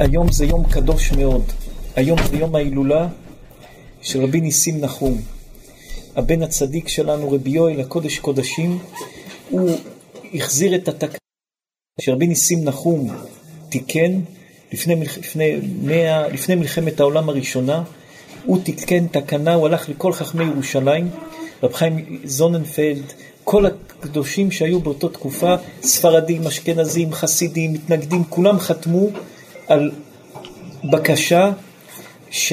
היום זה יום קדוש מאוד. היום זה יום ההילולה של רבי ניסים נחום. הבן הצדיק שלנו, רבי יואל, הקודש קודשים, הוא החזיר את התקנה שרבי ניסים נחום תיקן לפני, לפני, מאה, לפני מלחמת העולם הראשונה. הוא תיקן תקנה, הוא הלך לכל חכמי ירושלים, רב חיים זוננפלד, כל הקדושים שהיו באותה תקופה, ספרדים, אשכנזים, חסידים, מתנגדים, כולם חתמו על בקשה ש...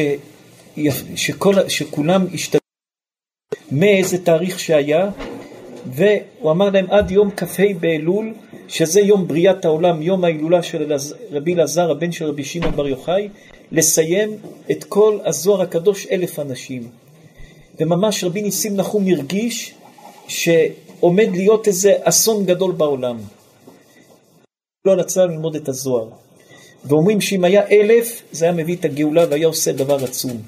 שכל... שכולם ישתתפו מאיזה תאריך שהיה, והוא אמר להם עד יום כ"ה באלול, שזה יום בריאת העולם, יום ההילולה של רבי אלעזר, הבן של רבי שמעון בר יוחאי, לסיים את כל הזוהר הקדוש אלף אנשים. וממש רבי ניסים נחום הרגיש שעומד להיות איזה אסון גדול בעולם. לא רצה ללמוד את הזוהר. ואומרים שאם היה אלף, זה היה מביא את הגאולה והיה עושה דבר עצום.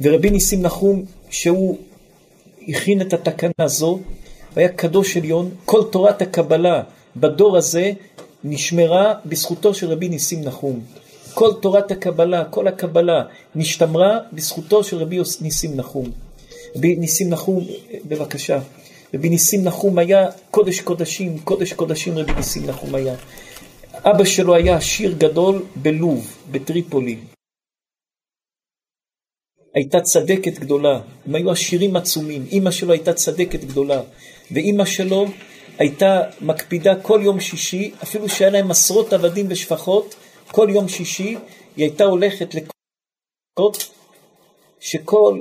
ורבי ניסים נחום, שהוא הכין את התקנה הזו, היה קדוש עליון, כל תורת הקבלה בדור הזה נשמרה בזכותו של רבי ניסים נחום. כל תורת הקבלה, כל הקבלה, נשתמרה בזכותו של רבי ניסים נחום. רבי ניסים נחום, בבקשה. רבי ניסים נחום היה קודש קודשים, קודש קודשים רבי ניסים נחום היה. אבא שלו היה עשיר גדול בלוב, בטריפולי. הייתה צדקת גדולה, הם היו עשירים עצומים, אימא שלו הייתה צדקת גדולה, ואימא שלו הייתה מקפידה כל יום שישי, אפילו שהיה להם עשרות עבדים ושפחות, כל יום שישי היא הייתה הולכת לקולות שכל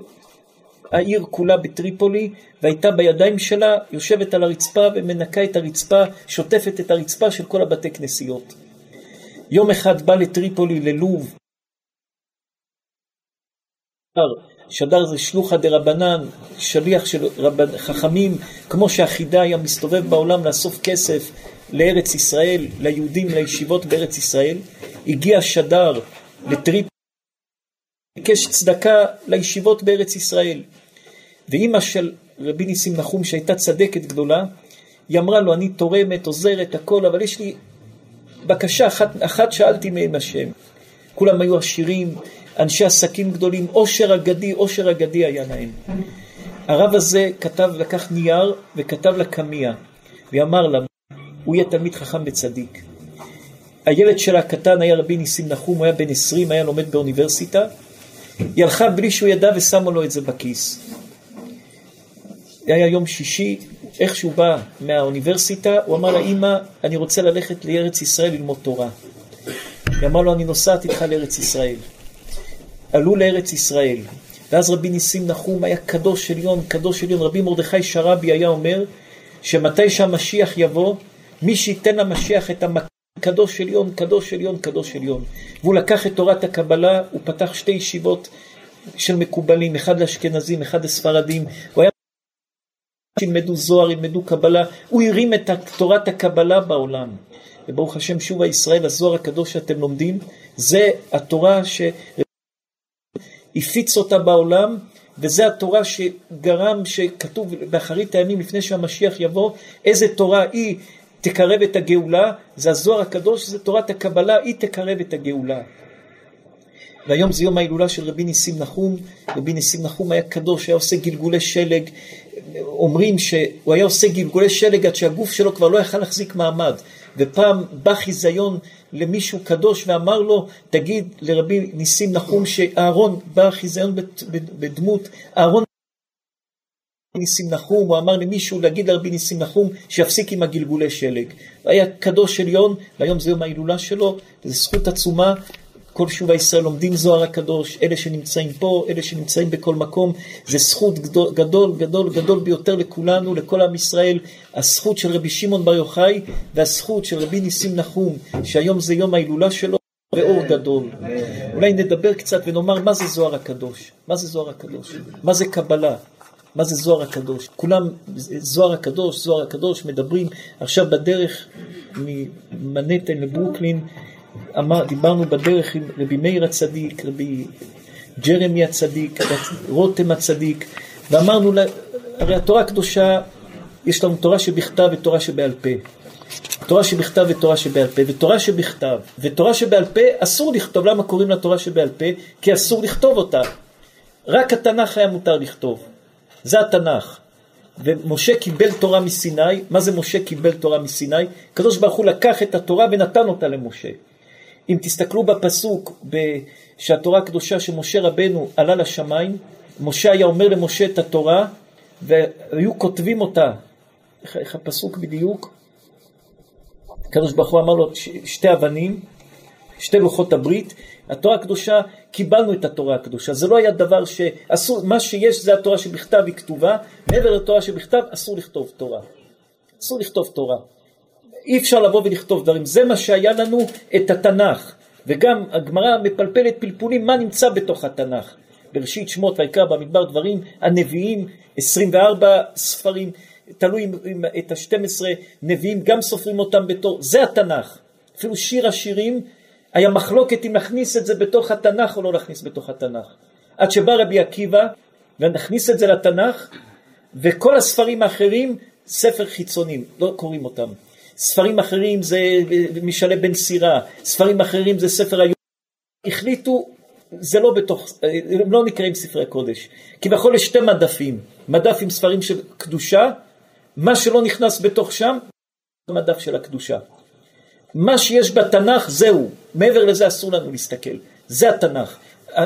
העיר כולה בטריפולי, והייתה בידיים שלה יושבת על הרצפה ומנקה את הרצפה, שוטפת את הרצפה של כל הבתי כנסיות. יום אחד בא לטריפולי, ללוב, שדר זה שלוחא דה רבנן, שליח של רבנ... חכמים, כמו שהחידה היה מסתובב בעולם לאסוף כסף לארץ ישראל, ליהודים, לישיבות בארץ ישראל, הגיע שדר לטריפ, ביקש צדקה לישיבות בארץ ישראל. ואימא של רבי ניסים נחום, שהייתה צדקת גדולה, היא אמרה לו, אני תורמת, עוזרת, הכל, אבל יש לי בקשה אחת, אחת שאלתי מהם השם. כולם היו עשירים, אנשי עסקים גדולים, עושר אגדי, עושר אגדי היה להם. הרב הזה כתב, לקח נייר וכתב לה קמיע, ואמר לה, הוא יהיה תלמיד חכם וצדיק. הילד שלה הקטן היה רבי ניסים נחום, הוא היה בן עשרים, היה לומד באוניברסיטה. היא הלכה בלי שהוא ידע ושמה לו את זה בכיס. היה יום שישי, איך שהוא בא מהאוניברסיטה, הוא אמר לה, אמא, אני רוצה ללכת לארץ ישראל ללמוד תורה. היא אמרה לו, אני נוסעת איתך לארץ ישראל. עלו לארץ ישראל, ואז רבי ניסים נחום היה קדוש עליון, קדוש עליון. רבי מרדכי שרבי היה אומר, שמתי שהמשיח יבוא, מי שייתן למשיח את המכה, קדוש עליון, קדוש עליון, קדוש עליון. והוא לקח את תורת הקבלה, הוא פתח שתי ישיבות של מקובלים, אחד לאשכנזים, אחד לספרדים. הוא היה ילמדו זוהר, ילמדו קבלה, הוא הרים את תורת הקבלה בעולם. וברוך השם, שוב הישראל, הזוהר הקדוש שאתם לומדים, זה התורה שהפיץ אותה בעולם, וזה התורה שגרם, שכתוב באחרית הימים לפני שהמשיח יבוא, איזה תורה היא תקרב את הגאולה, זה הזוהר הקדוש, זה תורת הקבלה, היא תקרב את הגאולה. והיום זה יום ההילולה של רבי ניסים נחום, רבי ניסים נחום היה קדוש, היה עושה גלגולי שלג, אומרים שהוא היה עושה גלגולי שלג עד שהגוף שלו כבר לא יכל להחזיק מעמד. ופעם בא חיזיון למישהו קדוש ואמר לו, תגיד לרבי ניסים נחום שאהרון, בא חיזיון בדמות, אהרון ניסים נחום, הוא אמר למישהו להגיד לרבי ניסים נחום שיפסיק עם הגלגולי שלג. היה קדוש עליון, והיום זה יום ההילולה שלו, זו זכות עצומה כל שובה ישראל לומדים זוהר הקדוש, אלה שנמצאים פה, אלה שנמצאים בכל מקום, זה זכות גדול, גדול, גדול, גדול ביותר לכולנו, לכל עם ישראל, הזכות של רבי שמעון בר יוחאי והזכות של רבי ניסים נחום, שהיום זה יום ההילולה שלו, ואור גדול. אולי נדבר קצת ונאמר מה זה זוהר הקדוש, מה זה זוהר הקדוש, מה זה קבלה. מה זה זוהר הקדוש? כולם, זוהר הקדוש, זוהר הקדוש, מדברים עכשיו בדרך ממנהטן לברוקלין, אמר, דיברנו בדרך עם רבי מאיר הצדיק, רבי ג'רמי הצדיק, רותם הצדיק, ואמרנו, הרי התורה הקדושה, יש לנו תורה שבכתב ותורה שבעל פה. תורה שבכתב ותורה שבעל פה, ותורה שבכתב, ותורה שבעל פה אסור לכתוב, למה קוראים לה תורה שבעל פה? כי אסור לכתוב אותה. רק התנ"ך היה מותר לכתוב. זה התנ"ך. ומשה קיבל תורה מסיני, מה זה משה קיבל תורה מסיני? הקדוש ברוך הוא לקח את התורה ונתן אותה למשה. אם תסתכלו בפסוק שהתורה הקדושה שמשה רבנו עלה לשמיים, משה היה אומר למשה את התורה והיו כותבים אותה, איך, איך הפסוק בדיוק? הקדוש ברוך הוא אמר לו שתי אבנים, שתי לוחות הברית, התורה הקדושה, קיבלנו את התורה הקדושה, זה לא היה דבר שאסור, מה שיש זה התורה שבכתב היא כתובה, מעבר לתורה שבכתב אסור לכתוב תורה, אסור לכתוב תורה, אי אפשר לבוא ולכתוב דברים, זה מה שהיה לנו את התנ"ך, וגם הגמרא מפלפלת פלפולים מה נמצא בתוך התנ"ך, בראשית שמות ויקרא במדבר דברים, הנביאים, 24 ספרים, תלוי את ה-12 נביאים גם סופרים אותם בתור, זה התנ"ך. אפילו שיר השירים, היה מחלוקת אם נכניס את זה בתוך התנ"ך או לא נכניס בתוך התנ"ך. עד שבא רבי עקיבא ונכניס את זה לתנ"ך, וכל הספרים האחרים ספר חיצונים, לא קוראים אותם. ספרים אחרים זה משאלי בן סירה, ספרים אחרים זה ספר היום. החליטו, זה לא בתוך, הם לא נקראים ספרי קודש. כביכול יש שתי מדפים, מדף עם ספרים של קדושה מה שלא נכנס בתוך שם, זה מדף של הקדושה. מה שיש בתנ"ך זהו, מעבר לזה אסור לנו להסתכל, זה התנ"ך.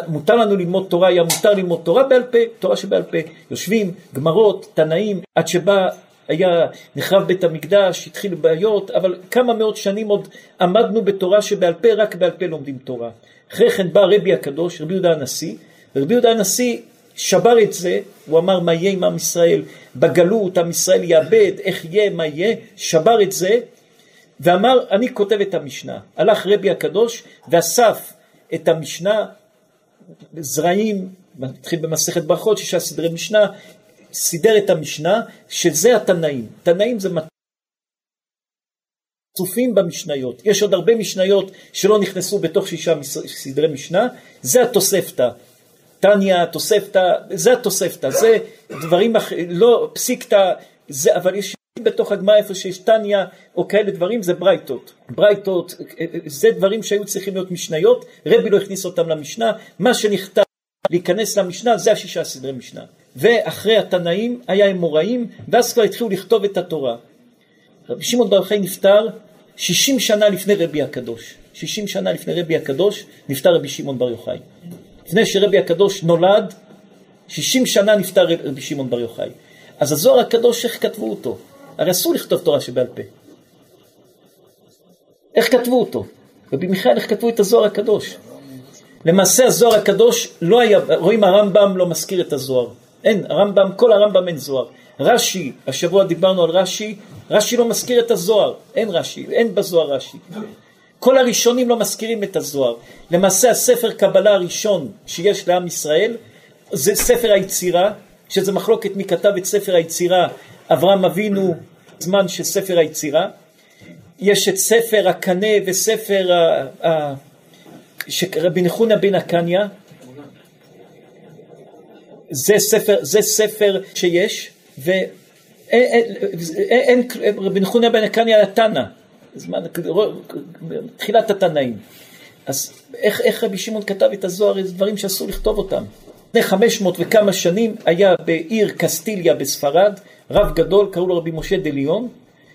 מותר לנו ללמוד תורה, היה מותר ללמוד תורה בעל פה, תורה שבעל פה. יושבים, גמרות, תנאים, עד שבא, היה נחרב בית המקדש, התחילו בעיות, אבל כמה מאות שנים עוד עמדנו בתורה שבעל פה, רק בעל פה לומדים תורה. אחרי כן בא רבי הקדוש, רבי יהודה הנשיא, ורבי יהודה הנשיא שבר את זה, הוא אמר מה יהיה עם עם ישראל בגלות, עם ישראל יאבד, איך יהיה, מה יהיה, שבר את זה ואמר אני כותב את המשנה. הלך רבי הקדוש ואסף את המשנה, זרעים, מתחיל במסכת ברכות, שישה סדרי משנה, סידר את המשנה, שזה התנאים. תנאים זה צופים במשניות. יש עוד הרבה משניות שלא נכנסו בתוך שישה סדרי משנה, זה התוספתא. תניא, תוספתא, זה התוספתא, זה דברים אחרים, לא פסיקתא, זה, אבל יש בתוך הגמרא איפה שיש תניא או כאלה דברים זה ברייתות. ברייתות זה דברים שהיו צריכים להיות משניות, רבי לא הכניס אותם למשנה, מה שנכתב להיכנס למשנה זה השישה סדרי משנה. ואחרי התנאים היה אמוראים ואז כבר התחילו לכתוב את התורה. רבי שמעון בר יוחאי נפטר 60 שנה לפני רבי הקדוש. 60 שנה לפני רבי הקדוש נפטר רבי שמעון בר יוחאי. לפני שרבי הקדוש נולד, 60 שנה נפטר רבי שמעון בר יוחאי. אז הזוהר הקדוש, איך כתבו אותו? הרי אסור לכתוב תורה שבעל פה. איך כתבו אותו? רבי מיכאל, איך כתבו את הזוהר הקדוש? למעשה הזוהר הקדוש לא היה, רואים הרמב"ם לא מזכיר את הזוהר. אין, הרמב"ם, כל הרמב"ם אין זוהר. רש"י, השבוע דיברנו על רש"י, רש"י לא מזכיר את הזוהר, אין רש"י, אין בזוהר רש"י. כל הראשונים לא מזכירים את הזוהר. למעשה הספר קבלה הראשון שיש לעם ישראל זה ספר היצירה, שזה מחלוקת מי כתב את ספר היצירה, אברהם אבינו, זמן של ספר היצירה. יש את ספר הקנה וספר ה... ה... רבי נחונה בן הקניא, זה ספר, זה ספר שיש, ואין, רבי נחונה בן הקניא היה תנא, תחילת התנאים. אז איך, איך רבי שמעון כתב את הזוהר, זה דברים שאסור לכתוב אותם. לפני 500 וכמה שנים היה בעיר קסטיליה בספרד, רב גדול, קראו לו רבי משה דליון,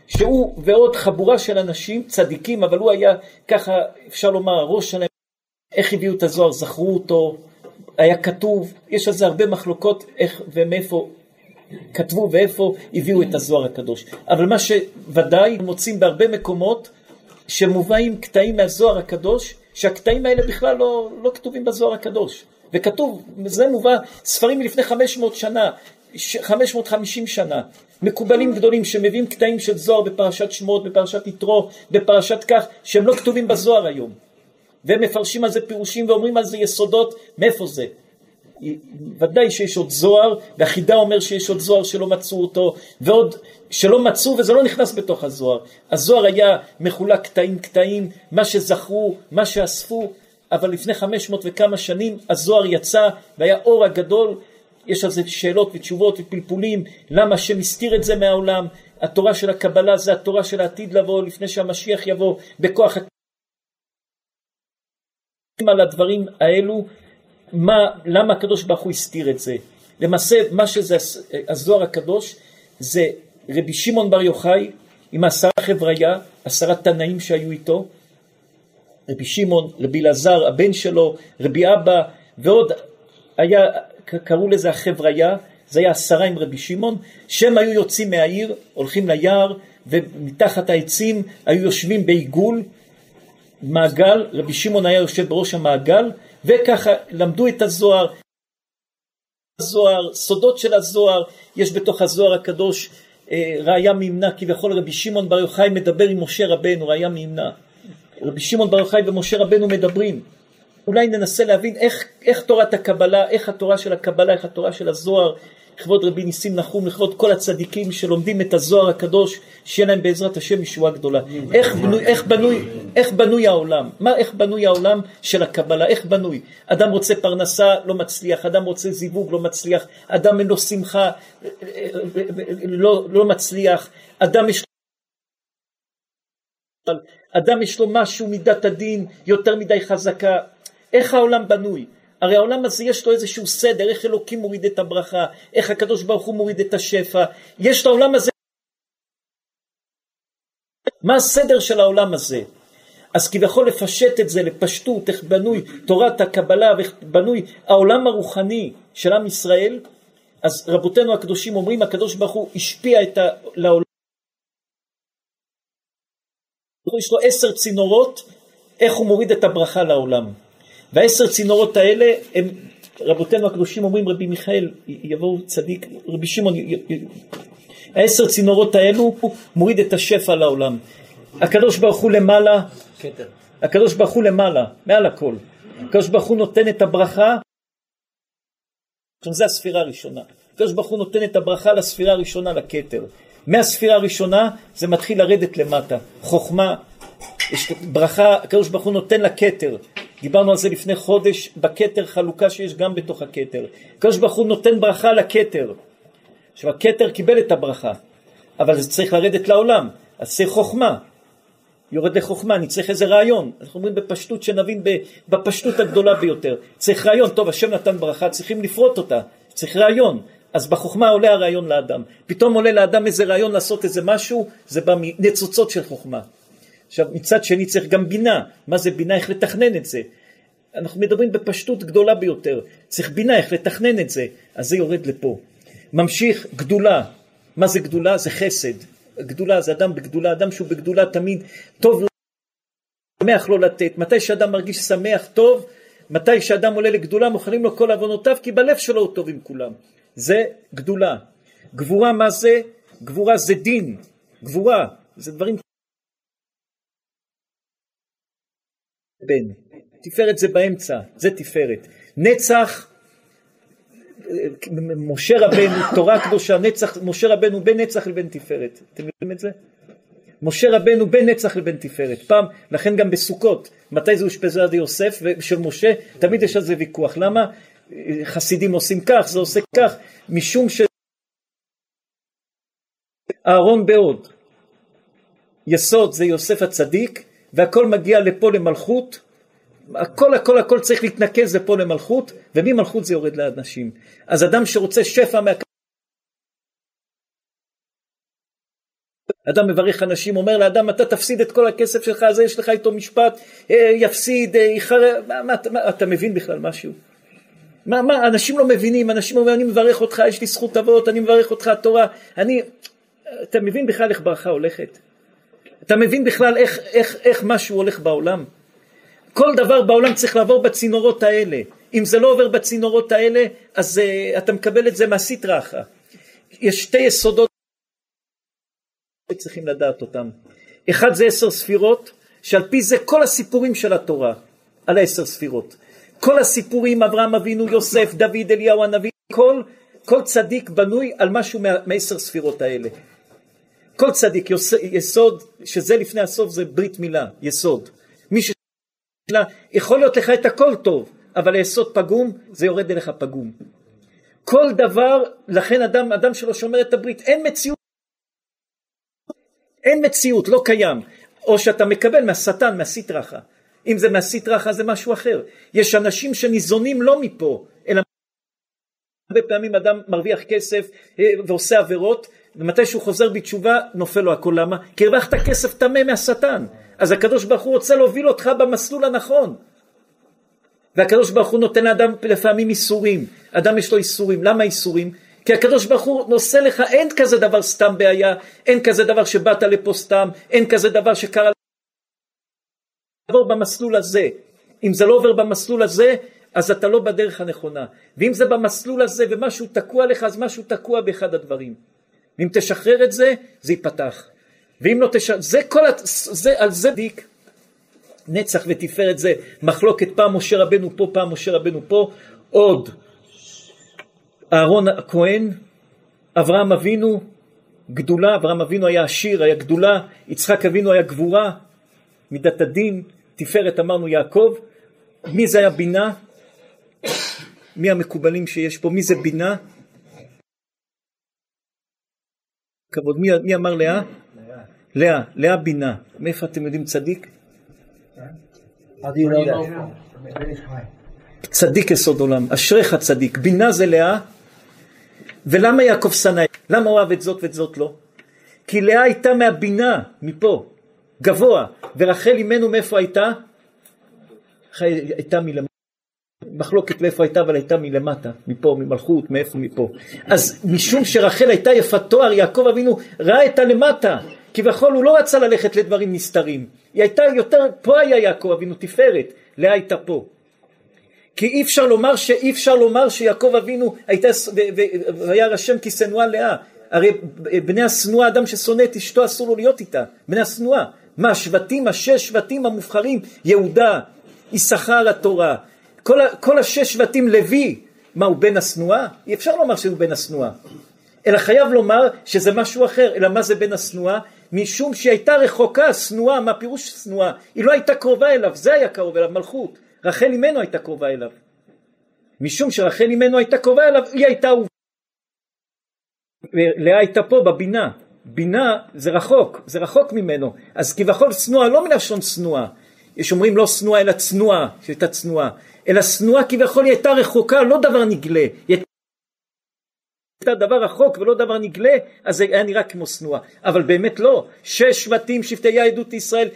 שהוא ועוד חבורה של אנשים, צדיקים, אבל הוא היה ככה, אפשר לומר, הראש שלהם, איך הביאו את הזוהר, זכרו אותו, היה כתוב, יש על זה הרבה מחלוקות איך ומאיפה כתבו ואיפה הביאו את הזוהר הקדוש. אבל מה שוודאי מוצאים בהרבה מקומות שמובאים קטעים מהזוהר הקדוש, שהקטעים האלה בכלל לא, לא כתובים בזוהר הקדוש. וכתוב, זה מובא, ספרים מלפני 500 שנה, 550 שנה, מקובלים גדולים שמביאים קטעים של זוהר בפרשת שמות, בפרשת יתרו, בפרשת כך, שהם לא כתובים בזוהר היום. והם מפרשים על זה פירושים ואומרים על זה יסודות, מאיפה זה? ודאי שיש עוד זוהר, והחידה אומר שיש עוד זוהר שלא מצאו אותו, ועוד שלא מצאו וזה לא נכנס בתוך הזוהר. הזוהר היה מחולק קטעים קטעים, מה שזכרו, מה שאספו, אבל לפני 500 וכמה שנים הזוהר יצא והיה אור הגדול, יש על זה שאלות ותשובות ופלפולים, למה השם הסתיר את זה מהעולם, התורה של הקבלה זה התורה של העתיד לבוא לפני שהמשיח יבוא בכוח על הדברים האלו, מה, למה הקדוש ברוך הוא הסתיר את זה? למעשה מה שזה הזוהר הקדוש זה רבי שמעון בר יוחאי עם עשרה חבריה, עשרה תנאים שהיו איתו, רבי שמעון, רבי אלעזר, הבן שלו, רבי אבא, ועוד היה, קראו לזה החבריה, זה היה עשרה עם רבי שמעון, שהם היו יוצאים מהעיר, הולכים ליער, ומתחת העצים היו יושבים בעיגול, מעגל, רבי שמעון היה יושב בראש המעגל, וככה למדו את הזוהר, הזוהר, סודות של הזוהר, יש בתוך הזוהר הקדוש אה, ראיה מימנה, כביכול רבי שמעון בר יוחאי מדבר עם משה רבנו, ראיה מימנה. רבי שמעון בר יוחאי ומשה רבנו מדברים. אולי ננסה להבין איך, איך תורת הקבלה, איך התורה של הקבלה, איך התורה של הזוהר, לכבוד רבי ניסים נחום, לכבוד כל הצדיקים שלומדים את הזוהר הקדוש, שיהיה להם בעזרת השם ישועה גדולה. איך בנוי, איך בנוי, איך בנוי העולם? מה, איך בנוי העולם של הקבלה? איך בנוי? אדם רוצה פרנסה, לא מצליח, אדם רוצה זיווג, לא מצליח, אדם אין לו שמחה, לא, לא מצליח, אדם יש אדם יש לו משהו מידת הדין יותר מדי חזקה. איך העולם בנוי? הרי העולם הזה יש לו איזשהו סדר, איך אלוקים מוריד את הברכה, איך הקדוש ברוך הוא מוריד את השפע, יש לעולם הזה... מה הסדר של העולם הזה? אז כביכול לפשט את זה לפשטות, איך בנוי תורת הקבלה ואיך בנוי העולם הרוחני של עם ישראל, אז רבותינו הקדושים אומרים הקדוש ברוך הוא השפיע את ה... לעולם, יש לו עשר צינורות איך הוא מוריד את הברכה לעולם. והעשר צינורות האלה הם, רבותינו הקדושים אומרים רבי מיכאל, יבואו צדיק, רבי שמעון, העשר צינורות האלו הוא מוריד את השפע לעולם. הקדוש ברוך הוא למעלה. הקדוש ברוך הוא למעלה, מעל הכל. הקדוש ברוך הוא נותן את הברכה, זה הספירה הראשונה. הקדוש ברוך הוא נותן את הברכה לספירה הראשונה, לכתר. מהספירה הראשונה זה מתחיל לרדת למטה. חוכמה, יש ברכה, הקדוש ברוך הוא נותן לכתר. דיברנו על זה לפני חודש, בכתר חלוקה שיש גם בתוך הכתר. הקדוש ברוך הוא נותן ברכה לכתר. עכשיו הכתר קיבל את הברכה, אבל זה צריך לרדת לעולם, אז צריך חוכמה. יורד לחוכמה, אני צריך איזה רעיון. אנחנו אומרים בפשטות שנבין בפשטות הגדולה ביותר. צריך רעיון, טוב, השם נתן ברכה, צריכים לפרוט אותה, צריך רעיון. אז בחוכמה עולה הרעיון לאדם. פתאום עולה לאדם איזה רעיון לעשות איזה משהו, זה בא מניצוצות של חוכמה. עכשיו מצד שני צריך גם בינה, מה זה בינה, איך לתכנן את זה. אנחנו מדברים בפשטות גדולה ביותר, צריך בינה איך לתכנן את זה, אז זה יורד לפה. ממשיך גדולה, מה זה גדולה? זה חסד. גדולה זה אדם בגדולה, אדם שהוא בגדולה תמיד טוב לו, שמח לו לתת. מתי שאדם מרגיש שמח טוב, מתי שאדם עולה לגדולה מוכנים לו כל עוונותיו כי בלב שלו הוא טוב עם כולם. זה גדולה. גבורה מה זה? גבורה זה דין. גבורה, זה דברים בן. תפארת זה באמצע, זה תפארת. נצח, משה רבנו, תורה קדושה, נצח, משה רבנו בין נצח לבין תפארת. אתם יודעים את זה? משה רבנו בין נצח לבין תפארת. פעם, לכן גם בסוכות, מתי זה אושפזה עד יוסף ושל משה, תמיד יש על זה ויכוח. למה? חסידים עושים כך, זה עושה כך, משום ש... אהרון בעוד. יסוד זה יוסף הצדיק, והכל מגיע לפה למלכות, הכל הכל הכל צריך להתנקז לפה למלכות, וממלכות זה יורד לאנשים. אז אדם שרוצה שפע מה... אדם מברך אנשים, אומר לאדם, אתה תפסיד את כל הכסף שלך, אז יש לך איתו משפט, אה, יפסיד, אה, יחרב, מה, מה, מה, אתה מבין בכלל משהו? מה, מה, אנשים לא מבינים, אנשים אומרים, אני מברך אותך, יש לי זכות אבות, אני מברך אותך, התורה, אני, אתה מבין בכלל איך ברכה הולכת? אתה מבין בכלל איך, איך, איך משהו הולך בעולם? כל דבר בעולם צריך לעבור בצינורות האלה. אם זה לא עובר בצינורות האלה, אז uh, אתה מקבל את זה מהסטרא אחרא. יש שתי יסודות צריכים לדעת אותם. אחד זה עשר ספירות, שעל פי זה כל הסיפורים של התורה, על העשר ספירות. כל הסיפורים, אברהם אבינו, יוסף, דוד, אליהו הנביא, כל, כל צדיק בנוי על משהו מעשר ספירות האלה. כל צדיק, יסוד, שזה לפני הסוף זה ברית מילה, יסוד. מי ש... יכול להיות לך את הכל טוב, אבל היסוד פגום, זה יורד אליך פגום. כל דבר, לכן אדם, אדם שלא שומר את הברית, אין מציאות אין מציאות, לא קיים. או שאתה מקבל מהשטן, מהסטרחה. אם זה מהסטרחה זה משהו אחר. יש אנשים שניזונים לא מפה, אלא הרבה פעמים אדם מרוויח כסף אה, ועושה עבירות, ומתי שהוא חוזר בתשובה נופל לו הכל. למה? כי הרווחת כסף טמא מהשטן. אז הקדוש ברוך הוא רוצה להוביל אותך במסלול הנכון. והקדוש ברוך הוא נותן לאדם לפעמים איסורים. אדם יש לו איסורים. למה איסורים? כי הקדוש ברוך הוא נושא לך, אין כזה דבר סתם בעיה, אין כזה דבר שבאת לפה סתם, אין כזה דבר שקרה לעבור במסלול הזה. אם זה לא עובר במסלול הזה, אז אתה לא בדרך הנכונה. ואם זה במסלול הזה ומשהו תקוע לך, אז משהו תקוע באחד הדברים. ואם תשחרר את זה, זה ייפתח. ואם לא תשחרר, זה כל, הת... זה, על זה דיק. נצח ותפארת זה מחלוקת פעם משה רבנו פה, פעם משה רבנו פה, עוד אהרון הכהן, אברהם אבינו, גדולה, אברהם אבינו היה עשיר, היה גדולה, יצחק אבינו היה גבורה, מידת הדין, תפארת אמרנו יעקב, מי זה היה בינה? מי המקובלים שיש פה? מי זה בינה? כבוד, מי, מי אמר לאה? לאה, לאה בינה. מאיפה אתם יודעים צדיק? צדיק יסוד עולם, אשריך צדיק, בינה זה לאה, ולמה יעקב שנא? למה הוא אוהב את זאת ואת זאת לא? כי לאה הייתה מהבינה, מפה, גבוה, ורחל אימנו מאיפה הייתה? הייתה מלמטה. מחלוקת מאיפה הייתה, אבל הייתה מלמטה, מפה, ממלכות, מאיפה מפה. אז משום שרחל הייתה יפת תואר, יעקב אבינו ראה את הלמטה. כביכול הוא לא רצה ללכת לדברים נסתרים. היא הייתה יותר, פה היה יעקב אבינו תפארת, לאה הייתה פה. כי אי אפשר לומר שאי אפשר לומר שיעקב אבינו הייתה, והיה רשם כי שנואה לאה. הרי בני השנואה, אדם ששונא את אשתו אסור לו להיות איתה, בני השנואה. מה, השבטים, השש שבטים המובחרים, יהודה, יששכר התורה, כל, כל השש שבטים לוי, מה הוא בן השנואה? אי אפשר לומר שהוא בן השנואה. אלא חייב לומר שזה משהו אחר, אלא מה זה בן השנואה? משום שהיא הייתה רחוקה, שנואה, מה פירוש שנואה? היא לא הייתה קרובה אליו, זה היה קרוב אליו, מלכות. רחל אימנו הייתה קרובה אליו. משום שרחל אימנו הייתה קרובה אליו, היא הייתה אהובה. לאה הייתה פה בבינה. בינה זה רחוק, זה רחוק ממנו. אז כביכול שנואה לא מלשון שנואה. יש אומרים לא שנואה אלא צנועה, שהייתה צנועה. אלא שנואה כביכול היא הייתה רחוקה, לא דבר נגלה. היא הייתה דבר רחוק ולא דבר נגלה, אז זה היה נראה כמו שנואה. אבל באמת לא. שש שבטים, שבטי יהדות ישראל,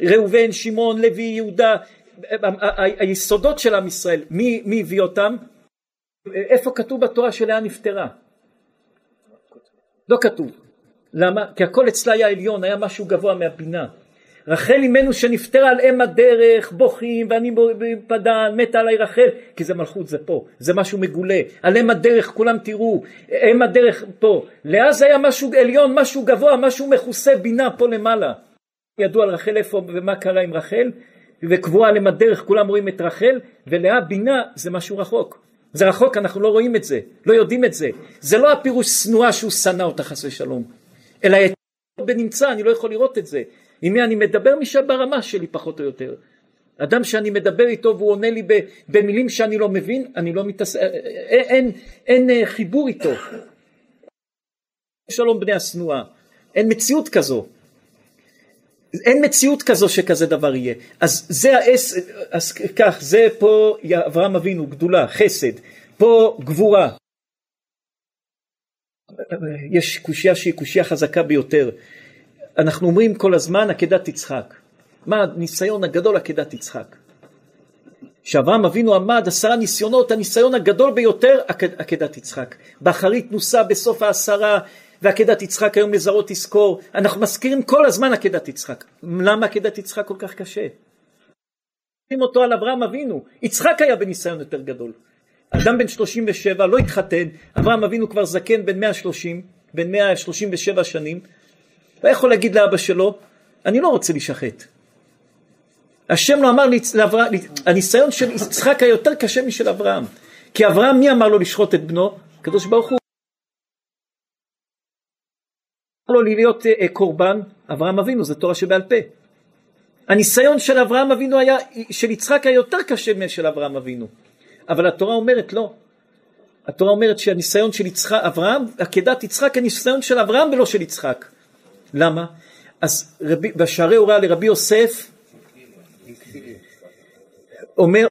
ראובן, שמעון, לוי, יהודה, היסודות של עם ישראל, מי, מי הביא אותם? איפה כתוב בתורה שלאה נפטרה? לא כתוב. למה? כי הכל אצלה היה עליון, היה משהו גבוה מהבינה. רחל אימנו שנפטרה על אם הדרך, בוכים, ואני פדן, מתה עליי רחל, כי זה מלכות, זה פה, זה משהו מגולה. על אם הדרך, כולם תראו, אם הדרך פה. לאה זה היה משהו עליון, משהו גבוה, משהו מכוסה בינה פה למעלה. ידעו על רחל איפה ומה קרה עם רחל, וקבועה עליהם הדרך, כולם רואים את רחל, ולאה בינה זה משהו רחוק. זה רחוק, אנחנו לא רואים את זה, לא יודעים את זה. זה לא הפירוש שנואה שהוא שנא אותה חס ושלום, אלא בנמצא, אני לא יכול לראות את זה. עם מי אני מדבר? מי שברמה שלי פחות או יותר. אדם שאני מדבר איתו והוא עונה לי במילים שאני לא מבין, אני לא מתעסק, אין, אין, אין אה, חיבור איתו. שלום בני השנואה, אין מציאות כזו. אין מציאות כזו שכזה דבר יהיה. אז זה האס, אז כך, זה פה אברהם אבינו, גדולה, חסד, פה גבורה. יש קושייה שהיא קושייה חזקה ביותר. אנחנו אומרים כל הזמן עקדת יצחק. מה הניסיון הגדול עקדת יצחק? שאברהם אבינו עמד עשרה ניסיונות, הניסיון הגדול ביותר עקדת יצחק. באחרית נוסה בסוף העשרה, ועקדת יצחק היום לזרות תזכור. אנחנו מזכירים כל הזמן עקדת יצחק. למה עקדת יצחק כל כך קשה? שים אותו על אברהם אבינו. יצחק היה בניסיון יותר גדול. אדם בן 37 לא התחתן, אברהם אבינו כבר זקן בן 130, בן 137 שנים, לא יכול להגיד לאבא שלו, אני לא רוצה להישחט. השם לא אמר לי, הניסיון של יצחק היה יותר קשה משל אברהם. כי אברהם, מי אמר לו לשחוט את בנו? הקדוש ברוך הוא. אמר לו להיות אה, קורבן, אברהם אבינו, זה תורה שבעל פה. הניסיון של אברהם אבינו היה, של יצחק היה יותר קשה משל אברהם אבינו. אבל התורה אומרת לא. התורה אומרת שהניסיון של יצחק, אברהם, עקדת יצחק, הניסיון של אברהם ולא של יצחק. למה? אז רבי, בשערי הוראה לרבי יוסף אומר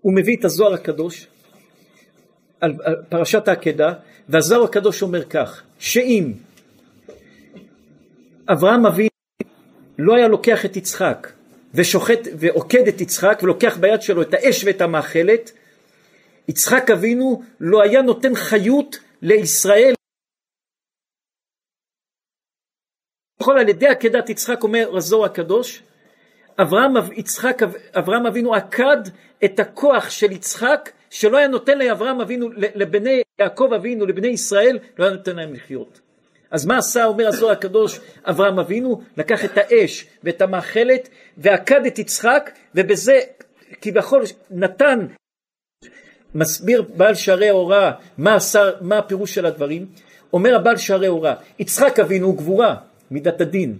הוא מביא את הזוהר הקדוש על, על פרשת העקדה והזוהר הקדוש אומר כך שאם אברהם אבינו לא היה לוקח את יצחק ושוחט ועוקד את יצחק ולוקח ביד שלו את האש ואת המאכלת יצחק אבינו לא היה נותן חיות לישראל יכול על ידי עקדת יצחק אומר הזוהר הקדוש אברהם, יצחק, אברהם אבינו עקד את הכוח של יצחק שלא היה נותן לאברהם אבינו, לבני יעקב אבינו, לבני ישראל, לא היה נותן להם לחיות. אז מה עשה, אומר הזוהר הקדוש, אברהם אבינו? לקח את האש ואת המאכלת ועקד את יצחק, ובזה כביכול נתן, מסביר בעל שערי ההוראה מה, מה הפירוש של הדברים, אומר הבעל שערי ההוראה, יצחק אבינו הוא גבורה, מידת הדין.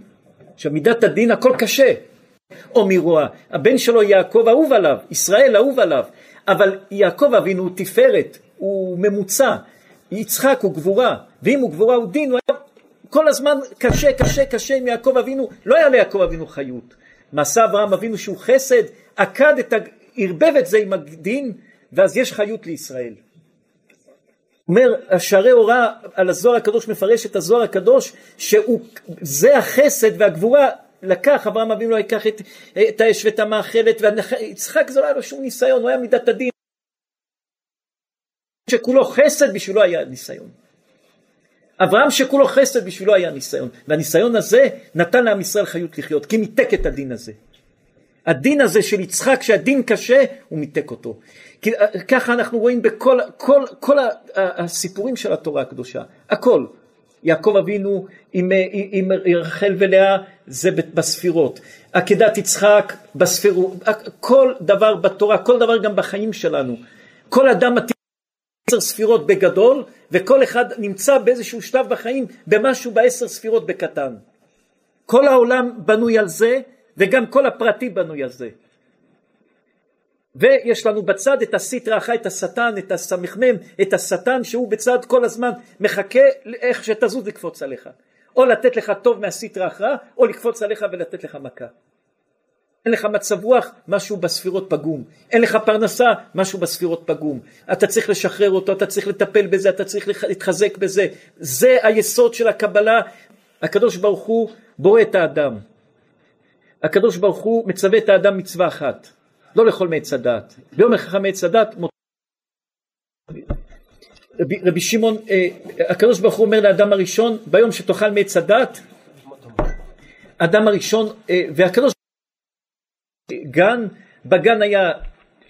עכשיו מידת הדין הכל קשה, או מרוע, הבן שלו יעקב אהוב עליו, ישראל אהוב עליו, אבל יעקב אבינו הוא תפארת, הוא ממוצע, יצחק הוא גבורה, ואם הוא גבורה הוא דין, הוא היה כל הזמן קשה, קשה, קשה עם יעקב אבינו, לא היה ליעקב אבינו חיות. מעשה אברהם אבינו שהוא חסד, עקד את, ערבב את זה עם הדין, ואז יש חיות לישראל. אומר השערי הוראה על הזוהר הקדוש מפרש את הזוהר הקדוש שזה החסד והגבורה לקח אברהם אבינו לקח את, את האש ואת המאכלת ויצחק זה לא היה לו שום ניסיון הוא היה מידת הדין. שכולו חסד בשבילו היה ניסיון. אברהם שכולו חסד בשבילו היה ניסיון. והניסיון הזה נתן לעם ישראל חיות לחיות כי מיתק את הדין הזה. הדין הזה של יצחק שהדין קשה הוא מיתק אותו כי אה, ככה אנחנו רואים בכל כל, כל הסיפורים של התורה הקדושה. הכל. יעקב אבינו עם, עם רחל ולאה זה בספירות. עקדת יצחק בספירות כל דבר בתורה כל דבר גם בחיים שלנו. כל אדם מתאים עשר ספירות בגדול וכל אחד נמצא באיזשהו שלב בחיים במשהו בעשר ספירות בקטן. כל העולם בנוי על זה וגם כל הפרטי בנוי על זה ויש לנו בצד את הסטרא אחא, את השטן, את הסמ"ם, את השטן שהוא בצד כל הזמן מחכה איך שתזוז לקפוץ עליך. או לתת לך טוב מהסטרא אחרא, או לקפוץ עליך ולתת לך מכה. אין לך מצב רוח, משהו בספירות פגום. אין לך פרנסה, משהו בספירות פגום. אתה צריך לשחרר אותו, אתה צריך לטפל בזה, אתה צריך להתחזק בזה. זה היסוד של הקבלה. הקדוש ברוך הוא בורא את האדם. הקדוש ברוך הוא מצווה את האדם מצווה אחת. לא לאכול מעץ הדת. ביום אחד מעץ הדת רבי, רבי שמעון, אה, הקדוש ברוך הוא אומר לאדם הראשון, ביום שתאכל מעץ הדת, אדם הראשון, אה, והקדוש גן, בגן היה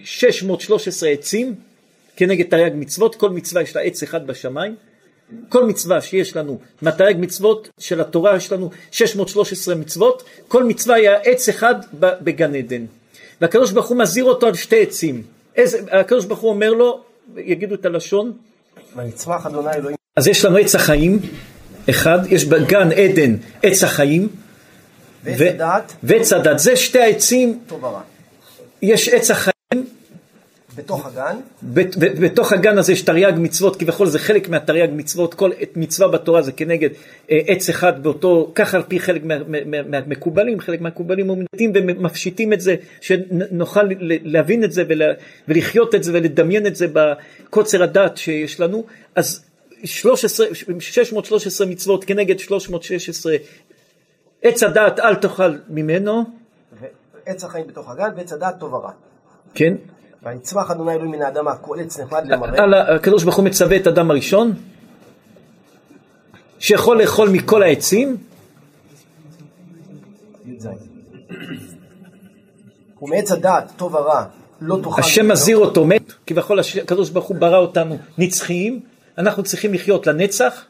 613 עצים כנגד תרי"ג מצוות, כל מצווה יש לה עץ אחד בשמיים, כל מצווה שיש לנו מהתרי"ג מצוות של התורה יש לנו 613 מצוות, כל מצווה היה עץ אחד בגן עדן. והקדוש ברוך הוא מזהיר אותו על שתי עצים. איזה, הקדוש ברוך הוא אומר לו, יגידו את הלשון. ויצמח אדוני אלוהים. אז יש לנו עץ החיים, אחד, יש בגן עדן עץ החיים. ועץ הדת. ועץ הדת, זה שתי העצים. טוב ורע. יש עץ החיים. בתוך הגן? בתוך הגן הזה יש תרי"ג מצוות, כביכול זה חלק מהתרי"ג מצוות, כל מצווה בתורה זה כנגד אה, עץ אחד באותו, ככה על פי חלק מהמקובלים, חלק מהמקובלים עומדים ומפשיטים את זה, שנוכל להבין את זה ולחיות את זה ולדמיין את זה בקוצר הדת שיש לנו, אז 13, 613 מצוות כנגד 316, עץ הדעת אל תאכל ממנו. עץ החיים בתוך הגן ועץ הדעת טוב ורע. כן. ויצמח אדוני אלוהים מן האדמה כל עץ נחמד למראה. הקדוש ברוך הוא מצווה את אדם הראשון שיכול לאכול מכל העצים. ומעץ הדעת טוב ורע לא תאכל. השם מזהיר אותו מת, כביכול הקדוש ברוך הוא ברא אותנו נצחיים, אנחנו צריכים לחיות לנצח,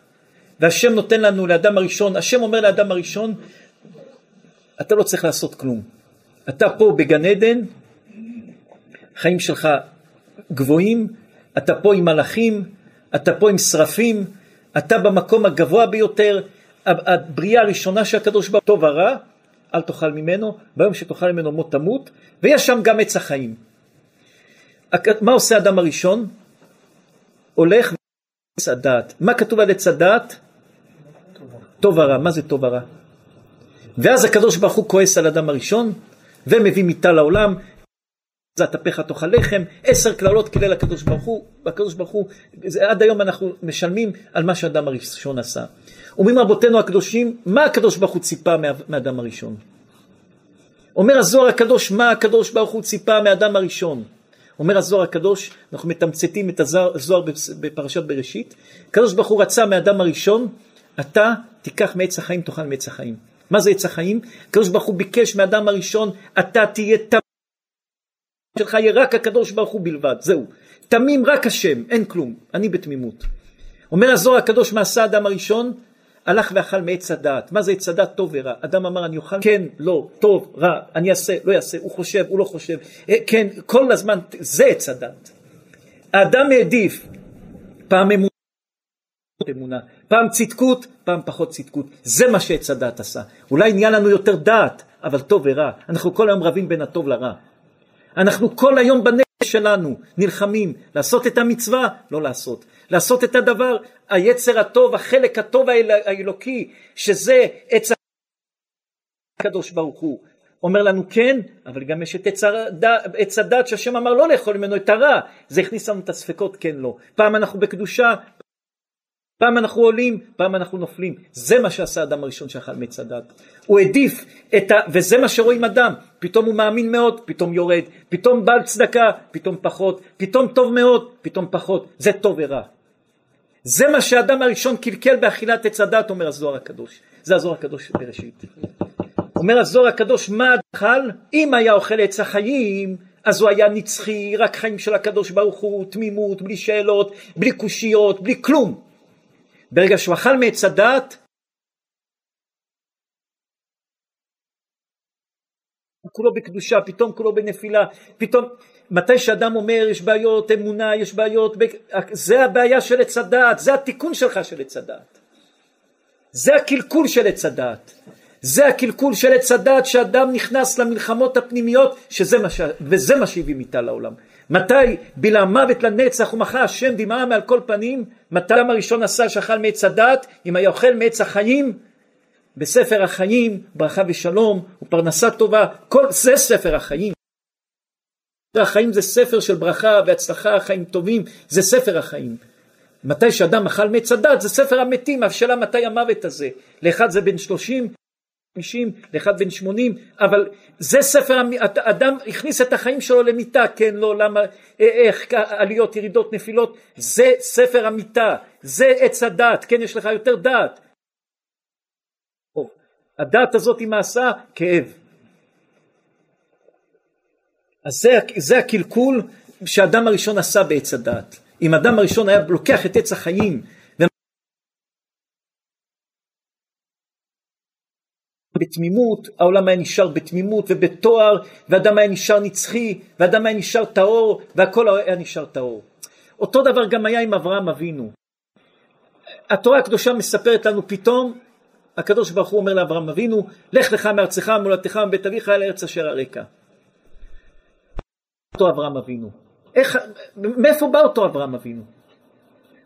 והשם נותן לנו לאדם הראשון, השם אומר לאדם הראשון, אתה לא צריך לעשות כלום. אתה פה בגן עדן, החיים שלך גבוהים, אתה פה עם מלאכים, אתה פה עם שרפים, אתה במקום הגבוה ביותר, הבריאה הראשונה של הקדוש ברוך הוא טוב ורע, אל תאכל ממנו, ביום שתאכל ממנו מות תמות, ויש שם גם עץ החיים. מה עושה האדם הראשון? הולך עץ הדעת. מה כתוב על עץ הדעת? טוב ורע. מה זה טוב ורע? ואז הקדוש ברוך הוא כועס על אדם הראשון, ומביא מיטה לעולם, זעת אפיך תאכל לחם, עשר קללות קילל הקדוש ברוך הוא, והקדוש ברוך הוא, זה, עד היום אנחנו משלמים על מה שהאדם הראשון עשה. אומרים רבותינו הקדושים, מה הקדוש ברוך הוא ציפה מהאדם הראשון? אומר הזוהר הקדוש, מה הקדוש ברוך הוא ציפה מהאדם הראשון? אומר הזוהר הקדוש, אנחנו מתמצתים את הזוהר בפרשת בראשית, הקדוש ברוך הוא רצה מהאדם הראשון, אתה תיקח מעץ החיים, תאכל מעץ החיים. מה זה עץ החיים? הקדוש ברוך הוא ביקש מהאדם הראשון, אתה תהיה שלך יהיה רק הקדוש ברוך הוא בלבד, זהו. תמים רק השם, אין כלום, אני בתמימות. אומר הזוהר הקדוש מעשה האדם הראשון, הלך ואכל מעץ הדעת. מה זה עץ הדעת? טוב ורע. אדם אמר אני אוכל, כן, לא, טוב, רע, אני אעשה, לא אעשה, הוא חושב, הוא לא חושב. אה, כן, כל הזמן, זה עץ הדעת. האדם העדיף פעם אמונה, אמונה, פעם צדקות, פעם פחות צדקות. זה מה שעץ הדעת עשה. אולי נהיה לנו יותר דעת, אבל טוב ורע. אנחנו כל היום רבים בין הטוב לרע. אנחנו כל היום בנפש שלנו נלחמים לעשות את המצווה, לא לעשות. לעשות את הדבר, היצר הטוב, החלק הטוב האלוקי, שזה עץ הקדוש ברוך הוא. אומר לנו כן, אבל גם יש את עץ הדת שהשם אמר לא לאכול ממנו את הרע, זה הכניס לנו את הספקות כן לא. פעם אנחנו בקדושה, פעם אנחנו עולים, פעם אנחנו נופלים. זה מה שעשה האדם הראשון שאכל מעץ הדת. הוא העדיף את ה... וזה מה שרואים אדם. פתאום הוא מאמין מאוד, פתאום יורד. פתאום בעל צדקה, פתאום פחות. פתאום טוב מאוד, פתאום פחות. זה טוב ורע. זה מה שהאדם הראשון קלקל באכילת עץ הדת, אומר הזוהר הקדוש. זה הזוהר הקדוש בראשית. אומר הזוהר הקדוש, מה אכל? אם היה אוכל עץ החיים, אז הוא היה נצחי, רק חיים של הקדוש ברוך הוא, תמימות, בלי שאלות, בלי קושיות, בלי כלום. ברגע שהוא אכל מעץ הדת, כולו בקדושה, פתאום כולו בנפילה, פתאום, מתי שאדם אומר יש בעיות אמונה, יש בעיות, זה הבעיה של עץ הדעת, זה התיקון שלך של עץ הדעת. זה הקלקול של עץ הדעת. זה הקלקול של עץ הדעת שאדם נכנס למלחמות הפנימיות, שזה מה ש... וזה מה שהביא מיתה לעולם. מתי בילה מוות לנצח ומחה השם דמעה מעל כל פנים? מתי אדם הראשון עשה שאכל מעץ הדת? אם היה אוכל מעץ החיים? בספר החיים, ברכה ושלום ופרנסה טובה, כל זה ספר החיים. החיים זה ספר של ברכה והצלחה, חיים טובים, זה ספר החיים. מתי שאדם אכל מעץ הדת זה ספר המתים, השאלה מתי המוות הזה. לאחד זה בן שלושים, 50, לאחד בן 80, אבל זה ספר, אדם הכניס את החיים שלו למיטה, כן, לא, למה, איך, עליות, ירידות, נפילות, זה ספר המיטה, זה עץ הדת, כן, יש לך יותר דעת. הדעת הזאת היא מעשה כאב. אז זה, זה הקלקול שהאדם הראשון עשה בעץ הדת. אם האדם הראשון היה לוקח את עץ החיים בתמימות, העולם היה נשאר בתמימות ובתואר, ואדם היה נשאר נצחי, ואדם היה נשאר טהור, והכל היה נשאר טהור. אותו דבר גם היה עם אברהם אבינו. התורה הקדושה מספרת לנו פתאום, הקדוש ברוך הוא אומר לאברהם אבינו, לך לך מארצך ומולדתך מבית אביך אל ארץ אשר הרקע. אותו אברהם אבינו. איך, מאיפה בא אותו אברהם אבינו?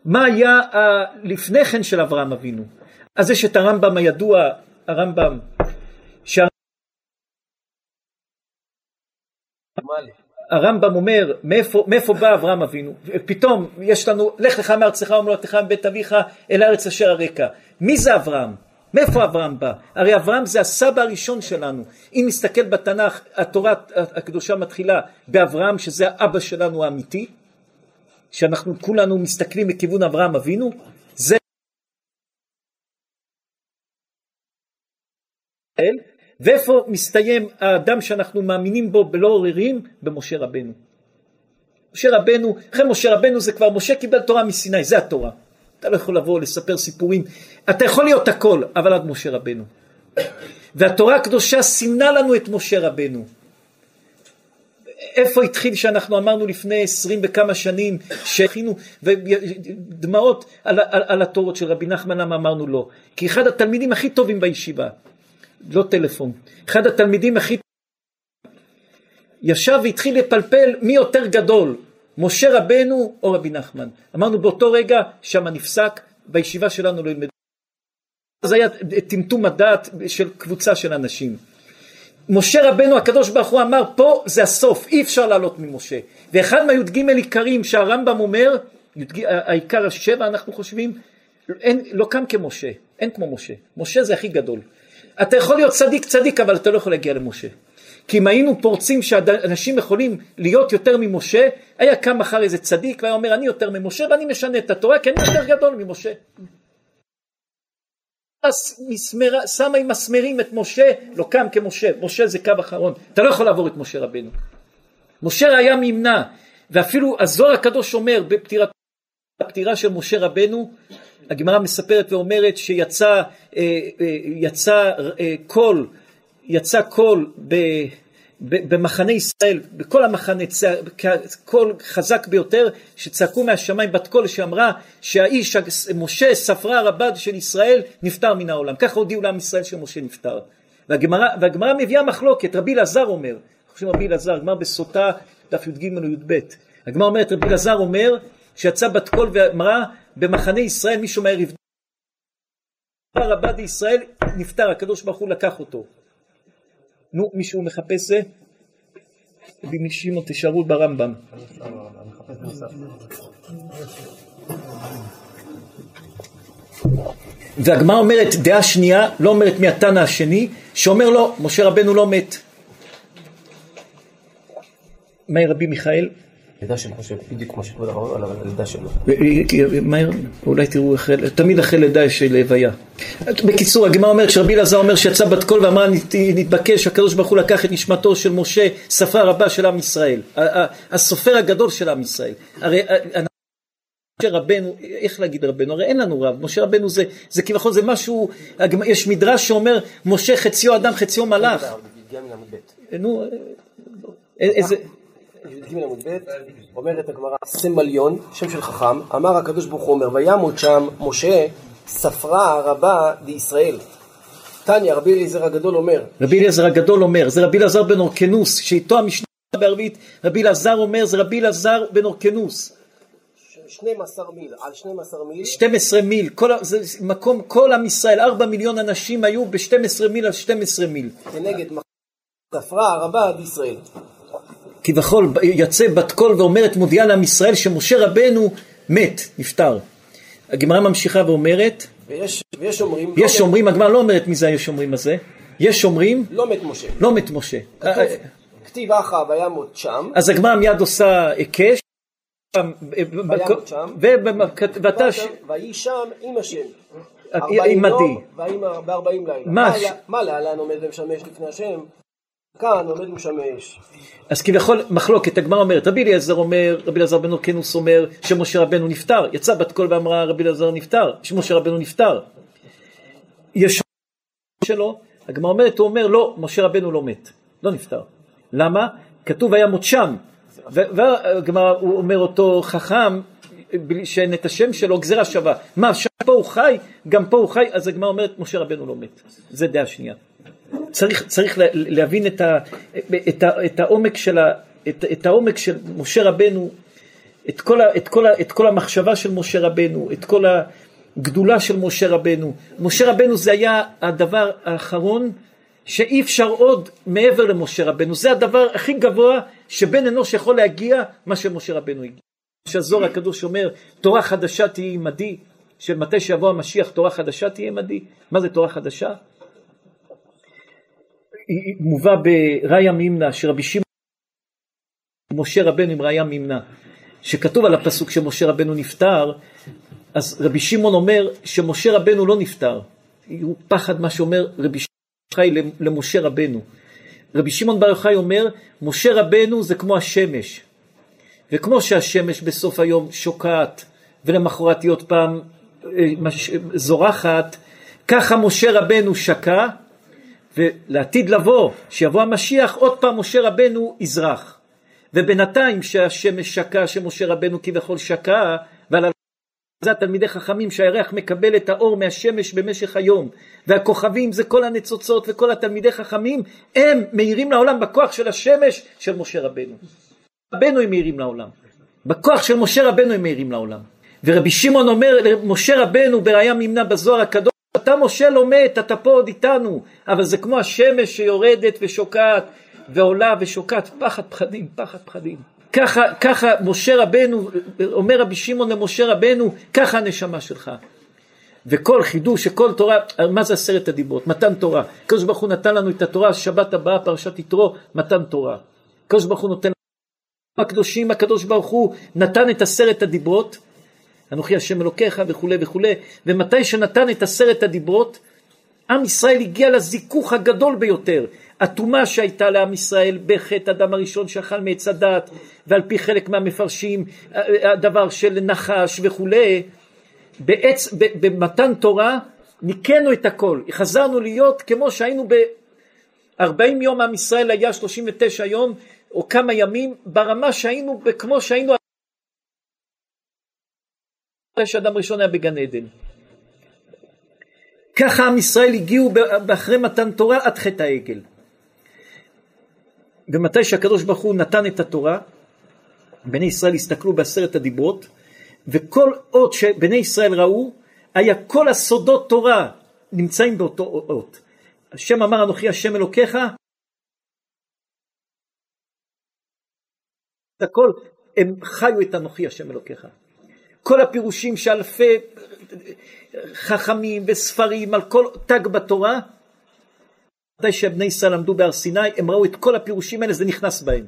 מה היה לפני כן של אברהם אבינו? אז יש את הרמב"ם הידוע, הרמב"ם הרמב"ם אומר מאיפה, מאיפה בא אברהם אבינו פתאום יש לנו לך לך מארצך ומולדתך מבית אביך אל הארץ אשר הרקע מי זה אברהם? מאיפה אברהם בא? הרי אברהם זה הסבא הראשון שלנו אם נסתכל בתנ"ך התורה הקדושה מתחילה באברהם שזה האבא שלנו האמיתי שאנחנו כולנו מסתכלים מכיוון אברהם אבינו זה ואיפה מסתיים האדם שאנחנו מאמינים בו בלא עוררין? במשה רבנו. משה רבנו, אחרי משה רבנו זה כבר משה קיבל תורה מסיני, זה התורה. אתה לא יכול לבוא לספר סיפורים, אתה יכול להיות הכל, אבל עד משה רבנו. והתורה הקדושה סימנה לנו את משה רבנו. איפה התחיל שאנחנו אמרנו לפני עשרים וכמה שנים שהכינו דמעות על, על, על התורות של רבי נחמן למה אמרנו לא כי אחד התלמידים הכי טובים בישיבה לא טלפון. אחד התלמידים הכי... ישב והתחיל לפלפל מי יותר גדול, משה רבנו או רבי נחמן. אמרנו באותו רגע שמה נפסק, בישיבה שלנו לא ילמדו. זה היה טמטום הדעת של קבוצה של אנשים. משה רבנו הקדוש ברוך הוא אמר פה זה הסוף אי אפשר לעלות ממשה ואחד מהי"ג עיקרים שהרמב"ם אומר העיקר השבע אנחנו חושבים אין, לא קם כמשה אין כמו משה משה זה הכי גדול אתה יכול להיות צדיק צדיק אבל אתה לא יכול להגיע למשה. כי אם היינו פורצים שאנשים יכולים להיות יותר ממשה היה קם מחר איזה צדיק והיה אומר אני יותר ממשה ואני משנה את התורה כי אני יותר גדול ממשה. שמה עם מסמרים את משה, לא קם כמשה, משה זה קו אחרון, אתה לא יכול לעבור את משה רבנו. משה היה מימנה, ואפילו הזוהר הקדוש אומר בפטירת, בפטירה של משה רבנו, הגמרא מספרת ואומרת שיצא אה, אה, יצא אה, קול, יצא קול. במחנה ישראל, בכל המחנה, קול חזק ביותר, שצעקו מהשמיים בת קול שאמרה שהאיש, משה, ספרא רבה דישראל, נפטר מן העולם. ככה הודיעו לעם ישראל שמשה נפטר. והגמרא, והגמרא מביאה מחלוקת, רבי אלעזר אומר, חושבים רבי אלעזר, גמרא בסוטה, דף י"ג או י"ב. הגמרא אומרת, רבי אלעזר אומר, שיצא בת קול ואמרה, במחנה ישראל מישהו מהר יבדוק. רבד ישראל נפטר, הקדוש ברוך הוא לקח אותו. נו, מישהו מחפש זה? רבי שמעון תישארו ברמב"ם. והגמרא אומרת, דעה שנייה, לא אומרת מהתנא השני, שאומר לו, משה רבנו לא מת. מהי רבי מיכאל? לידה של משה, בדיוק כמו שכבוד הרב אומר, אבל לידה שלו. מהר, אולי תראו, תמיד אחרי לידה יש לוויה. בקיצור, הגמרא אומרת שרבי אלעזר אומר שיצא בת קול ואמרה נתבקש, הקדוש ברוך הוא לקח את נשמתו של משה, שפה רבה של עם ישראל. הסופר הגדול של עם ישראל. הרי משה רבנו, איך להגיד רבנו? הרי אין לנו רב, משה רבנו זה, זה כביכול זה משהו, יש מדרש שאומר משה חציו אדם חציו מלאך. נו, איזה... י"ג עמוד ב', אומרת הגמרא, סמליון, שם של חכם, אמר הקדוש ברוך הוא אומר, וימות שם משה ספרה רבה לישראל. תניא, רבי אליעזר הגדול אומר. רבי אליעזר הגדול אומר, זה רבי אלעזר בן אורקנוס, שאיתו המשנה בערבית, רבי אלעזר אומר, זה רבי אלעזר בן אורקנוס. 12 מיל, על 12 מיל. 12 מיל, כל, זה מקום, כל עם ישראל, 4 מיליון אנשים היו ב-12 מיל על 12 מיל. כנגד ספרה רבה לישראל. כביכול יוצא בת קול ואומרת, מודיעה לעם ישראל שמשה רבנו מת, נפטר. הגמרא ממשיכה ואומרת, ויש, ויש אומרים, יש לא אומרים, מת... הגמרא לא אומרת מי זה היש אומרים הזה, יש אומרים, לא מת משה, לא מת משה. כתוב, כתיב אחא וימות שם, אז הגמרא מיד עושה היקש, שם, ויהי שם עם השם, עמדי, בארבעים לילה, מה להלן עומד ומשמש לפני השם, כאן עומד ומשמש. אז כביכול מחלוקת, הגמרא אומרת, רבי אליעזר אומר, רבי אליעזר בן אורקנוס אומר שמשה רבנו נפטר, יצא בת קול ואמרה רבי אליעזר נפטר, שמשה רבנו נפטר. יש שלו, הגמרא אומרת, הוא אומר לא, משה רבנו לא מת, לא נפטר. למה? כתוב היה מות שם, והגמרא, הוא אומר אותו חכם, שאין את השם שלו גזירה שווה. מה, שם פה הוא חי, גם פה הוא חי, אז הגמרא אומרת, משה רבנו לא מת. זה דעה שנייה. צריך, צריך להבין את, ה, את, ה, את, העומק של ה, את, את העומק של משה רבנו, את כל, ה, את, כל ה, את כל המחשבה של משה רבנו, את כל הגדולה של משה רבנו. משה רבנו זה היה הדבר האחרון שאי אפשר עוד מעבר למשה רבנו. זה הדבר הכי גבוה שבן אנוש יכול להגיע מה שמשה רבנו הגיע. שהזוהר הקדוש אומר, תורה חדשה תהיה עמדי, שמתי שיבוא המשיח תורה חדשה תהיה עמדי. מה זה תורה חדשה? מובא בראיה מימנה שרבי שמעון משה רבנו עם ראיה מימנה שכתוב על הפסוק שמשה רבנו נפטר אז רבי שמעון אומר שמשה רבנו לא נפטר. הוא פחד מה שאומר רבי שמעון חי למשה רבנו. רבי שמעון בר יוחאי אומר משה רבנו זה כמו השמש וכמו שהשמש בסוף היום שוקעת ולמחרת היא עוד פעם אה, זורחת ככה משה רבנו שקע ולעתיד לבוא, שיבוא המשיח, עוד פעם משה רבנו יזרח. ובינתיים שהשמש שקע, שמשה רבנו כביכול שקע, ועל זה התלמידי חכמים שהירח מקבל את האור מהשמש במשך היום, והכוכבים זה כל הניצוצות וכל התלמידי חכמים, הם מאירים לעולם בכוח של השמש של משה רבנו. רבנו הם מאירים לעולם. בכוח של משה רבנו הם מאירים לעולם. ורבי שמעון אומר למשה רבנו בראיה מימנה בזוהר הקדוש, אתה משה לא מת, אתה פה עוד איתנו, אבל זה כמו השמש שיורדת ושוקעת ועולה ושוקעת, פחד פחדים, פחד פחדים. ככה, ככה משה רבנו, אומר רבי שמעון למשה רבנו, ככה הנשמה שלך. וכל חידוש שכל תורה, מה זה עשרת הדיברות? מתן תורה. הקדוש ברוך הוא נתן לנו את התורה, שבת הבאה, פרשת יתרו, מתן תורה. הקדוש ברוך הוא נותן הקדושים, הקדוש ברוך הוא נתן את עשרת הדיברות, אנוכי השם אלוקיך וכולי וכולי, ומתי שנתן את עשרת הדיברות, עם ישראל הגיע לזיכוך הגדול ביותר. הטומאה שהייתה לעם ישראל בחטא אדם הראשון שאכל מעץ הדת, ועל פי חלק מהמפרשים, הדבר של נחש וכולי, בעץ, במתן תורה ניקינו את הכל, חזרנו להיות כמו שהיינו ב-40 יום עם ישראל היה 39 יום או כמה ימים ברמה שהיינו כמו שהיינו אחרי שאדם ראשון היה בגן עדן. ככה עם ישראל הגיעו אחרי מתן תורה עד חטא העגל. ומתי שהקדוש ברוך הוא נתן את התורה, בני ישראל הסתכלו בעשרת הדיברות, וכל אות שבני ישראל ראו, היה כל הסודות תורה נמצאים באותו אות. השם אמר אנוכי השם אלוקיך, הכל, הם חיו את אנוכי השם אלוקיך. כל הפירושים שאלפי חכמים וספרים על כל תג בתורה, מתי שבני ישראל עמדו בהר סיני, הם ראו את כל הפירושים האלה, זה נכנס בהם.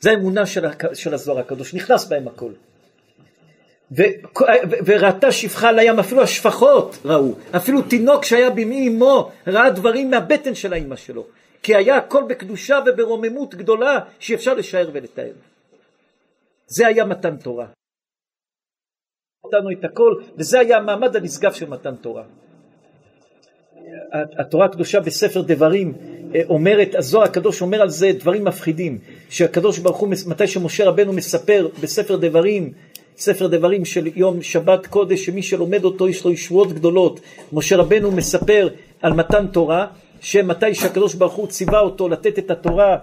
זה האמונה של, של הזוהר הקדוש, נכנס בהם הכל. וראתה שפחה על הים, אפילו השפחות ראו, אפילו תינוק שהיה במי אמו ראה דברים מהבטן של האימא שלו, כי היה הכל בקדושה וברוממות גדולה שאפשר לשער ולתאר. זה היה מתן תורה. נתנו את הכל, וזה היה המעמד הנשגב של מתן תורה. התורה הקדושה בספר דברים אה, אומרת, הזוהר הקדוש אומר על זה דברים מפחידים, שהקדוש ברוך הוא, מתי שמשה רבנו מספר בספר דברים ספר דברים של יום שבת קודש, שמי שלומד אותו יש לו ישועות גדולות. משה רבנו מספר על מתן תורה, שמתי שהקדוש ברוך הוא ציווה אותו לתת את התורה,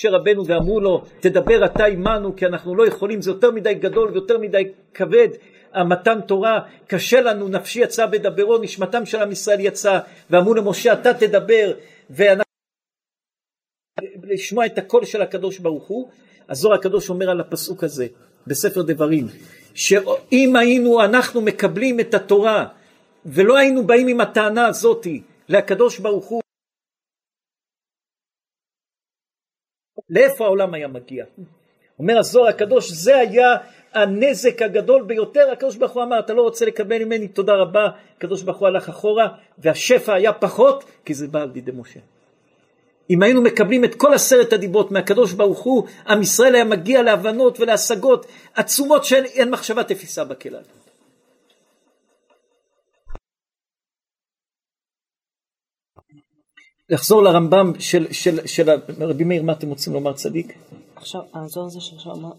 משה רבנו ואמרו לו, תדבר אתה עמנו כי אנחנו לא יכולים, זה יותר מדי גדול ויותר מדי כבד, המתן תורה, קשה לנו, נפשי יצא בדברו, נשמתם של עם ישראל יצא, ואמרו למשה אתה תדבר, ואנחנו לשמוע את הקול של הקדוש ברוך הוא, הזוהר הקדוש אומר על הפסוק הזה בספר דברים, שאם היינו אנחנו מקבלים את התורה ולא היינו באים עם הטענה הזאתי לקדוש ברוך הוא, לאיפה העולם היה מגיע? אומר הזוהר הקדוש, זה היה הנזק הגדול ביותר, הקדוש ברוך הוא אמר, אתה לא רוצה לקבל ממני, תודה רבה, הקדוש ברוך הוא הלך אחורה, והשפע היה פחות, כי זה בא על ידי משה. אם היינו מקבלים את כל עשרת הדיברות מהקדוש ברוך הוא, עם ישראל היה מגיע להבנות ולהשגות עצומות שאין מחשבה תפיסה בכלל. לחזור לרמב"ם של, של, של רבי מאיר, מה אתם רוצים לומר צדיק? עכשיו, האזור הזה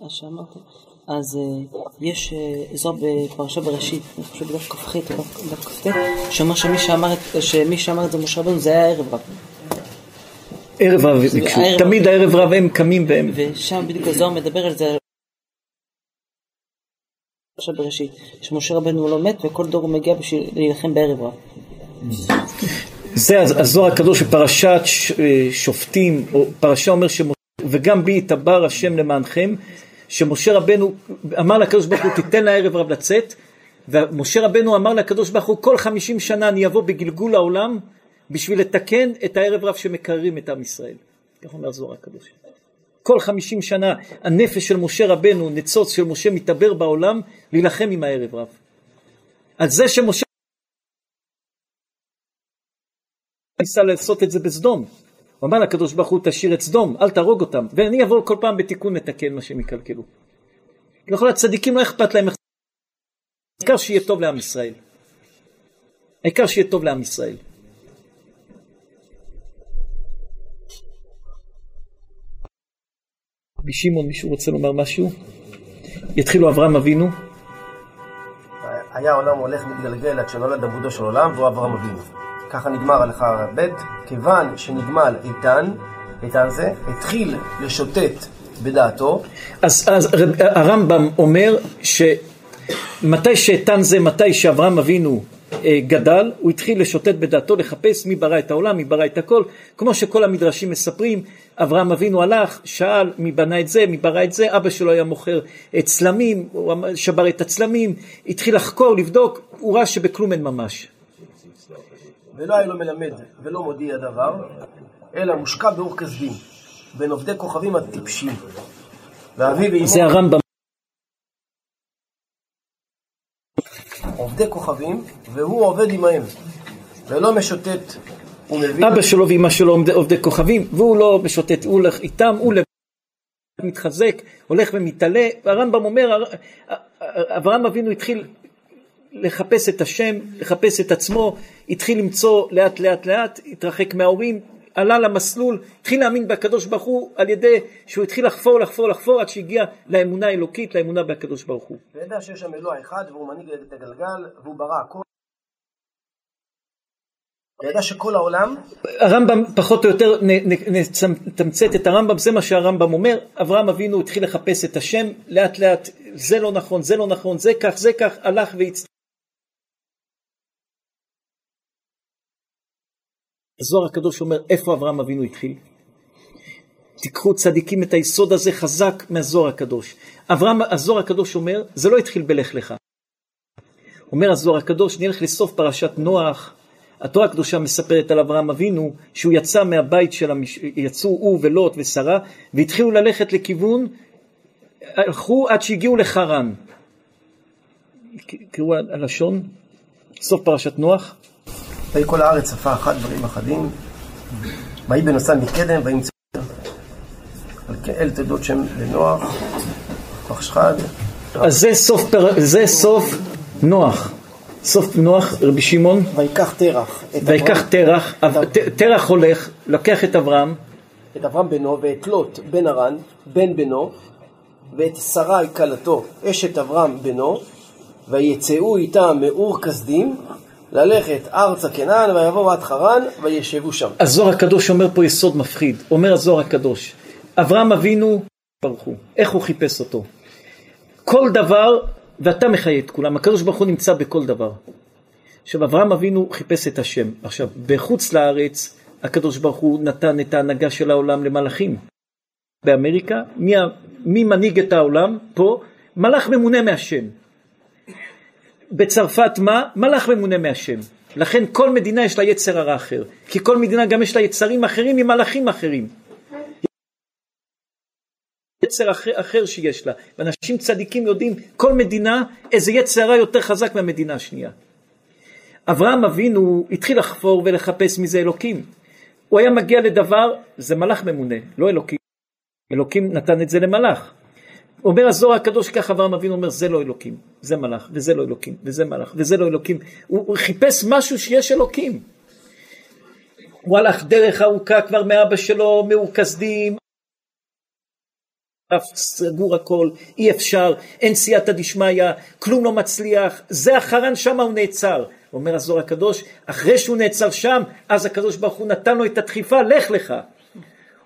שאמרתם, אז uh, יש uh, אזור בפרשה בראשית, אני חושב בדף כ"ח או דף כ"ט, שאומר שמי שאמר את זה משה רבנו זה היה ערב רב. ערב רב, תמיד הערב רב הם קמים והם... ושם בדיוק הזוהר מדבר על זה. עכשיו בראשית, שמשה רבנו לא מת וכל דור הוא מגיע בשביל להילחם בערב רב. זה הזוהר הקדוש בפרשת אה, שופטים, או פרשה אומר שמשה, וגם בי יתבר השם למענכם, שמשה רבנו אמר לקדוש ברוך הוא תיתן לערב רב לצאת, ומשה רבנו אמר לקדוש ברוך הוא כל חמישים שנה אני אבוא בגלגול העולם בשביל לתקן את הערב רב שמקררים את עם ישראל. כך אומר זוהר הקדוש. כל חמישים שנה הנפש של משה רבנו, ניצוץ של משה מתעבר בעולם, להילחם עם הערב רב. על זה שמשה ניסה לעשות את זה בסדום. הוא אמר לקדוש ברוך הוא תשאיר את סדום, אל תהרוג אותם, ואני אבוא כל פעם בתיקון לתקן מה שהם יקלקלו. לכל הצדיקים לא אכפת להם, העיקר שיהיה טוב לעם ישראל. העיקר שיהיה טוב לעם ישראל. רבי שמעון, מישהו רוצה לומר משהו? יתחילו אברהם אבינו. היה העולם הולך מתגלגל עד שנולד עבודו של עולם, והוא אברהם אבינו. ככה נגמר הלכה ב', כיוון שנגמל איתן, איתן זה, התחיל לשוטט בדעתו. אז, אז הרמב"ם אומר שמתי שאיתן זה, מתי שאברהם אבינו אה, גדל, הוא התחיל לשוטט בדעתו, לחפש מי ברא את העולם, מי ברא את הכל, כמו שכל המדרשים מספרים, אברהם אבינו הלך, שאל מי בנה את זה, מי ברא את זה, אבא שלו היה מוכר צלמים, הוא שבר את הצלמים, התחיל לחקור, לבדוק, הוא ראה שבכלום אין ממש. ולא היה לו מלמד ולא מודיע דבר, אלא מושקע באור כסדים, בין עובדי כוכבים הטיפשים. ואביו ואמו... זה הרמב"ם. עובדי כוכבים, והוא עובד עמהם, ולא משוטט ומבין... אבא שלו ואמא שלו עובדי, כוכבים, והוא לא משוטט, הוא הולך איתם, הוא לבד מתחזק, הולך ומתעלה. הרמב"ם אומר, אברהם אבינו התחיל לחפש את השם, לחפש את עצמו, התחיל למצוא לאט לאט לאט, התרחק מההורים, עלה למסלול, התחיל להאמין בקדוש ברוך הוא על ידי שהוא התחיל לחפור, לחפור, לחפור עד שהגיע לאמונה האלוקית, לאמונה בקדוש ברוך הוא. וידע שיש שם אלוה אחד והוא מנהיג את הגלגל והוא ברא הכל. וידע שכל העולם... הרמב"ם פחות או יותר נתמצת את הרמב"ם, זה מה שהרמב"ם אומר, אברהם אבינו התחיל לחפש את השם, לאט לאט זה לא נכון, זה לא נכון, זה כך, זה כך, הלך והצטרף. הזוהר הקדוש אומר, איפה אברהם אבינו התחיל? תיקחו צדיקים את היסוד הזה חזק מהזוהר הקדוש. אברהם, הזוהר הקדוש אומר, זה לא התחיל בלך לך. אומר הזוהר הקדוש, נלך לסוף פרשת נוח, התורה הקדושה מספרת על אברהם אבינו, שהוא יצא מהבית של המש... יצאו הוא ולוט ושרה, והתחילו ללכת לכיוון, הלכו עד שהגיעו לחרן. קראו הלשון, סוף פרשת נוח. ויהי כל הארץ שפה אחת דברים אחדים, ויהי בנוסן מקדם, וימצא על כאל תדות שם לנוח, פחשחד. אז זה סוף, פר... זה סוף נוח. סוף נוח, רבי שמעון. ויקח תרח. ויקח תרח, תרח הולך, לוקח את אברהם. את אברהם בנו ואת לוט בן ארן, בן בנו, ואת שרי כלתו, אשת אברהם בנו, ויצאו איתם מאור כסדים, ללכת ארצה כנען, ויבואו עד חרן, וישבו שם. הזוהר הקדוש אומר פה יסוד מפחיד. אומר הזוהר הקדוש, אברהם אבינו, הוא, איך הוא חיפש אותו? כל דבר, ואתה מחיה את כולם, הקדוש ברוך הוא נמצא בכל דבר. עכשיו, אברהם אבינו חיפש את השם. עכשיו, בחוץ לארץ, הקדוש ברוך הוא נתן את ההנהגה של העולם למלאכים. באמריקה, מי, מי מנהיג את העולם? פה, מלאך ממונה מהשם. בצרפת מה? מלאך ממונה מהשם. לכן כל מדינה יש לה יצר הרע אחר. כי כל מדינה גם יש לה יצרים אחרים ממלאכים אחרים. יצר אחר, אחר שיש לה. ואנשים צדיקים יודעים כל מדינה איזה יצר הרע יותר חזק מהמדינה השנייה. אברהם אבינו התחיל לחפור ולחפש מי זה אלוקים. הוא היה מגיע לדבר, זה מלאך ממונה, לא אלוקים. אלוקים נתן את זה למלאך. אומר הזוהר הקדוש כך אברהם אבינו אומר זה לא אלוקים, זה מלאך וזה לא אלוקים וזה מלאך וזה לא אלוקים, הוא, הוא חיפש משהו שיש אלוקים. הוא הלך דרך ארוכה כבר מאבא שלו, מאור כסדים, סגור הכל, אי אפשר, אין סייעתא דשמיא, כלום לא מצליח, זה החרן שם הוא נעצר. אומר הזוהר הקדוש, אחרי שהוא נעצר שם, אז הקדוש ברוך הוא נתן לו את הדחיפה, לך לך.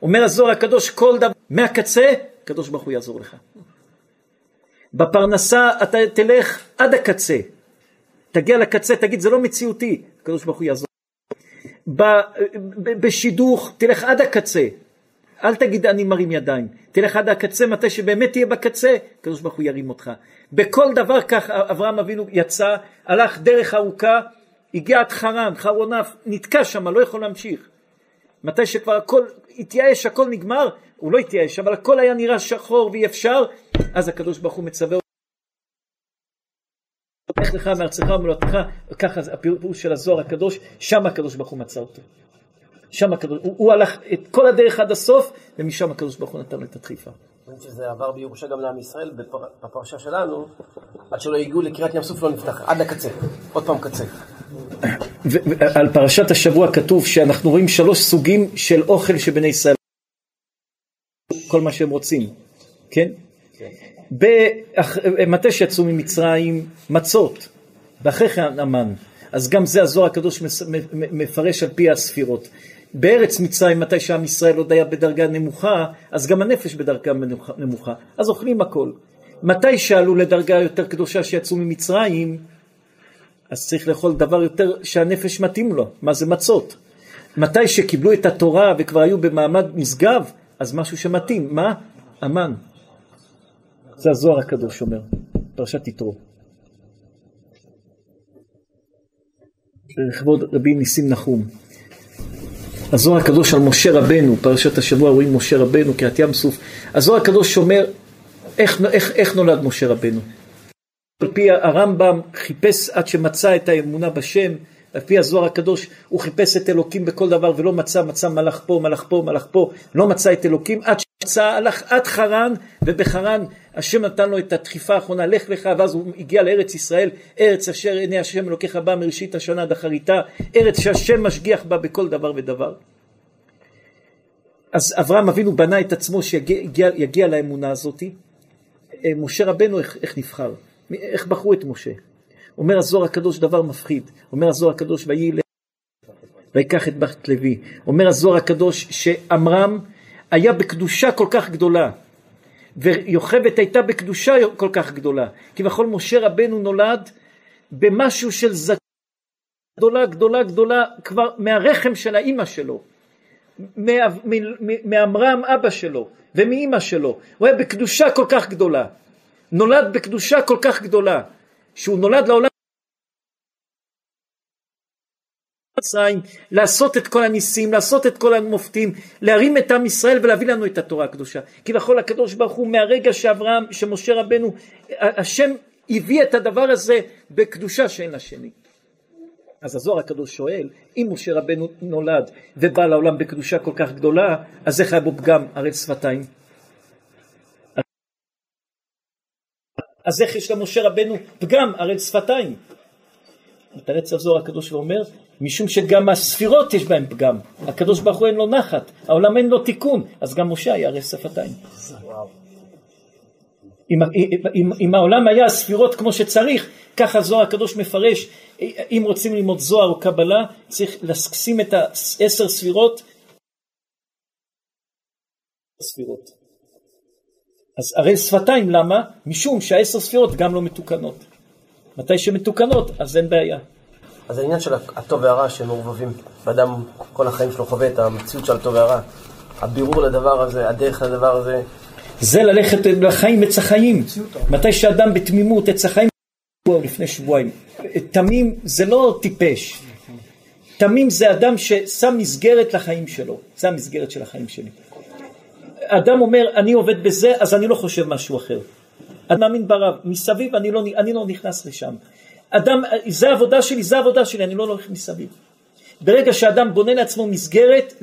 אומר הזוהר הקדוש, כל דבר, מהקצה, הקדוש ברוך הוא יעזור לך. בפרנסה אתה תלך עד הקצה. תגיע לקצה, תגיד, זה לא מציאותי, הקדוש ברוך הוא יעזור. בשידוך, תלך עד הקצה. אל תגיד אני מרים ידיים, תלך עד הקצה, מתי שבאמת תהיה בקצה, הקדוש ברוך הוא ירים אותך. בכל דבר כך אברהם אבינו יצא, הלך דרך ארוכה, הגיע עד חרן, חרון אף, נתקע שם, לא יכול להמשיך. מתי שכבר הכל התייאש, הכל נגמר, הוא לא התייאש, אבל הכל היה נראה שחור ואי אפשר, אז הקדוש ברוך הוא מצווה לך לך מארצך ומולדתך, ככה הפירוש של הזוהר הקדוש, שם הקדוש ברוך הוא מצא אותו. שם הקדוש, הוא, הוא הלך את כל הדרך עד הסוף, ומשם הקדוש ברוך הוא נתן לו את הדחיפה. שזה עבר בירושה גם לעם ישראל בפר... בפרשה שלנו, עד שלא הגיעו לקריאת ים סוף לא נפתח, עד הקצה, עוד פעם קצה. על פרשת השבוע כתוב שאנחנו רואים שלוש סוגים של אוכל שבני ישראל, כל מה שהם רוצים, כן? מתי שיצאו ממצרים מצות, ואחרי כן המן. אז גם זה הזוהר הקדוש מפרש על פי הספירות. בארץ מצרים, מתי שעם ישראל עוד היה בדרגה נמוכה, אז גם הנפש בדרגה נמוכה, אז אוכלים הכל. מתי שעלו לדרגה יותר קדושה שיצאו ממצרים, אז צריך לאכול דבר יותר שהנפש מתאים לו, מה זה מצות. מתי שקיבלו את התורה וכבר היו במעמד משגב, אז משהו שמתאים, מה? המן. זה הזוהר הקדוש אומר, פרשת יתרו. לכבוד רבי ניסים נחום. הזוהר הקדוש על משה רבנו, פרשת השבוע רואים משה רבנו, קריאת ים סוף. הזוהר הקדוש אומר איך, איך, איך נולד משה רבנו. על פי הרמב"ם חיפש עד שמצא את האמונה בשם, על פי הזוהר הקדוש הוא חיפש את אלוקים בכל דבר ולא מצא, מצא מלאך פה, מלאך פה, מלאך פה, לא מצא את אלוקים עד שמצא, הלך עד חרן ובחרן השם נתן לו את הדחיפה האחרונה, לך לך, ואז הוא הגיע לארץ ישראל, ארץ אשר עיני השם אלוקיך בא מראשית השנה עד אחריתה, ארץ שהשם משגיח בה בכל דבר ודבר. אז אברהם אבינו בנה את עצמו שיגיע לאמונה הזאתי. אה, משה רבנו איך, איך נבחר, איך בחרו את משה. אומר הזוהר הקדוש דבר מפחיד, אומר הזוהר הקדוש ויהי ויקח את בת לוי. אומר הזוהר הקדוש שעמרם היה בקדושה כל כך גדולה, ויוכבד הייתה בקדושה כל כך גדולה. כביכול משה רבנו נולד במשהו של זקה גדולה גדולה גדולה כבר מהרחם של האימא שלו, מעמרם אבא שלו ומאימא שלו. הוא היה בקדושה כל כך גדולה. נולד בקדושה כל כך גדולה, שהוא נולד לעולם לעשות את כל הניסים, לעשות את כל המופתים, להרים את עם ישראל ולהביא לנו את התורה הקדושה. כביכול הקדוש ברוך הוא מהרגע שאברהם, שמשה רבנו, השם הביא את הדבר הזה בקדושה שאין לה שני. אז הזוהר הקדוש שואל, אם משה רבנו נולד ובא לעולם בקדושה כל כך גדולה, אז איך היה בו פגם ערל שפתיים? אז איך יש למשה רבנו פגם ערל שפתיים? מתרץ הזוהר הקדוש ואומר, משום שגם הספירות יש בהן פגם. הקדוש ברוך הוא אין לו נחת, העולם אין לו תיקון, אז גם משה היה ערל שפתיים. אם, אם, אם העולם היה ספירות כמו שצריך, ככה זוהר הקדוש מפרש, אם רוצים ללמוד זוהר או קבלה, צריך לשים את העשר ספירות ספירות. אז הרי שפתיים, למה? משום שהעשר ספירות גם לא מתוקנות. מתי שמתוקנות, אז אין בעיה. אז העניין של הטוב והרע שמעורבבים, ואדם כל החיים שלו חווה את המציאות של הטוב והרע, הבירור לדבר הזה, הדרך לדבר הזה. זה ללכת לחיים עץ החיים. מתי שאדם בתמימות עץ החיים, לפני שבועיים. תמים זה לא טיפש. תמים זה אדם ששם מסגרת לחיים שלו. זה המסגרת של החיים שלי. אדם אומר, אני עובד בזה, אז אני לא חושב משהו אחר. אני מאמין ברב, מסביב אני לא, אני לא נכנס לשם. אדם, זה העבודה שלי, זה העבודה שלי, אני לא הולך מסביב. ברגע שאדם בונה לעצמו מסגרת,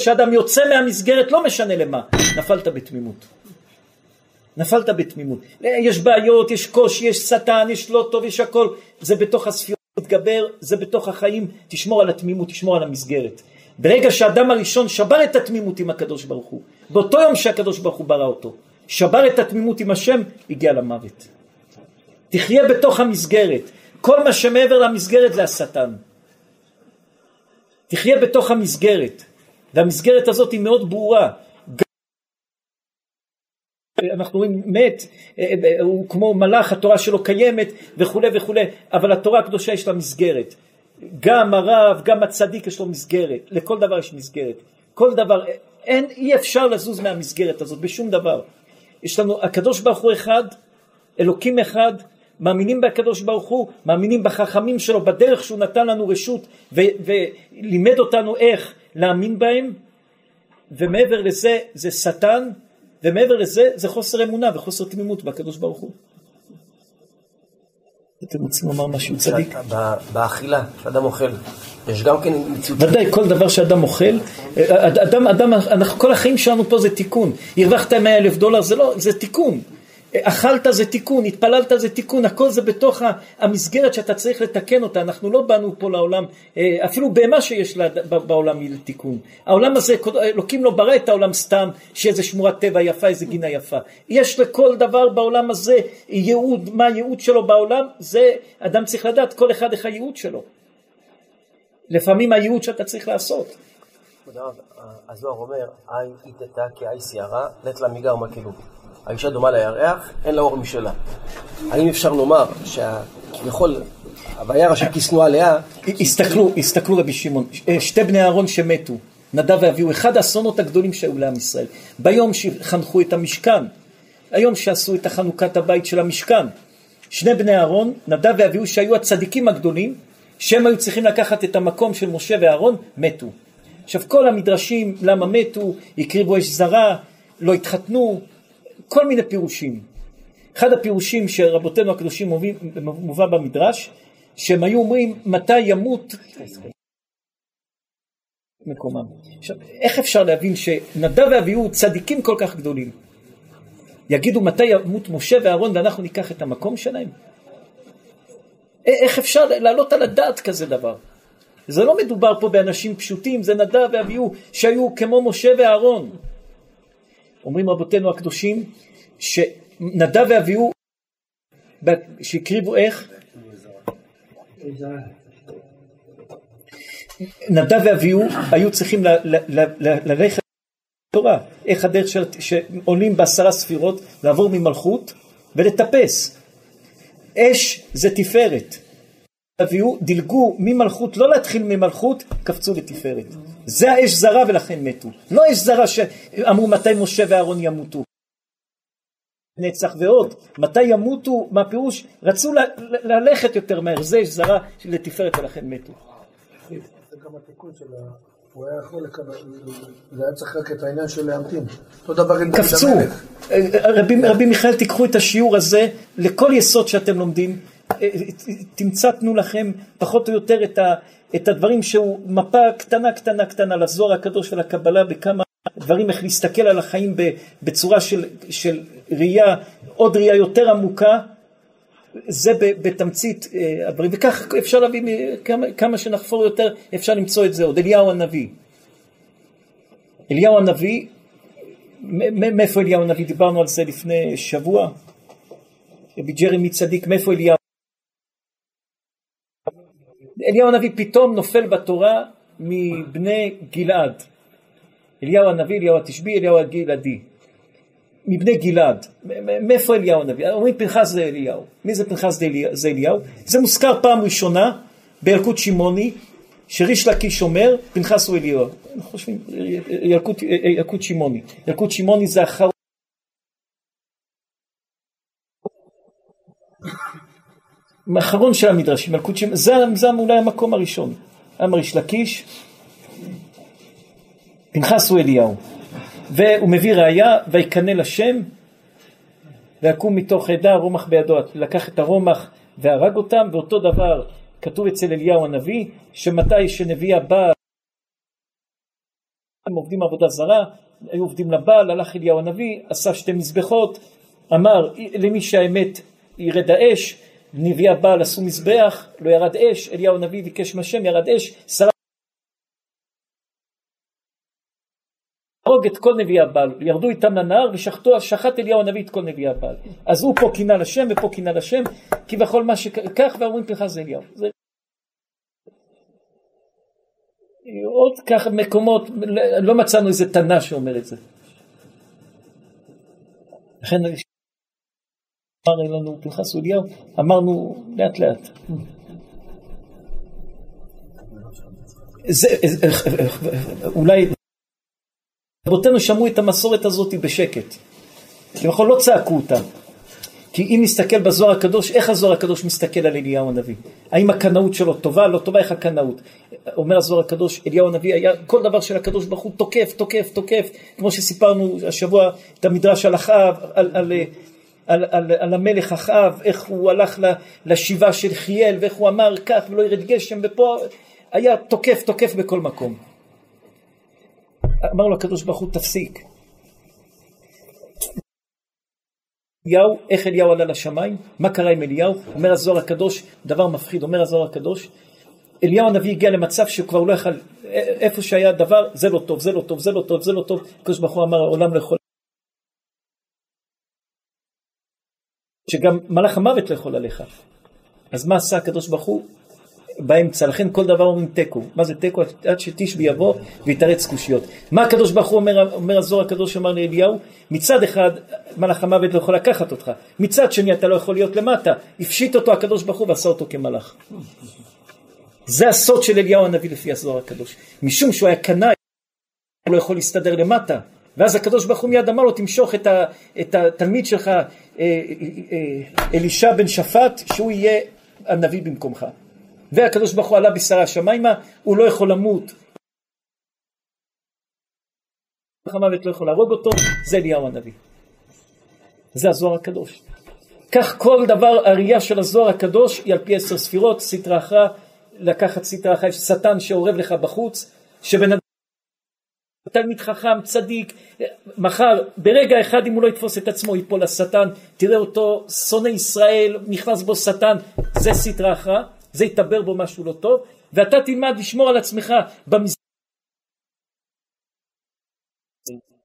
כשאדם יוצא מהמסגרת, לא משנה למה, נפלת בתמימות. נפלת בתמימות. יש בעיות, יש קושי, יש שטן, יש לא טוב, יש הכל. זה בתוך הספירות מתגבר, זה בתוך החיים, תשמור על התמימות, תשמור על המסגרת. ברגע שהאדם הראשון שבר את התמימות עם הקדוש ברוך הוא, באותו יום שהקדוש ברוך הוא ברא אותו, שבר את התמימות עם השם, הגיע למוות. תחיה בתוך המסגרת. כל מה שמעבר למסגרת זה השטן. תחיה בתוך המסגרת. והמסגרת הזאת היא מאוד ברורה. אנחנו רואים מת, אה, אה, הוא כמו מלאך, התורה שלו קיימת וכולי וכולי, אבל התורה הקדושה יש לה מסגרת. גם הרב, גם הצדיק יש לו מסגרת, לכל דבר יש מסגרת. כל דבר, אין, אי אפשר לזוז מהמסגרת הזאת בשום דבר. יש לנו, הקדוש ברוך הוא אחד, אלוקים אחד, מאמינים בקדוש ברוך הוא, מאמינים בחכמים שלו, בדרך שהוא נתן לנו רשות ו- ולימד אותנו איך להאמין בהם, ומעבר לזה זה שטן, ומעבר לזה זה חוסר אמונה וחוסר תמימות בקדוש ברוך הוא. אתם רוצים לומר משהו צדיק? באכילה, כשאדם אוכל, יש גם כן מציאות... ודאי, כל דבר שאדם אוכל, אדם, אדם, אנחנו, כל החיים שלנו פה זה תיקון. הרווחת 100 אלף דולר, זה לא, זה תיקון. אכלת זה תיקון, התפללת זה תיקון, הכל זה בתוך המסגרת שאתה צריך לתקן אותה, אנחנו לא באנו פה לעולם, אה, אפילו בהמה שיש לה בעולם היא לתיקון. העולם הזה, אלוקים לא ברא את העולם סתם, שאיזה שמורת טבע יפה, איזה גינה יפה. יש לכל דבר בעולם הזה ייעוד, מה הייעוד שלו בעולם, זה אדם צריך לדעת, כל אחד איך הייעוד שלו. לפעמים הייעוד שאתה צריך לעשות. הרב, הזוהר אומר, עין איתתה כעי שערה, לית לה מיגר מקלו. האישה דומה לירח, אין לה אור משלה. האם אפשר לומר שכביכול הוויה אשר כיסנו עליה... הסתכלו, הסתכלו רבי שמעון, אה, שתי בני אהרון שמתו, נדב ואביהו, אחד האסונות הגדולים שהיו לעם ישראל. ביום שחנכו את המשכן, היום שעשו את החנוכת הבית של המשכן, שני בני אהרון, נדב ואביהו, שהיו הצדיקים הגדולים, שהם היו צריכים לקחת את המקום של משה ואהרון, מתו. עכשיו כל המדרשים, למה מתו, הקריבו אש זרה, לא התחתנו, כל מיני פירושים. אחד הפירושים שרבותינו הקדושים מובא במדרש, שהם היו אומרים מתי ימות מקומם. עכשיו, איך אפשר להבין שנדב ואביהו צדיקים כל כך גדולים? יגידו מתי ימות משה ואהרון ואנחנו ניקח את המקום שלהם? איך אפשר להעלות על הדעת כזה דבר? זה לא מדובר פה באנשים פשוטים, זה נדב ואביהו שהיו כמו משה ואהרון. אומרים רבותינו הקדושים שנדב ואביהו שהקריבו איך? נדב ואביהו היו צריכים ללכת לתורה, איך הדרך שעולים בעשרה ספירות, לעבור ממלכות ולטפס. אש זה תפארת. אביהו דילגו ממלכות, לא להתחיל ממלכות, קפצו לתפארת. זה האש זרה ולכן מתו. לא אש זרה שאמרו מתי משה ואהרון ימותו. נצח ועוד, מתי ימותו, מה פירוש? רצו ללכת יותר מהר, זה אש זרה לתפארת ולכן מתו. זה גם התיקון של ה... הוא היה יכול לקבל, זה היה צריך רק את העניין של להמתין. אותו דבר עם דוד המלך. רבי, רבי מיכאל, תיקחו את השיעור הזה לכל יסוד שאתם לומדים, תמצתנו לכם פחות או יותר את, ה, את הדברים שהוא מפה קטנה קטנה קטנה לזוהר הקדוש ולקבלה בכמה דברים איך להסתכל על החיים בצורה של, של ראייה, עוד ראייה יותר עמוקה, זה בתמצית אה, הדברים, וכך אפשר להביא, כמה, כמה שנחפור יותר אפשר למצוא את זה עוד, אליהו הנביא. אליהו הנביא, מאיפה אליהו הנביא? דיברנו על זה לפני שבוע. רבי ג'רמי צדיק, מאיפה אליהו? אליהו הנביא פתאום נופל בתורה מבני גלעד. אליהו הנביא, אליהו התשבי, אליהו הגלעדי. מבני גלעד. מאיפה אליהו הנביא? אומרים פנחס זה אליהו. מי זה פנחס זה אליהו? זה מוזכר פעם ראשונה בילקוט שמעוני, שריש לקיש אומר, פנחס הוא אליהו. אנחנו חושבים, ילקוט, שמעוני. ילקוט שמעוני זה אחר... האחרון של המדרשים, שמעוני, זה, זה אולי המקום הראשון. עם ריש לקיש, פנחס הוא אליהו. והוא מביא ראייה, ויקנא לשם, ויקום מתוך עדה רומח בידו, לקח את הרומח והרג אותם, ואותו דבר כתוב אצל אליהו הנביא, שמתי שנביא הבא, הם עובדים עבודה זרה, היו עובדים לבעל, הלך אליהו הנביא, עשה שתי מזבחות, אמר למי שהאמת ירד האש, נביאי הבעל עשו מזבח, לא ירד אש, אליהו הנביא ביקש מהשם, ירד אש, שרה להרוג את כל נביאי הבעל, ירדו איתם לנהר ושחטו, שחט אליהו הנביא את כל נביאי הבעל. אז הוא פה קינה לשם ופה קינה לשם, כביכול מה שכך, ואומרים פנחס זה אליהו. זה... עוד ככה מקומות, לא מצאנו איזה תנא שאומר את זה. לכן אמר לנו פנחס אליהו, אמרנו לאט לאט. זה, אולי רבותינו שמעו את המסורת הזאת בשקט. כביכול לא צעקו אותה. כי אם נסתכל בזוהר הקדוש, איך הזוהר הקדוש מסתכל על אליהו הנביא? האם הקנאות שלו טובה? לא טובה, איך הקנאות? אומר הזוהר הקדוש, אליהו הנביא היה, כל דבר של הקדוש ברוך הוא תוקף, תוקף, תוקף, כמו שסיפרנו השבוע את המדרש אחאב, על, על, על, על, על המלך אחאב, איך הוא הלך לשיבה של חיאל, ואיך הוא אמר כך ולא ירד גשם, ופה היה תוקף, תוקף בכל מקום. אמר לו הקדוש ברוך הוא תפסיק. אליהו, איך אליהו עלה לשמיים? מה קרה עם אליהו? אומר הזוהר הקדוש, דבר מפחיד, אומר הזוהר הקדוש, אליהו הנביא הגיע למצב שכבר הוא לא יכל, איפה שהיה דבר, זה לא טוב, זה לא טוב, זה לא טוב, זה לא טוב, הקדוש ברוך הוא אמר, העולם לא יכול... שגם מלאך המוות לא יכול עליך. אז מה עשה הקדוש ברוך הוא? באמצע, לכן כל דבר אומרים תיקו. מה זה תיקו? עד שתשבי יבוא ויתרץ קושיות. מה הקדוש ברוך הוא אומר, אומר הזוהר הקדוש אמר לאליהו? מצד אחד מלאך המוות לא יכול לקחת אותך, מצד שני אתה לא יכול להיות למטה. הפשיט אותו הקדוש ברוך הוא ועשה אותו כמלאך. זה הסוד של אליהו הנביא לפי הזוהר הקדוש. משום שהוא היה קנאי, הוא לא יכול להסתדר למטה. ואז הקדוש ברוך הוא מיד אמר לו, תמשוך את, ה, את התלמיד שלך, אלישע בן שפט, שהוא יהיה הנביא במקומך. והקדוש ברוך הוא עלה בשרה השמיימה, הוא לא יכול למות. המוות לא יכול להרוג אותו, זה אליהו הנביא. זה הזוהר הקדוש. כך כל דבר, הראייה של הזוהר הקדוש היא על פי עשר ספירות, סטרא אחרא, לקחת סטרא אחרא, יש שטן שאורב לך בחוץ, שבן תלמיד חכם, צדיק, מחר, ברגע אחד אם הוא לא יתפוס את עצמו ייפול לשטן, תראה אותו שונא ישראל, נכנס בו שטן, זה סטרא אחרא, זה יתבר בו משהו לא טוב, ואתה תלמד לשמור על עצמך במזרח.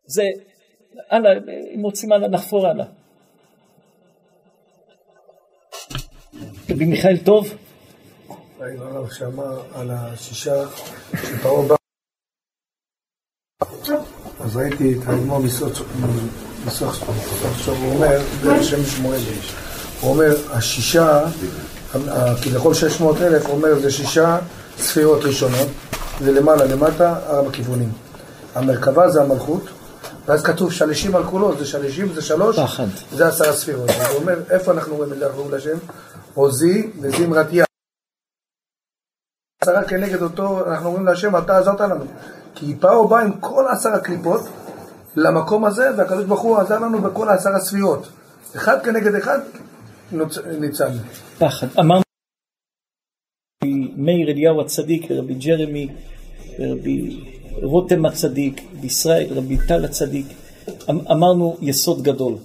זה, הלאה, אם רוצים הלאה, נחפור הלאה. רבי מיכאל טוב? שאמר על השישה שפרעה בא אז ראיתי את האדמו"ר מסוך עכשיו הוא אומר, זה שם שמואל הוא אומר, השישה, כביכול 600 אלף, הוא אומר, זה שישה ספירות ראשונות, זה למעלה למטה, ארבע כיוונים. המרכבה זה המלכות, ואז כתוב שלישים על כולו, זה שלישים, זה שלוש. זה עשרה ספירות. הוא אומר, איפה אנחנו רואים את זה, אנחנו רואים להשם? עוזי וזמרת יד. עשרה כנגד אותו, אנחנו אומרים להשם, אתה עזרת לנו. כי פרעה בא עם כל עשר הקליפות למקום הזה, והקדוש ברוך הוא עזר לנו בכל עשר הספירות. אחד כנגד אחד ניצל. פחד. אמרנו מאיר אליהו הצדיק, רבי ג'רמי, רבי רותם הצדיק, בישראל, רבי טל הצדיק, אמ- אמרנו יסוד גדול.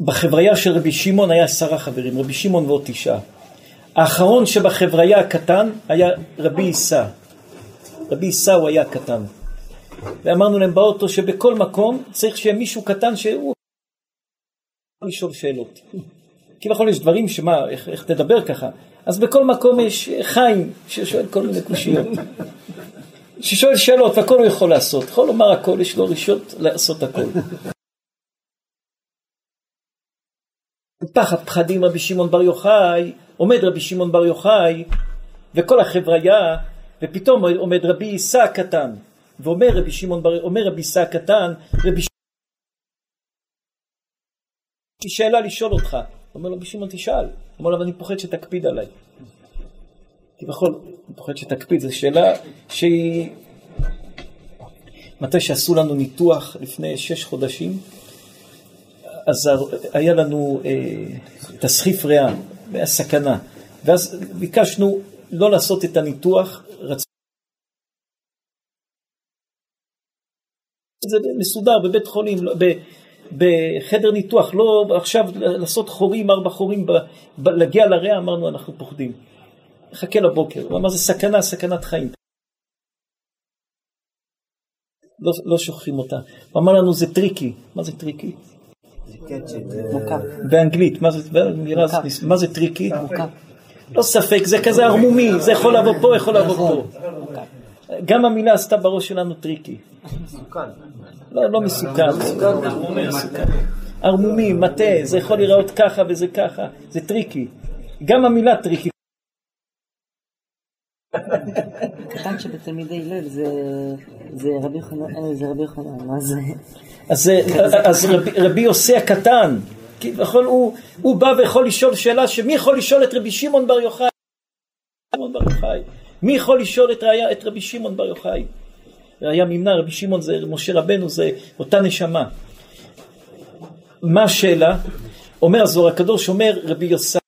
בחבריה של רבי שמעון היה עשרה חברים, רבי שמעון ועוד תשעה. האחרון שבחבריה הקטן היה רבי עיסא. רבי עיסא הוא היה קטן. ואמרנו להם באוטו שבכל מקום צריך שיהיה מישהו קטן שהוא לשאול שאלות. כביכול יש דברים שמה, איך, איך תדבר ככה. אז בכל מקום יש חיים ששואל כל מיני קושיות. ששואל שאלות והכל הוא יכול לעשות. יכול לומר הכל, יש לו רשות לעשות הכל. פחד פחדים רבי שמעון בר יוחאי, עומד רבי שמעון בר יוחאי וכל החבריה ופתאום עומד רבי עיסא הקטן ואומר רבי שמעון בר אומר רבי עיסא הקטן רבי יש שאלה לשאול אותך. אומר לו רבי שמעון תשאל. אומר לו אני פוחד שתקפיד עליי. כביכול אני פוחד שתקפיד זו שאלה שהיא מתי שעשו לנו ניתוח לפני שש חודשים אז היה לנו אה, תסחיף ריאה, היה סכנה, ואז ביקשנו לא לעשות את הניתוח, רצ... זה מסודר בבית חולים, לא, ב, בחדר ניתוח, לא עכשיו לעשות חורים, ארבע חורים, ב, ב, להגיע לריאה, אמרנו אנחנו פוחדים. חכה לבוקר, הוא אמר זה סכנה, סכנת חיים. לא, לא שוכחים אותה. הוא אמר לנו זה tricky, מה זה tricky? באנגלית, מה זה, מה זה tricky? לא ספק, זה כזה ערמומי, זה יכול לבוא פה, יכול לבוא פה. גם המילה עשתה בראש שלנו tricky. לא, לא מסוכן. ערמומי, מטעה, זה יכול להיראות ככה וזה ככה, זה tricky. גם המילה tricky. קטן שבתלמידי הלל זה רבי יוחנן, מה זה? אז, אז רבי, רבי יוסי הקטן, כביכול הוא, הוא בא ויכול לשאול שאלה שמי יכול לשאול את רבי שמעון בר יוחאי? מי יכול לשאול את, ראיה, את רבי שמעון בר יוחאי? ראיה ממנה, רבי שמעון זה משה רבנו, זה אותה נשמה. מה השאלה? אומר הזוהר הקדוש, אומר רבי יוסי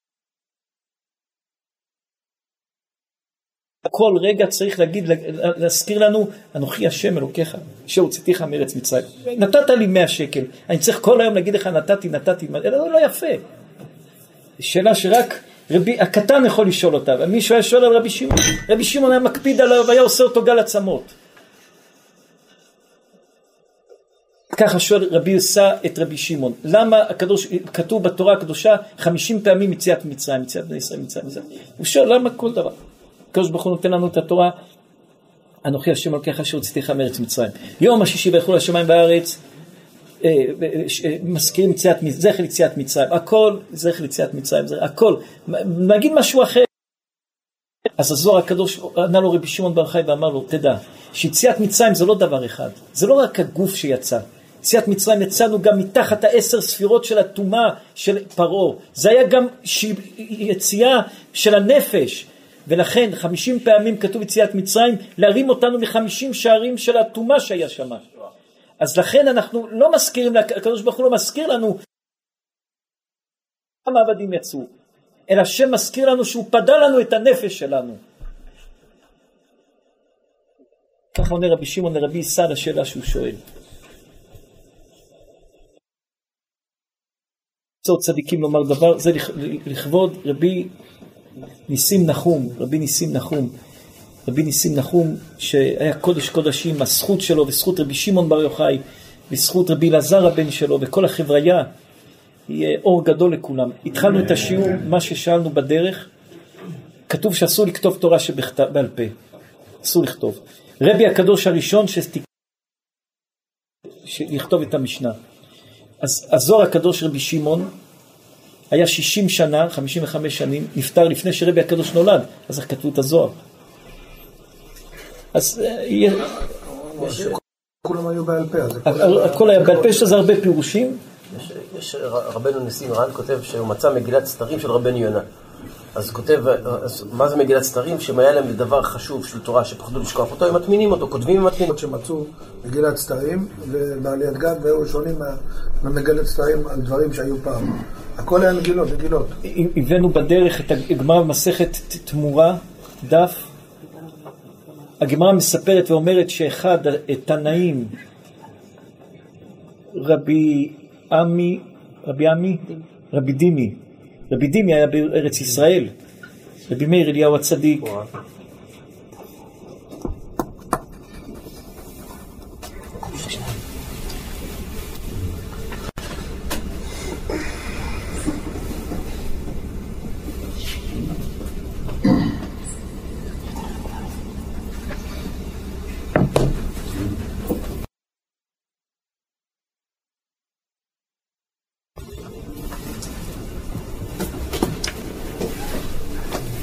כל רגע צריך להגיד, להזכיר לנו, אנוכי השם אלוקיך, שהוצאתיך מארץ מצרים. נתת לי מאה שקל, אני צריך כל היום להגיד לך נתתי, נתתי, אלא לא יפה. שאלה שרק רבי, הקטן יכול לשאול אותה, ומישהו היה שואל על רבי שמעון, רבי שמעון היה מקפיד עליו והיה עושה אותו גל עצמות. ככה שואל רבי יוסה את רבי שמעון, למה הקדוש, כתוב בתורה הקדושה חמישים פעמים יציאת מצרים, יציאת בני ישראל מצרים. הוא שואל למה כל דבר. הקדוש ברוך הוא נותן לנו את התורה, אנוכי השם אלוקיך אשר הוצאתיך מארץ מצרים. יום השישי ויחולו השמיים בארץ, אה, אה, מזכירים יציאת, זכר יציאת מצרים, הכל זכר יציאת מצרים, הכל, נגיד משהו אחר. אז הזוהר הקדוש ענה לו רבי שמעון בר חי ואמר לו, תדע, שיציאת מצרים זה לא דבר אחד, זה לא רק הגוף שיצא, יציאת מצרים יצאנו גם מתחת העשר ספירות של הטומאה של פרעה, זה היה גם יציאה של הנפש, ולכן חמישים פעמים כתוב יציאת מצרים, להרים אותנו מחמישים שערים של הטומאה שהיה שם. אז לכן אנחנו לא מזכירים, הקדוש ברוך הוא לא מזכיר לנו כמה עבדים יצאו, אלא השם מזכיר לנו שהוא פדה לנו את הנפש שלנו. ככה עונה רבי שמעון לרבי עיסא לשאלה שהוא שואל. צדיקים לומר דבר, זה לכבוד רבי ניסים נחום, רבי ניסים נחום, רבי ניסים נחום שהיה קודש קודשים, הזכות שלו וזכות רבי שמעון בר יוחאי וזכות רבי אלעזר הבן שלו וכל החבריה יהיה אור גדול לכולם. התחלנו את השיעור, מה ששאלנו בדרך, כתוב שאסור לכתוב תורה שבעל פה, אסור לכתוב. רבי הקדוש הראשון שתק... לכתוב את המשנה. אז הזוהר הקדוש רבי שמעון היה 60 שנה, 55 שנים, נפטר לפני שרבי הקדוש נולד, אז איך כתבו את הזוהר? אז אה, יהיה... כולם היו בעל פה. הכל היה בעל פה, יש לזה הרבה פירושים. יש רבנו ניסים רן כותב שהוא מצא מגילת סתרים של רבנו יונה. אז כותב, אז מה זה מגילת סתרים? שאם היה להם דבר חשוב של תורה שפחדו לשכוח אותו, הם מטמינים אותו, כותבים ומטמינים. שמצאו מגילת סתרים, ובעליית גג, והיו ראשונים מהמגילת סתרים על דברים שהיו פעם. הכל היה מגילות, מגילות. הבאנו בדרך את הגמרא במסכת תמורה, דף. הגמרא מספרת ואומרת שאחד תנאים, רבי עמי, רבי עמי, רבי דימי, רבי דימי היה בארץ ישראל, רבי מאיר אליהו הצדיק.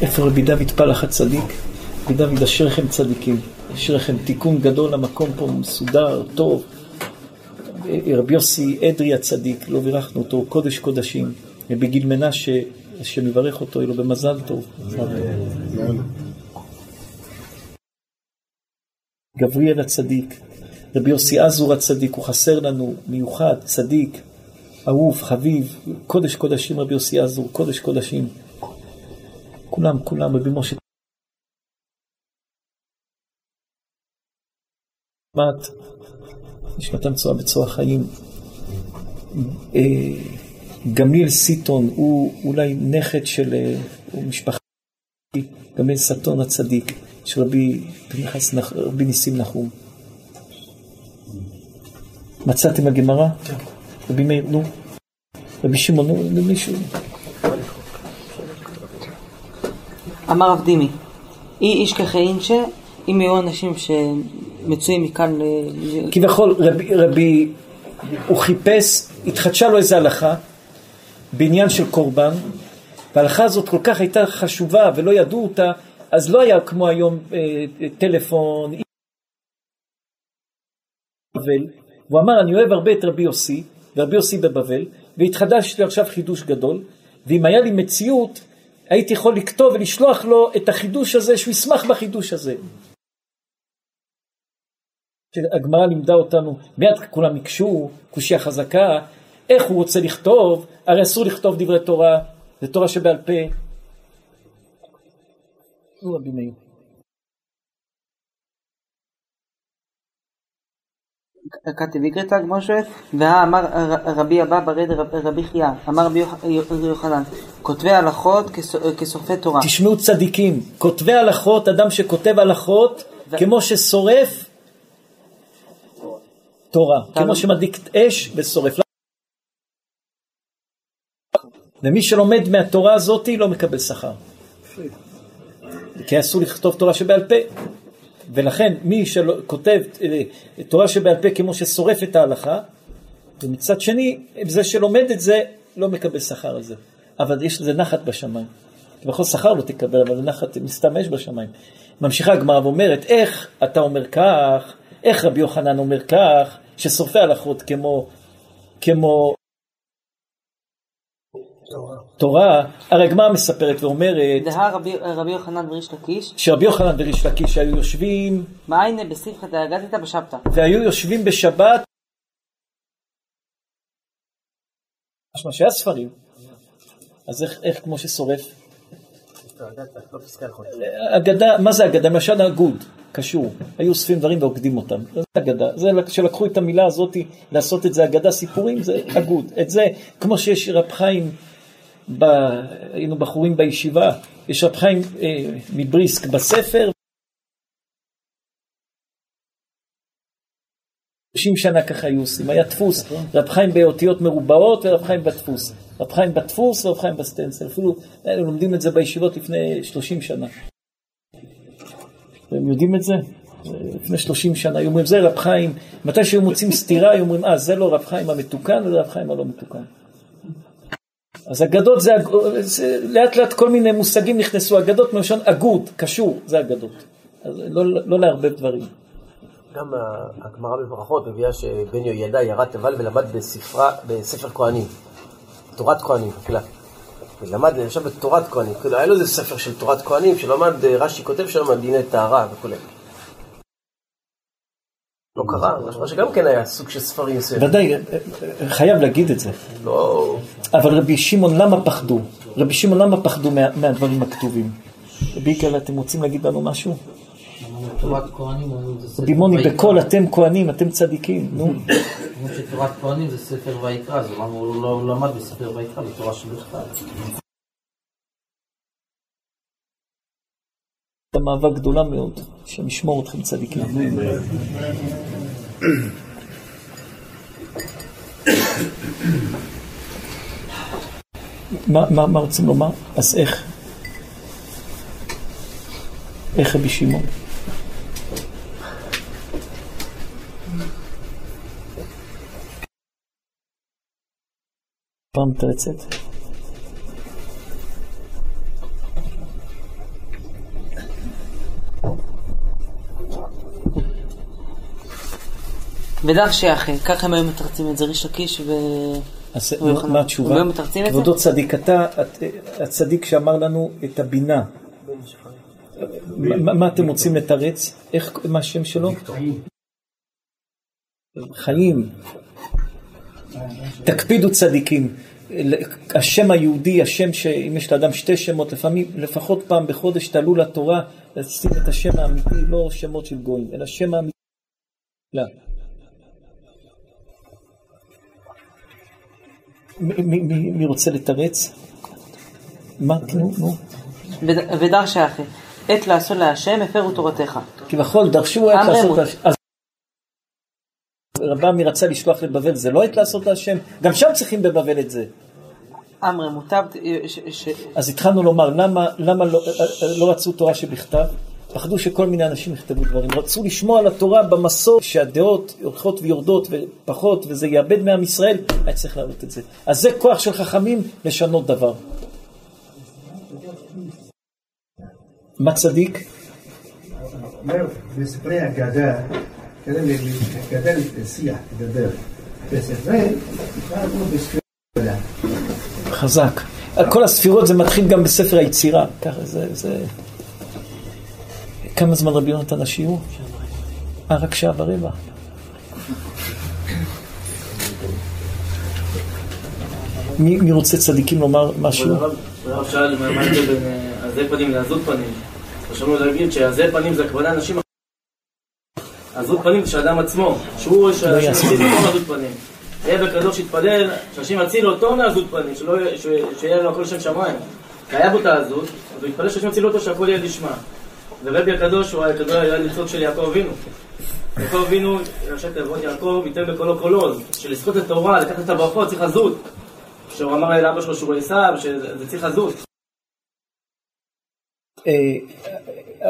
איפה רבי דוד פלח הצדיק? רבי דוד אשר לכם צדיקים, אשר לכם תיקון גדול למקום פה מסודר, טוב. רבי יוסי אדרי הצדיק, לא בירכנו אותו, קודש קודשים. ובגיל מנשה, שמברך אותו, יהיה לו במזל טוב. גבריאל הצדיק, רבי יוסי עזור הצדיק, הוא חסר לנו, מיוחד, צדיק, אהוב, חביב, קודש קודשים רבי יוסי עזור, קודש קודשים. כולם, כולם, רבי משה. מת, נשמתם צועה בצועה חיים. אה, גמליאל סיטון הוא אולי נכד של הוא משפחה, גמליאל סטון הצדיק, של רבי פנחס, רבי ניסים נחום. מצאתם הגמרא? כן. רבי מאיר, נו. רבי שמעון, נו, מישהו. אמר רב דימי, אי איש כחאינשה, אם יהיו אנשים שמצויים מכאן... כביכול רבי, רבי, הוא חיפש, התחדשה לו איזה הלכה בעניין של קורבן, וההלכה הזאת כל כך הייתה חשובה ולא ידעו אותה, אז לא היה כמו היום אה, טלפון, בבל, והוא אמר אני אוהב הרבה את רבי יוסי, ורבי יוסי בבבל, והתחדש לי עכשיו חידוש גדול, ואם היה לי מציאות הייתי יכול לכתוב ולשלוח לו את החידוש הזה, שהוא ישמח בחידוש הזה. הגמרא לימדה אותנו, מיד כולם הקשו, קושייה חזקה, איך הוא רוצה לכתוב, הרי אסור לכתוב דברי תורה, זה תורה שבעל פה. רבי מאיר. כתב הגמרא שואלת, ואמר רבי אבא ברד רבי חייא, אמר רבי יוחנן, כותבי הלכות כשורפי תורה. תשמעו צדיקים, כותבי הלכות, אדם שכותב הלכות, כמו ששורף תורה, כמו שמדליק אש ושורף. ומי שלומד מהתורה הזאת לא מקבל שכר. כי אסור לכתוב תורה שבעל פה. ולכן מי שכותב אה, תורה שבעל פה כמו ששורף את ההלכה, ומצד שני, זה שלומד את זה לא מקבל שכר על זה. אבל יש לזה נחת בשמיים. בכל שכר לא תקבל, אבל נחת מסתמש בשמיים. ממשיכה הגמרא ואומרת, איך אתה אומר כך, איך רבי יוחנן אומר כך, ששורפי הלכות כמו, כמו תורה, הרי הגמרא מספרת ואומרת דהה רבי- יוחנן וריש לקיש, שרבי יוחנן וריש לקיש היו יושבים, מעיינה בשמחא דאגתתא בשבתא. והיו יושבים בשבת, משמע שהיה ספרים, אז איך, איך כמו ששורף? אגדה, מה זה אגדה? למשל אגוד, קשור. היו אוספים דברים ועוקדים אותם. זה אגדה. זה שלקחו את המילה הזאת, לעשות את זה אגדה, סיפורים, זה אגוד. את זה, כמו שיש רב חיים, ב... היינו בחורים בישיבה, יש רב חיים אה, מבריסק בספר, 30 שנה ככה היו עושים, היה דפוס, רב חיים באותיות מרובעות ורב חיים בדפוס. רב חיים בדפוס ורב חיים בסטנסל, אפילו היינו לומדים את זה בישיבות לפני 30 שנה. אתם יודעים את זה? לפני 30 שנה, היו אומרים, זה רב חיים, מתי שהיו מוצאים סתירה, היו אומרים, אה, זה לא רב חיים המתוקן, זה רב חיים הלא מתוקן. אז אגדות זה, זה לאט לאט כל מיני מושגים נכנסו, אגדות מלשון אגוד, קשור, זה אגדות. אז לא, לא לערבב דברים. גם הגמרא בברכות מביאה שבן יהוידע ירד תבל ולמד בספרה, בספר כהנים. תורת כהנים, תפילה. ולמד, ישב בתורת כהנים. כאילו, היה לו איזה ספר של תורת כהנים, שלמד, אה, רש"י כותב שם דיני טהרה וכולי. לא קרה, משמע שגם כן היה סוג של ספרים מסוימים. ודאי, חייב להגיד את זה. לא... אבל רבי שמעון למה פחדו? רבי שמעון למה פחדו מה, מהדברים הכתובים? רבי יקל, אתם רוצים להגיד לנו משהו? תורת רבי מוני. בקול אתם כהנים, אתם צדיקים, נו. שתורת כהנים זה ספר ויקרא, אז למה הוא לא למד בספר ויקרא בתורה שבכתב? זו מאבק גדולה מאוד, השם ישמור אתכם צדיקים. מה, מה, מה רוצים לומר? אז איך? איך רבי שמעון? פעם מתרצת? ודרך שיחי, ככה הם היו מתרצים את זה, ריש לקיש ו... אז. מה התשובה? כבודו צדיק, אתה את- הצדיק שאמר לנו את הבינה. מה מה אתם רוצים לתרץ? איך, מה השם שלו? חיים. תקפידו צדיקים. השם היהודי, השם שאם יש לאדם שתי שמות, לפעמים, לפחות פעם בחודש תעלו לתורה, לשים את השם האמיתי, לא שמות של גויים, אלא שם האמיתי. מי- רוצה לתרץ? מה, נו, נו. וד- ודרך שיחי, עת לעשות להשם, הפרו תורתך. כביכול דרשו עת לעשות. להשם. רבם רצה לשלוח לבבל, זה לא עת לעשות להשם? גם שם צריכים בבבל את זה. אמרי מוטב, אז התחלנו לומר, למה, למה לא, לא רצו תורה שבכתב? פחדו שכל מיני אנשים יכתבו דברים. רצו לשמוע על התורה במסור, שהדעות הולכות ויורדות ופחות, וזה יאבד מעם ישראל, היה צריך להעלות את זה. אז זה כוח של חכמים לשנות דבר. מה צדיק? בספרי אגדה, כדי לגדל שיח, לדבר. חזק. כל הספירות זה מתחיל גם בספר היצירה. ככה זה, זה... כמה זמן רבי יונתן השיעור? אה, רק שעה ורבע. מי, מי רוצה צדיקים לומר משהו? הרב שאל מה מה ההבדל בין אה, עזי פנים לעזות פנים. חשבנו להגיד שעזי פנים זה הכוונה אנשים עזות פנים זה של האדם עצמו, שהוא שאנשים. יצילו אותו מעזות פנים. רבי הקדוש התפלל שאנשים יצילו אותו מעזות פנים, יהיה- שיהיה לו הכל שם שמיים. כי היה בו את העזות, אז הוא התפלל שאנשים יצילו אותו שהכל יהיה לשמה. ורבי הקדוש הוא היה ניצוץ של יעקב אבינו. יעקב אבינו, ראשי תיבות יעקב, ייתן בקולו קולו, שלזכות התורה, לקחת את הברכות, צריך עזות. שהוא אמר לאבא שלו שהוא עשיו, שזה צריך עזות. אה,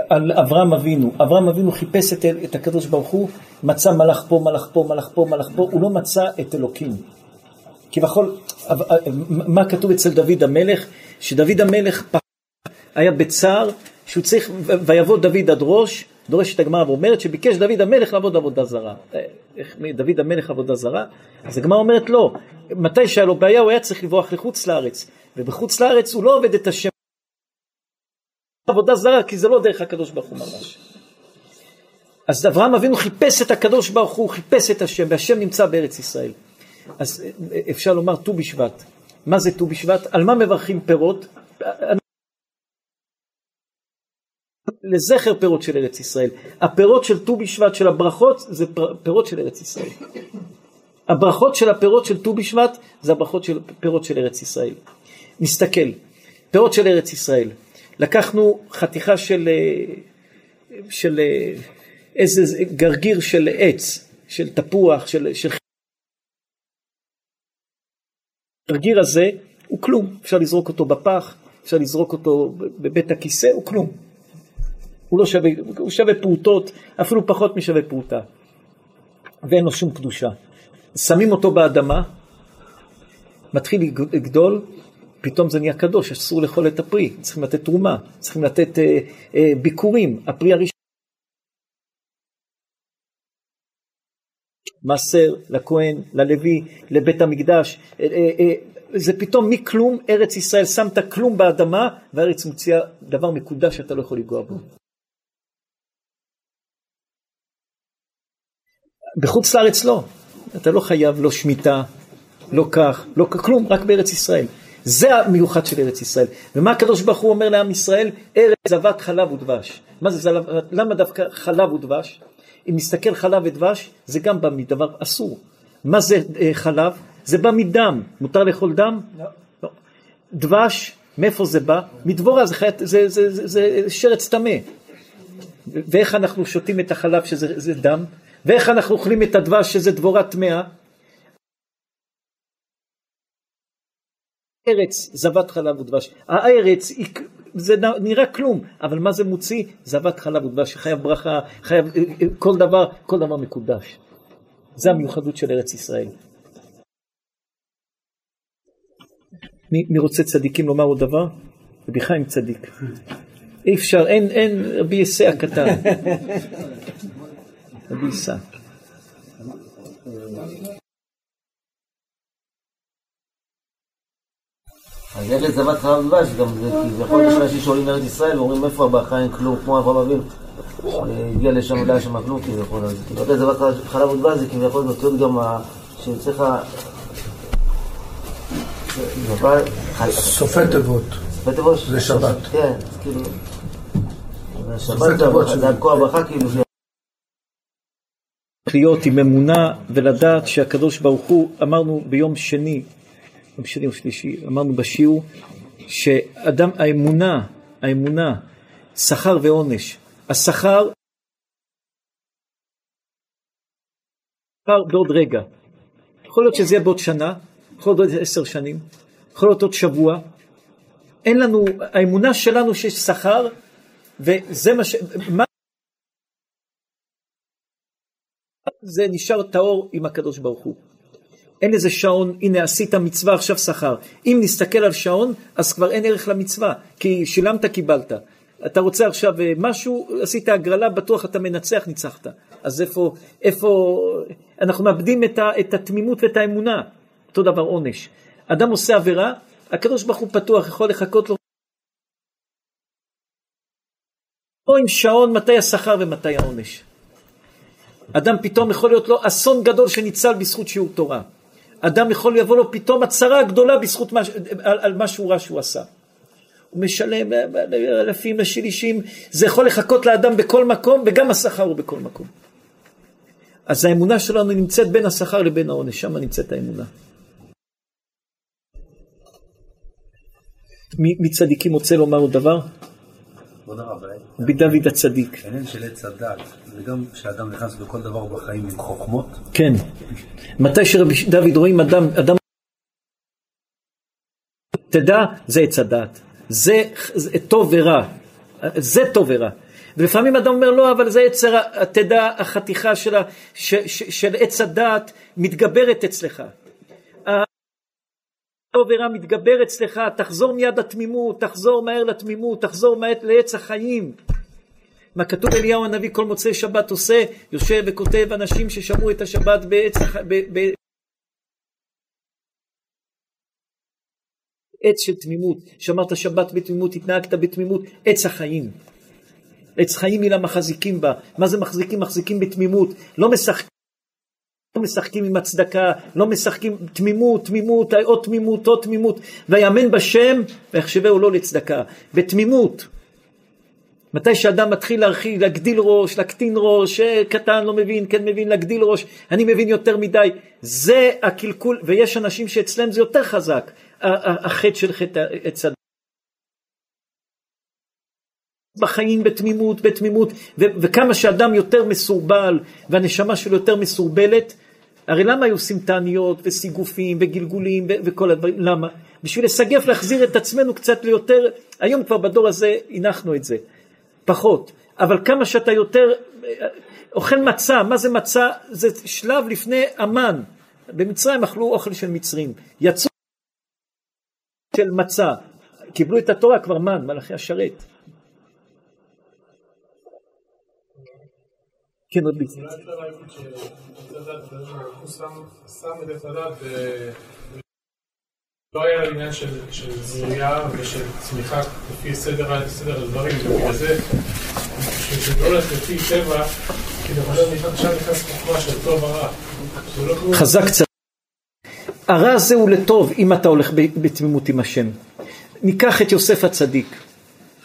על אברהם אבינו, אברהם אבינו חיפש את, את הקדוש ברוך הוא, מצא מלאך פה, מלאך פה, מלאך פה, מלאך פה, הוא לא מצא את אלוקים. כביכול, אה, מה כתוב אצל דוד המלך? שדוד המלך היה בצער, שהוא צריך, ויבוא דוד עד ראש, דורשת הגמרא ואומרת שביקש דוד המלך לעבוד עבודה זרה. אה, איך דוד המלך עבודה זרה? אז הגמרא אומרת לא, מתי שהיה לו בעיה הוא היה צריך לברוח לחוץ לארץ, ובחוץ לארץ הוא לא עובד את השם עבודה זרה, כי זה לא דרך הקדוש ברוך הוא ממש. אז אברהם אבינו חיפש את הקדוש ברוך הוא, חיפש את השם, והשם נמצא בארץ ישראל. אז אפשר לומר ט"ו בשבט. מה זה ט"ו בשבט? על מה מברכים פירות? לזכר פירות של ארץ ישראל. הפירות של ט"ו בשבט של הברכות זה פירות של ארץ ישראל. הברכות של הפירות של ט"ו בשבט זה הברכות של פירות של ארץ ישראל. נסתכל, פירות של ארץ ישראל. לקחנו חתיכה של, אה, של אה, איזה גרגיר של עץ, של תפוח, של... של... הגרגיר הזה הוא כלום, אפשר לזרוק אותו בפח, אפשר לזרוק אותו בבית הכיסא, הוא כלום. הוא לא שווה, הוא שווה פרוטות, אפילו פחות משווה פרוטה. ואין לו שום קדושה. שמים אותו באדמה, מתחיל לגדול, פתאום זה נהיה קדוש, אסור לאכול את הפרי, צריכים לתת תרומה, צריכים לתת אה, אה, ביקורים. הפרי הראשון... מעשר לכהן, ללוי, לבית המקדש. אה, אה, אה, זה פתאום מכלום, ארץ ישראל שמת כלום באדמה, והארץ מוציאה דבר מקודש שאתה לא יכול לגוע בו. בחוץ לארץ לא, אתה לא חייב לא שמיטה, לא כך, לא כלום, רק בארץ ישראל. זה המיוחד של ארץ ישראל. ומה הקדוש ברוך הוא אומר לעם ישראל? ארץ זבת חלב ודבש. מה זה זבת? למה דווקא חלב ודבש? אם נסתכל חלב ודבש, זה גם בא מדבר אסור. מה זה אה, חלב? זה בא מדם. מותר לאכול דם? לא. לא. דבש, מאיפה זה בא? מדבורה, זה, חיית, זה, זה, זה, זה שרץ טמא. ואיך אנחנו שותים את החלב שזה דם? ואיך אנחנו אוכלים את הדבש שזה דבורה טמאה? ארץ זבת חלב ודבש. הארץ זה נראה כלום, אבל מה זה מוציא? זבת חלב ודבש, חייב ברכה, חייב אה, אה, כל דבר, כל דבר מקודש. זה המיוחדות של ארץ ישראל. מי, מי רוצה צדיקים לומר עוד דבר? רבי חיים צדיק. אי אפשר, אין, אין רבי יסי הקטן. רבי יסי. אז ארץ זבת חלב דבש, גם זה כביכול יש אנשים שעולים לארץ ישראל ואומרים איפה הברכה אין כלום, כמו אברהם אבינו. הגיע לשם, לא היה שם כלום כביכול, אז כאילו ארץ זבת חלב ודבש זה כביכול נותנות גם שצריך... סופי תיבות. סופי תיבות? זה שבת. כן, כאילו... שבת זה על כל הברכה כאילו. להיות עם אמונה ולדעת שהקדוש ברוך הוא, אמרנו ביום שני, יום שני או שלישי, אמרנו בשיעור, שאדם, האמונה, האמונה, שכר ועונש. השכר, שכר בעוד רגע. יכול להיות שזה יהיה בעוד שנה, יכול להיות בעוד עשר שנים, יכול להיות עוד שבוע. אין לנו, האמונה שלנו שיש שכר, וזה מה ש... מה זה נשאר טהור עם הקדוש ברוך הוא. אין איזה שעון, הנה עשית מצווה עכשיו שכר. אם נסתכל על שעון, אז כבר אין ערך למצווה, כי שילמת קיבלת. אתה רוצה עכשיו אה, משהו, עשית הגרלה, בטוח אתה מנצח, ניצחת. אז איפה, איפה, אנחנו מאבדים את, ה, את התמימות ואת האמונה. אותו דבר עונש. אדם עושה עבירה, הקדוש ברוך הוא פתוח, יכול לחכות לו. או עם שעון מתי השכר ומתי העונש. אדם פתאום יכול להיות לו אסון גדול שניצל בזכות שיעור תורה. אדם יכול לבוא לו פתאום הצהרה גדולה בזכות מה, על, על משהו רע שהוא עשה. הוא משלם אלפים לשלישים, זה יכול לחכות לאדם בכל מקום וגם השכר הוא בכל מקום. אז האמונה שלנו נמצאת בין השכר לבין העונש, שם נמצאת האמונה. מי צדיקים רוצה לומר עוד דבר? כבוד הרב, רבי דוד הצדיק. העניין של עץ הדת, זה גם כשאדם נכנס בכל דבר בחיים עם חוכמות, כן. מתי שרבי דוד רואים אדם, אדם... תדע, זה עץ הדת. זה, זה טוב ורע. זה טוב ורע. ולפעמים אדם אומר לא, אבל זה יצר, תדע, החתיכה של, ה, ש, ש, של עץ הדת מתגברת אצלך. ורע מתגבר אצלך, תחזור מיד לתמימות, תחזור מהר לתמימות, תחזור מהר לעץ החיים. מה כתוב אליהו הנביא כל מוצאי שבת עושה, יושב וכותב אנשים ששמעו את השבת בעץ, ב, ב, עץ של תמימות, שמרת שבת בתמימות, התנהגת בתמימות, עץ החיים. עץ חיים היא למחזיקים בה. מה זה מחזיקים? מחזיקים בתמימות. לא משחקים. לא משחקים עם הצדקה, לא משחקים, תמימות, תמימות, או תמימות, או תמימות, ויאמן בשם, ויחשבהו לא לצדקה, בתמימות. מתי שאדם מתחיל להרחיב, להגדיל ראש, להקטין ראש, אה, קטן לא מבין, כן מבין, להגדיל ראש, אני מבין יותר מדי, זה הקלקול, ויש אנשים שאצלם זה יותר חזק, החטא של חטא עץ הדת. בחיים בתמימות, בתמימות, וכמה שאדם יותר מסורבל והנשמה שלו יותר מסורבלת, הרי למה היו עושים תעניות וסיגופים וגלגולים ו- וכל הדברים, למה? בשביל לסגף, להחזיר את עצמנו קצת ליותר, היום כבר בדור הזה הנחנו את זה, פחות, אבל כמה שאתה יותר אוכל מצה, מה זה מצה? זה שלב לפני המן, במצרים אכלו אוכל של מצרים, יצאו של מצה, קיבלו את התורה כבר מן, מלאכי השרת. כן, עוד לפני. אולי אפשר להגיד שהוא שם את עץ הדת לא היה עניין של זריעה ושל צמיחה לפי סדר הדברים, ובגלל זה, שזה לא הולך לפי טבע, כי עכשיו נכנס חוכמה של טוב ורע. חזק קצת. הרע הזה הוא לטוב אם אתה הולך בתמימות עם השם. ניקח את יוסף הצדיק.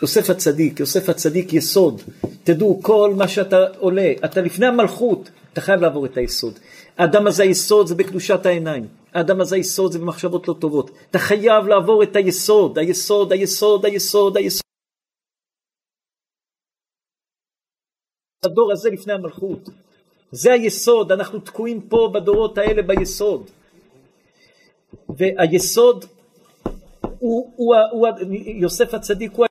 יוסף הצדיק, יוסף הצדיק יסוד. תדעו, כל מה שאתה עולה, אתה לפני המלכות, אתה חייב לעבור את היסוד. האדם הזה היסוד זה בקדושת העיניים. האדם הזה היסוד זה במחשבות לא טובות. אתה חייב לעבור את היסוד, היסוד, היסוד, היסוד, היסוד. הדור הזה לפני המלכות. זה היסוד, אנחנו תקועים פה בדורות האלה ביסוד. והיסוד הוא, הוא, הוא, הוא יוסף הצדיק הוא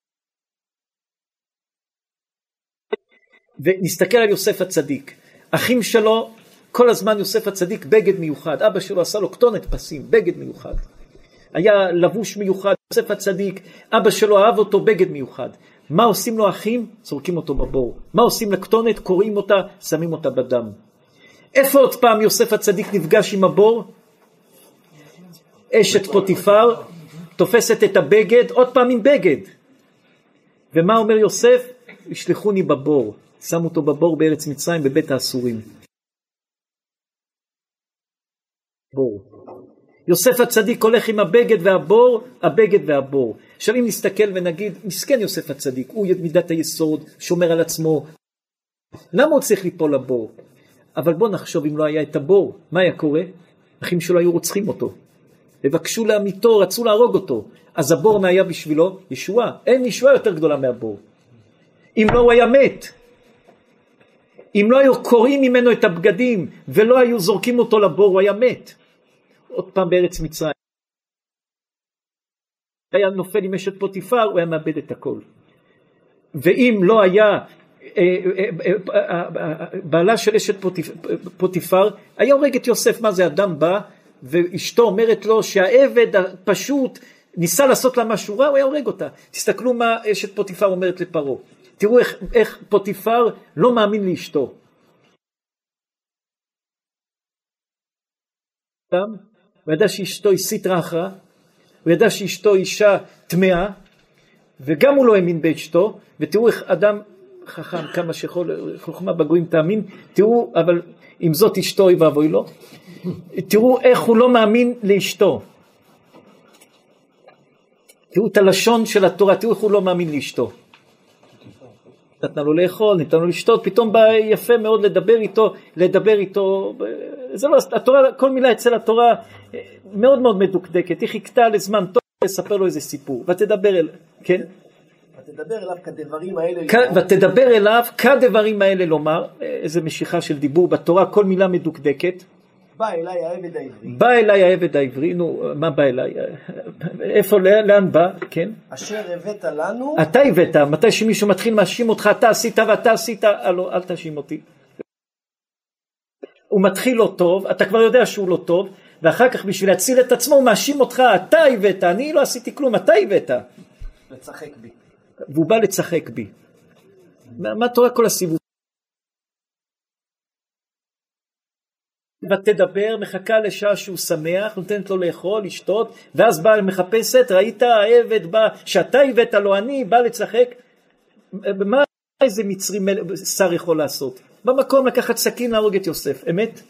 ונסתכל על יוסף הצדיק. אחים שלו, כל הזמן יוסף הצדיק בגד מיוחד. אבא שלו עשה לו כתונת פסים, בגד מיוחד. היה לבוש מיוחד, יוסף הצדיק, אבא שלו אהב אותו בגד מיוחד. מה עושים לו אחים? זורקים אותו בבור. מה עושים לכתונת? קורעים אותה, שמים אותה בדם. איפה עוד פעם יוסף הצדיק נפגש עם הבור? אשת פוטיפר תופסת את הבגד, עוד פעם עם בגד. ומה אומר יוסף? ישלחוני בבור. שם אותו בבור בארץ מצרים בבית האסורים. בור. יוסף הצדיק הולך עם הבגד והבור, הבגד והבור. עכשיו אם נסתכל ונגיד, מסכן יוסף הצדיק, הוא מידת היסוד, שומר על עצמו. למה הוא צריך ליפול לבור? אבל בוא נחשוב אם לא היה את הבור, מה היה קורה? אחים שלו היו רוצחים אותו. ובקשו לעמיתו, רצו להרוג אותו. אז הבור מה היה בשבילו? ישועה. אין ישועה יותר גדולה מהבור. אם לא הוא היה מת. אם לא היו קורעים ממנו את הבגדים ולא היו זורקים אותו לבור, הוא היה מת. עוד פעם בארץ מצרים. היה נופל עם אשת פוטיפר, הוא היה מאבד את הכל. ואם לא היה אה, אה, אה, בעלה של אשת פוטיפר, היה הורג את יוסף. מה זה, אדם בא ואשתו אומרת לו שהעבד הפשוט ניסה לעשות לה משהו רע, הוא היה הורג אותה. תסתכלו מה אשת פוטיפר אומרת לפרעה. תראו איך, איך פוטיפר לא מאמין לאשתו. הוא ידע שאשתו היא סטרא אחרא, הוא ידע שאשתו אישה טמאה, וגם הוא לא האמין באשתו, ותראו איך אדם חכם, כמה שיכול, חוכמה בגויים תאמין, תראו, אבל אם זאת אשתו, אוי ואבוי לו, תראו איך הוא לא מאמין לאשתו. תראו את הלשון של התורה, תראו איך הוא לא מאמין לאשתו. נתנה לו לאכול, נתנה לו לשתות, פתאום בא יפה מאוד לדבר איתו, לדבר איתו, זה לא, התורה, כל מילה אצל התורה מאוד מאוד מדוקדקת, היא חיכתה לזמן טוב לספר לו איזה סיפור, ותדבר אל, כן? ותדבר אליו כדברים האלה לומר. ותדבר אליו כדברים האלה לומר, איזה משיכה של דיבור בתורה, כל מילה מדוקדקת. בא אליי העבד העברי, בא אליי העבד העברי, נו, מה בא אליי? איפה, לאן בא? כן? אשר הבאת לנו, אתה הבאת, מתי שמישהו מתחיל להאשים אותך, אתה עשית ואתה עשית, הלו, אל תאשים אותי. הוא מתחיל לא טוב, אתה כבר יודע שהוא לא טוב, ואחר כך בשביל להציל את עצמו הוא מאשים אותך, אתה הבאת, אני לא עשיתי כלום, אתה הבאת. לצחק בי. והוא בא לצחק בי. מה, מה תורה כל הסיבוב? ותדבר, מחכה לשעה שהוא שמח, נותנת לו לאכול, לשתות, ואז באה מחפשת, ראית העבד בא, שאתה הבאת לו אני, בא לצחק. מה איזה מצרי שר יכול לעשות? במקום לקחת סכין להרוג את יוסף, אמת?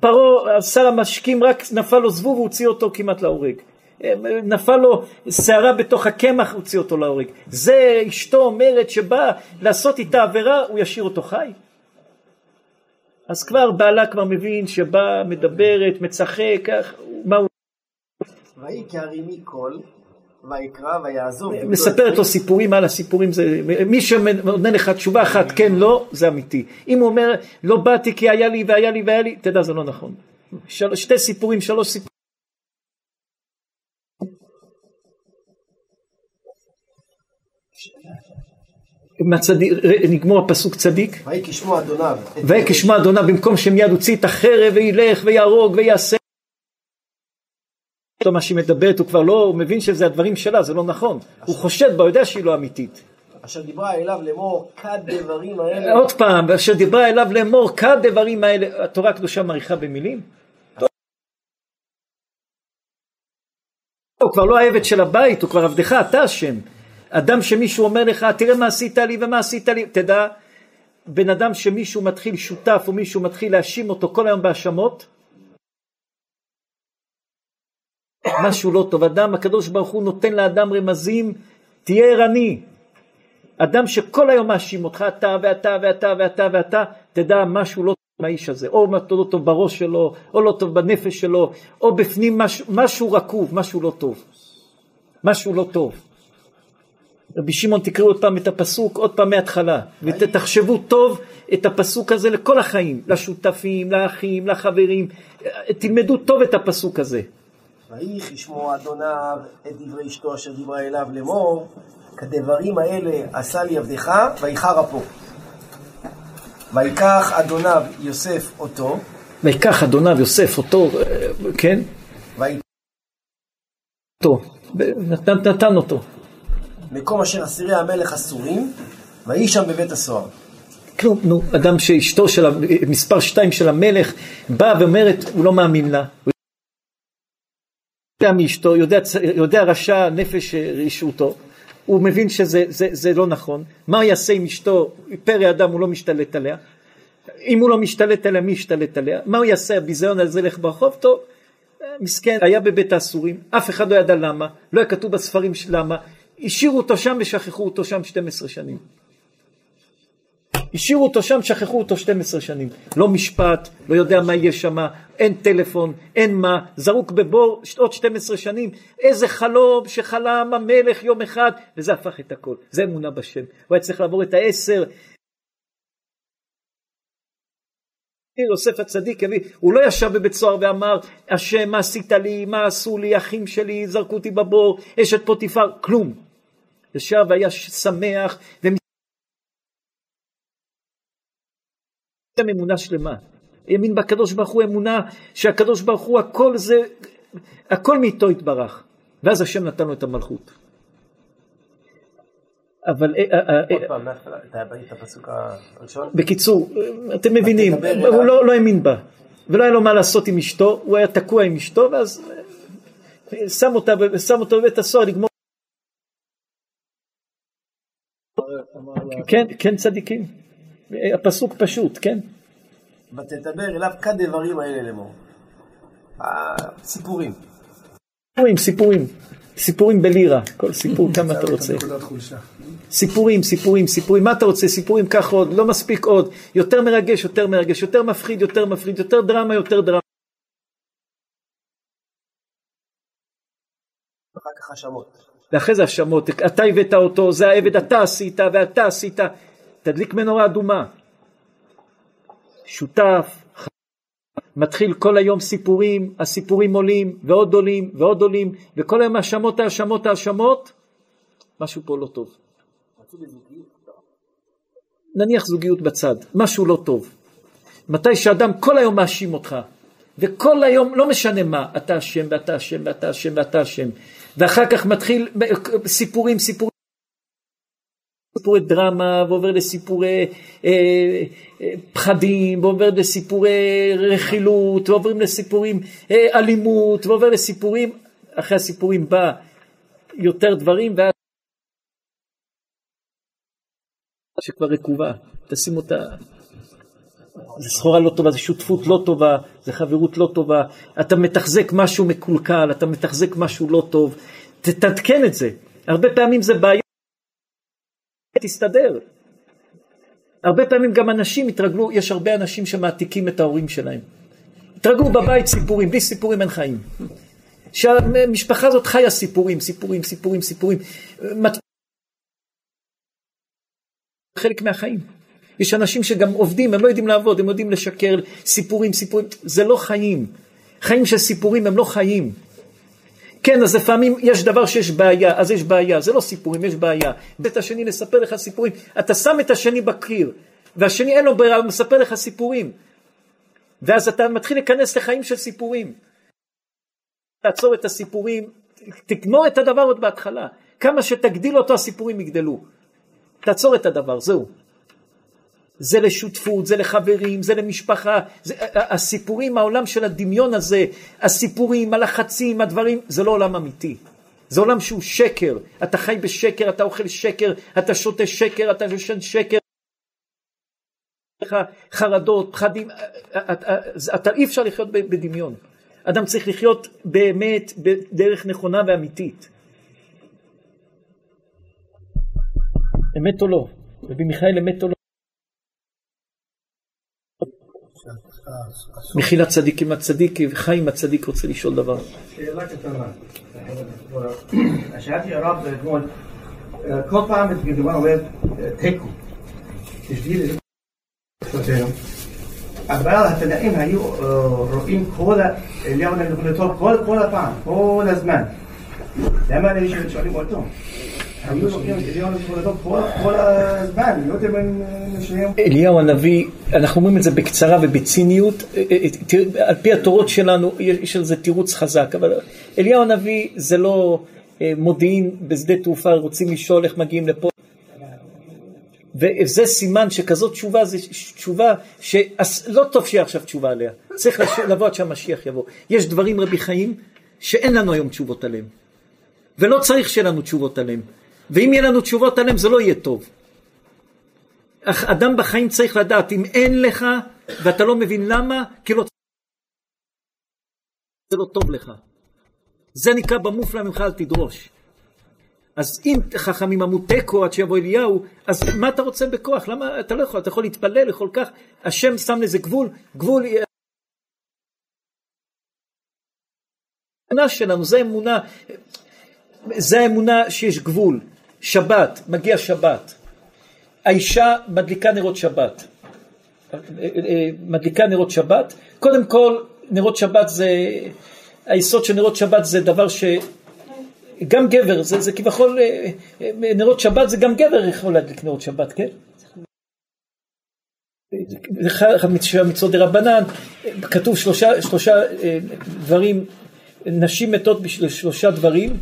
פרעה, שר המשקים, רק נפל לו זבוב והוציא אותו כמעט להורג. נפל לו שערה בתוך הקמח, הוציא אותו להורג. זה אשתו אומרת שבא לעשות איתה עבירה, הוא ישאיר אותו חי? אז כבר בעלה כבר מבין שבא, מדברת, מצחק, כך, מה הוא ויהי כהרימי קול, ויקרא ויעזוב. מספרת לו סיפורים על הסיפורים זה מי שעונה לך תשובה אחת כן לא זה אמיתי. אם הוא אומר לא באתי כי היה לי והיה לי והיה לי תדע זה לא נכון. של, שתי סיפורים שלוש סיפורים מהצדיק, נגמור הפסוק צדיק ויהי כשמו אדוניו. ויהי כשמו אדוניו במקום שמיד הוציא את החרב וילך ויהרוג ויעשה מה שהיא מדברת הוא כבר לא, הוא מבין שזה הדברים שלה, זה לא נכון. הוא חושד בה, הוא יודע שהיא לא אמיתית. אשר דיברה אליו לאמור כדברים האלה. עוד פעם, אשר דיברה אליו לאמור כדברים האלה, התורה הקדושה מעריכה במילים? הוא כבר לא העבד של הבית, הוא כבר עבדך, אתה אשם. אדם שמישהו אומר לך, תראה מה עשית לי ומה עשית לי, תדע, בן אדם שמישהו מתחיל שותף או מישהו מתחיל להאשים אותו כל היום בהאשמות, משהו לא טוב. אדם, הקדוש ברוך הוא נותן לאדם רמזים, תהיה ערני. אדם שכל היום מאשים אותך, אתה ואתה ואתה ואתה ואתה, תדע משהו לא טוב מהאיש הזה. או לא טוב בראש שלו, או לא טוב בנפש שלו, או בפנים משהו, משהו רקוב, משהו לא טוב. משהו לא טוב. רבי שמעון תקראו עוד פעם את הפסוק, עוד פעם מההתחלה, ותחשבו טוב את הפסוק הזה לכל החיים, לשותפים, לאחים, לחברים, תלמדו טוב את הפסוק הזה. ויהי כשמו אדוניו את דברי אשתו אשר דיברה אליו לאמור כדברים האלה עשה לי עבדך ויחר אפו. ויקח אדוניו יוסף אותו ויקח אדוניו יוסף אותו, אה, כן? ויהי אותו, נתן, נתן אותו. מקום אשר אסירי המלך אסורים ויהי שם בבית הסוהר. כלום, נו, אדם שאשתו של, מספר שתיים של המלך באה ואומרת, הוא לא מאמין לה. הוא יודע מאשתו, יודע, יודע רשע נפש רשעותו, הוא מבין שזה זה, זה לא נכון. מה יעשה עם אשתו? פרא אדם הוא לא משתלט עליה. אם הוא לא משתלט עליה, מי ישתלט עליה? מה הוא יעשה? הביזיון הזה ילך ברחוב? טוב, מסכן, היה בבית האסורים, אף אחד לא ידע למה, לא היה כתוב בספרים למה, השאירו אותו שם ושכחו אותו שם 12 שנים. השאירו אותו שם, שכחו אותו 12 שנים. לא משפט, לא יודע מה יהיה שם, אין טלפון, אין מה, זרוק בבור עוד 12 שנים. איזה חלום שחלם המלך יום אחד, וזה הפך את הכל. זה אמונה בשם. הוא היה צריך לעבור את העשר. יוסף הצדיק הביא, הוא לא ישב בבית סוהר ואמר, השם מה עשית לי, מה עשו לי, אחים שלי זרקו אותי בבור, אשת פוטיפר, כלום. ישב והיה שמח. גם אמונה שלמה. האמין בקדוש ברוך הוא אמונה שהקדוש ברוך הוא הכל זה, הכל מאיתו יתברך. ואז השם נתן לו את המלכות. אבל אה, אה, אה, עוד פעם, את הפסוק הראשון? בקיצור, אתם מבינים. הוא לא, לא האמין בה, ולא היה לו מה לעשות עם אשתו, הוא היה תקוע עם אשתו, ואז שם אותה, שם אותו בבית הסוהר לגמור. כן, כן צדיקים. אה, הפסוק פשוט, כן. ותדבר אליו כדברים האלה לאמור. סיפורים. סיפורים, סיפורים. סיפורים בלירה, כל סיפור כמה אתה רוצה. סיפורים, סיפורים, סיפורים, מה אתה רוצה? סיפורים, קח עוד, לא מספיק עוד. יותר מרגש, יותר מרגש, יותר מפחיד, יותר מפחיד, יותר דרמה, יותר דרמה. אחר כך האשמות. ואחרי זה האשמות, אתה הבאת אותו, זה העבד אתה עשית ואתה עשית, תדליק מנורה אדומה. שותף, מתחיל כל היום סיפורים, הסיפורים עולים ועוד עולים ועוד עולים, וכל היום האשמות, האשמות, האשמות, משהו פה לא טוב. נניח זוגיות בצד, משהו לא טוב. מתי שאדם כל היום מאשים אותך, וכל היום, לא משנה מה, אתה אשם ואתה אשם ואתה אשם ואתה אשם, ואחר כך מתחיל סיפורים, סיפורים, סיפורי דרמה, ועובר לסיפורי אה, אה, פחדים, ועובר לסיפורי רכילות, ועוברים לסיפורים אה, אלימות, ועובר לסיפורים, אחרי הסיפורים בא יותר דברים, ואז שכבר רקובה, תשים אותה, זה סחורה לא טובה, זה שותפות לא טובה, זה חברות לא טובה, אתה מתחזק משהו מקולקל, אתה מתחזק משהו לא טוב, תתעדכן את זה, הרבה פעמים זה בעיה, תסתדר. הרבה פעמים גם אנשים התרגלו, יש הרבה אנשים שמעתיקים את ההורים שלהם. התרגלו בבית סיפורים, בלי סיפורים אין חיים. שהמשפחה הזאת חיה סיפורים, סיפורים, סיפורים, סיפורים. חלק מהחיים. יש אנשים שגם עובדים, הם לא יודעים לעבוד, הם יודעים לשקר, סיפורים, סיפורים, זה לא חיים. חיים של סיפורים הם לא חיים. כן, אז לפעמים יש דבר שיש בעיה, אז יש בעיה, זה לא סיפורים, יש בעיה. את השני לספר לך סיפורים, אתה שם את השני בקיר, והשני אין לו ברירה, הוא מספר לך סיפורים. ואז אתה מתחיל להיכנס לחיים של סיפורים. תעצור את הסיפורים, תגמור את הדבר עוד בהתחלה. כמה שתגדיל אותו הסיפורים יגדלו. תעצור את הדבר, זהו. זה לשותפות, זה לחברים, זה למשפחה, זה, הסיפורים, העולם של הדמיון הזה, הסיפורים, הלחצים, הדברים, זה לא עולם אמיתי. זה עולם שהוא שקר, אתה חי בשקר, אתה אוכל שקר, אתה שותה שקר, אתה יושן שקר. חרדות, פחדים, אתה אי אפשר לחיות בדמיון. אדם צריך לחיות באמת בדרך נכונה ואמיתית. אמת או לא? רבי מיכאל אמת או לא? מחילה צדיק עם הצדיק, וחיים הצדיק רוצה לשאול דבר. שאלה קטנה. שאלתי הרב אתמול, כל פעם מדובר אומר תיקו. בשביל אבל התנאים היו רואים כל אליהו הנביא כל הפעם, כל הזמן. למה אלה שואלים אותו? אליהו הנביא, אנחנו אומרים את זה בקצרה ובציניות, אה, אה, אה, על פי התורות שלנו יש על זה תירוץ חזק, אבל אליהו הנביא זה לא מודיעין בשדה תעופה, רוצים לשאול איך מגיעים לפה. וזה סימן שכזאת תשובה זה תשובה שלא טוב שיהיה עכשיו תשובה עליה, צריך לבוא עד שהמשיח יבוא. יש דברים רבי חיים שאין לנו היום תשובות עליהם, ולא צריך שיהיה לנו תשובות עליהם. ואם יהיה לנו תשובות עליהם זה לא יהיה טוב. אך אדם בחיים צריך לדעת, אם אין לך ואתה לא מבין למה, כי לא... זה לא טוב לך. זה נקרא במופלא ממך אל תדרוש. אז אם חכמים אמרו תיקו עד שיבוא אליהו, אז מה אתה רוצה בכוח? למה אתה לא יכול? אתה יכול להתפלל לכל כך, השם שם לזה גבול, גבול... האמונה שלנו, זה אמונה, זה האמונה שיש גבול. שבת, מגיע שבת, האישה מדליקה נרות שבת, מדליקה נרות שבת, קודם כל נרות שבת זה, היסוד של נרות שבת זה דבר שגם גבר, זה, זה כביכול, נרות שבת זה גם גבר יכול להדליק נרות שבת, כן? אחד המצוות דה רבנן, כתוב שלושה, שלושה אה, דברים, נשים מתות בשביל שלושה דברים,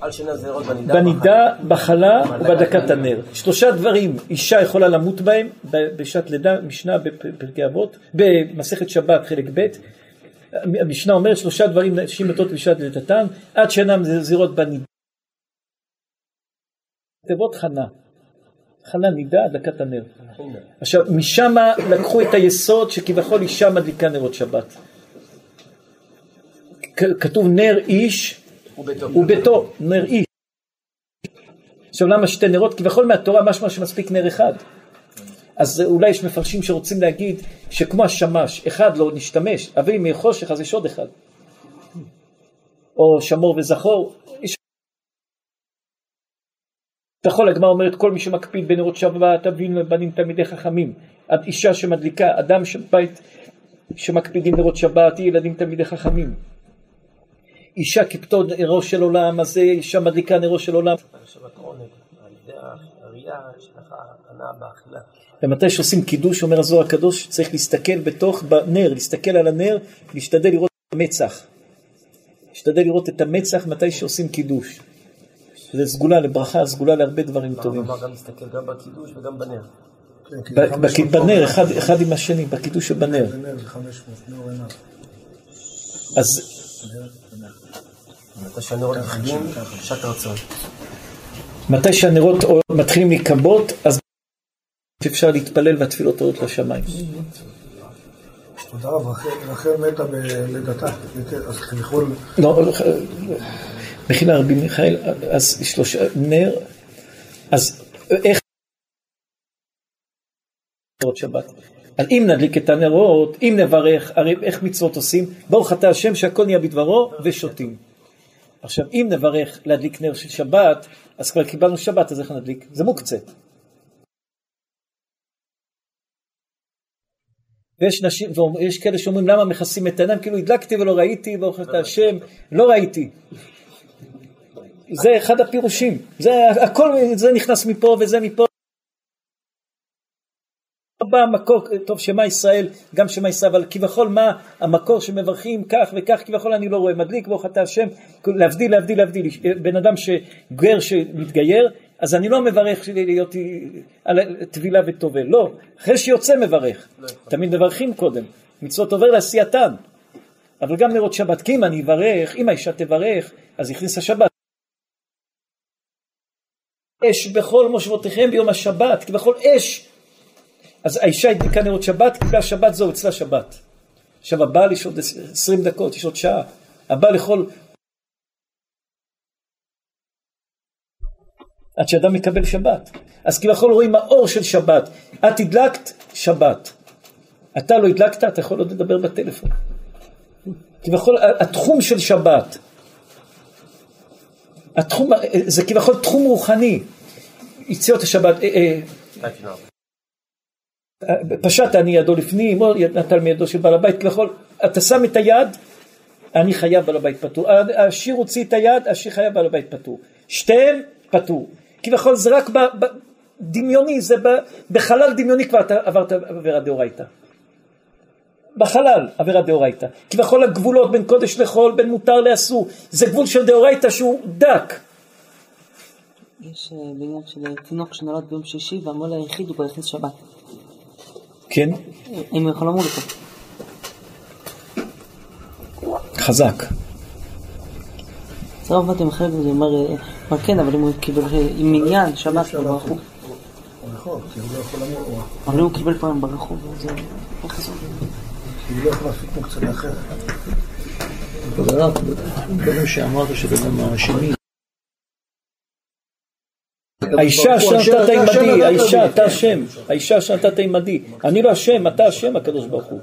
על שנזרות בנידה, בנידה, בחלה ובדקת הנר. שלושה דברים אישה יכולה למות בהם בשעת לידה, משנה בפרקי אבות, במסכת שבת חלק ב', המשנה אומרת שלושה דברים נשים מתות בשעת לידתן, עד שאינם זירות בנידה. תיבות חנה, חנה נידה, הדלקת הנר. עכשיו, משם לקחו את היסוד שכביכול אישה מדליקה נרות שבת. כתוב נר איש וביתו נר איש. עכשיו למה שתי נרות? כביכול מהתורה משמע שמספיק נר אחד. אז אולי יש מפרשים שרוצים להגיד שכמו השמש, אחד לא נשתמש, אבל אם יהיה חושך אז יש עוד אחד. או שמור וזכור, כביכול הגמרא אומרת כל מי שמקפיד בנרות שבת, אבין ובנים תלמידי חכמים. אישה שמדליקה, אדם שבית שמקפידים נרות שבת, ילדים תלמידי חכמים. אישה כפתור נרו של עולם, אז זה אישה מדליקה נרו של עולם. ומתי שעושים קידוש, אומר הזוהר הקדוש, צריך להסתכל בתוך, בנר, להסתכל על הנר, להשתדל לראות את המצח. להשתדל לראות את המצח מתי שעושים קידוש. זה סגולה לברכה, סגולה להרבה דברים טובים. כלומר גם להסתכל גם בקידוש וגם בנר. כן, כי ב- זה בק- 500 בנר, נר. אחד, אחד עם השני, בקידוש שבנר. בנר זה 500, נר עיניו. אז מתי שהנרות מתחילים להיכבות, אז אפשר להתפלל והתפילות עולות לשמיים. תודה רבה, רחל- מתה בלידתה, אז כביכול, לא, מחילה רבי מיכאל, אז שלושה, נר, אז איך שבת? אז אם נדליק את הנרות, אם נברך, הרי איך מצוות עושים? ברוך אתה השם שהכל נהיה בדברו ושותים. עכשיו, אם נברך להדליק נר של שבת, אז כבר קיבלנו שבת, אז איך נדליק? זה מוקצה. ויש נשים, ויש כאלה שאומרים למה מכסים את העיניים, כאילו הדלקתי ולא ראיתי, ברוך אתה השם, לא ראיתי. זה אחד הפירושים, זה הכל, זה נכנס מפה וזה מפה. בא המקור, טוב שמע ישראל, גם שמע ישראל, אבל כביכול מה המקור שמברכים כך וכך, כביכול אני לא רואה, מדליק ברוך אתה השם, להבדיל, להבדיל, להבדיל, בן אדם שגר שמתגייר, אז אני לא מברך להיות על טבילה וטובל, לא, אחרי שיוצא מברך, תמיד מברכים קודם, מצוות עובר לעשייתן, אבל גם נרות שבת, כי אם אני אברך, אם האישה תברך, אז הכניס השבת. אש בכל מושבותיכם ביום השבת, כביכול אש. אז האישה הדליקה נרות שבת, קיבלה שבת זו, אצלה שבת. עכשיו הבעל יש עוד עשרים דקות, יש עוד שעה. הבעל יכול... עד שאדם מקבל שבת. אז כביכול רואים האור של שבת. את הדלקת, שבת. אתה לא הדלקת, אתה יכול עוד לדבר בטלפון. כביכול התחום של שבת. התחום, זה כביכול תחום רוחני. יציאות השבת. אה, אה, פשט אני ידו לפנים, או נטל מידו של בעל הבית, כביכול, אתה שם את היד, אני חייב בעל הבית פטור. השיר הוציא את היד, השיר חייב בעל הבית פטור. שתיהם פטור. כביכול זה רק בדמיוני, זה בחלל דמיוני כבר אתה עברת עבירה דאורייתא. בחלל עבירה דאורייתא. כביכול הגבולות בין קודש לחול, בין מותר לאסור, זה גבול של דאורייתא שהוא דק. יש אה, בעניין של תינוק שנולד ביום שישי והמול היחיד הוא כבר הכניס שבת. כן? אם הוא יכול למול אותו. חזק. זה הרב עובדיה מחייב את זה, אומר, אה, אומר כן, אבל אם הוא קיבל אה, עם מניין, שבת, לא ברחו. הוא יכול, כי הוא לא יכול למות, אבל אם הוא קיבל פעם ברחו, זה... איך זה עובד? כי הוא לא יכול להפיק מוקצה לאחר. דברים שאמרת שגם השני. האישה אשר נתת עמדי, האישה אתה השם, האישה אשר נתת עמדי, אני לא השם, אתה השם הקדוש ברוך הוא.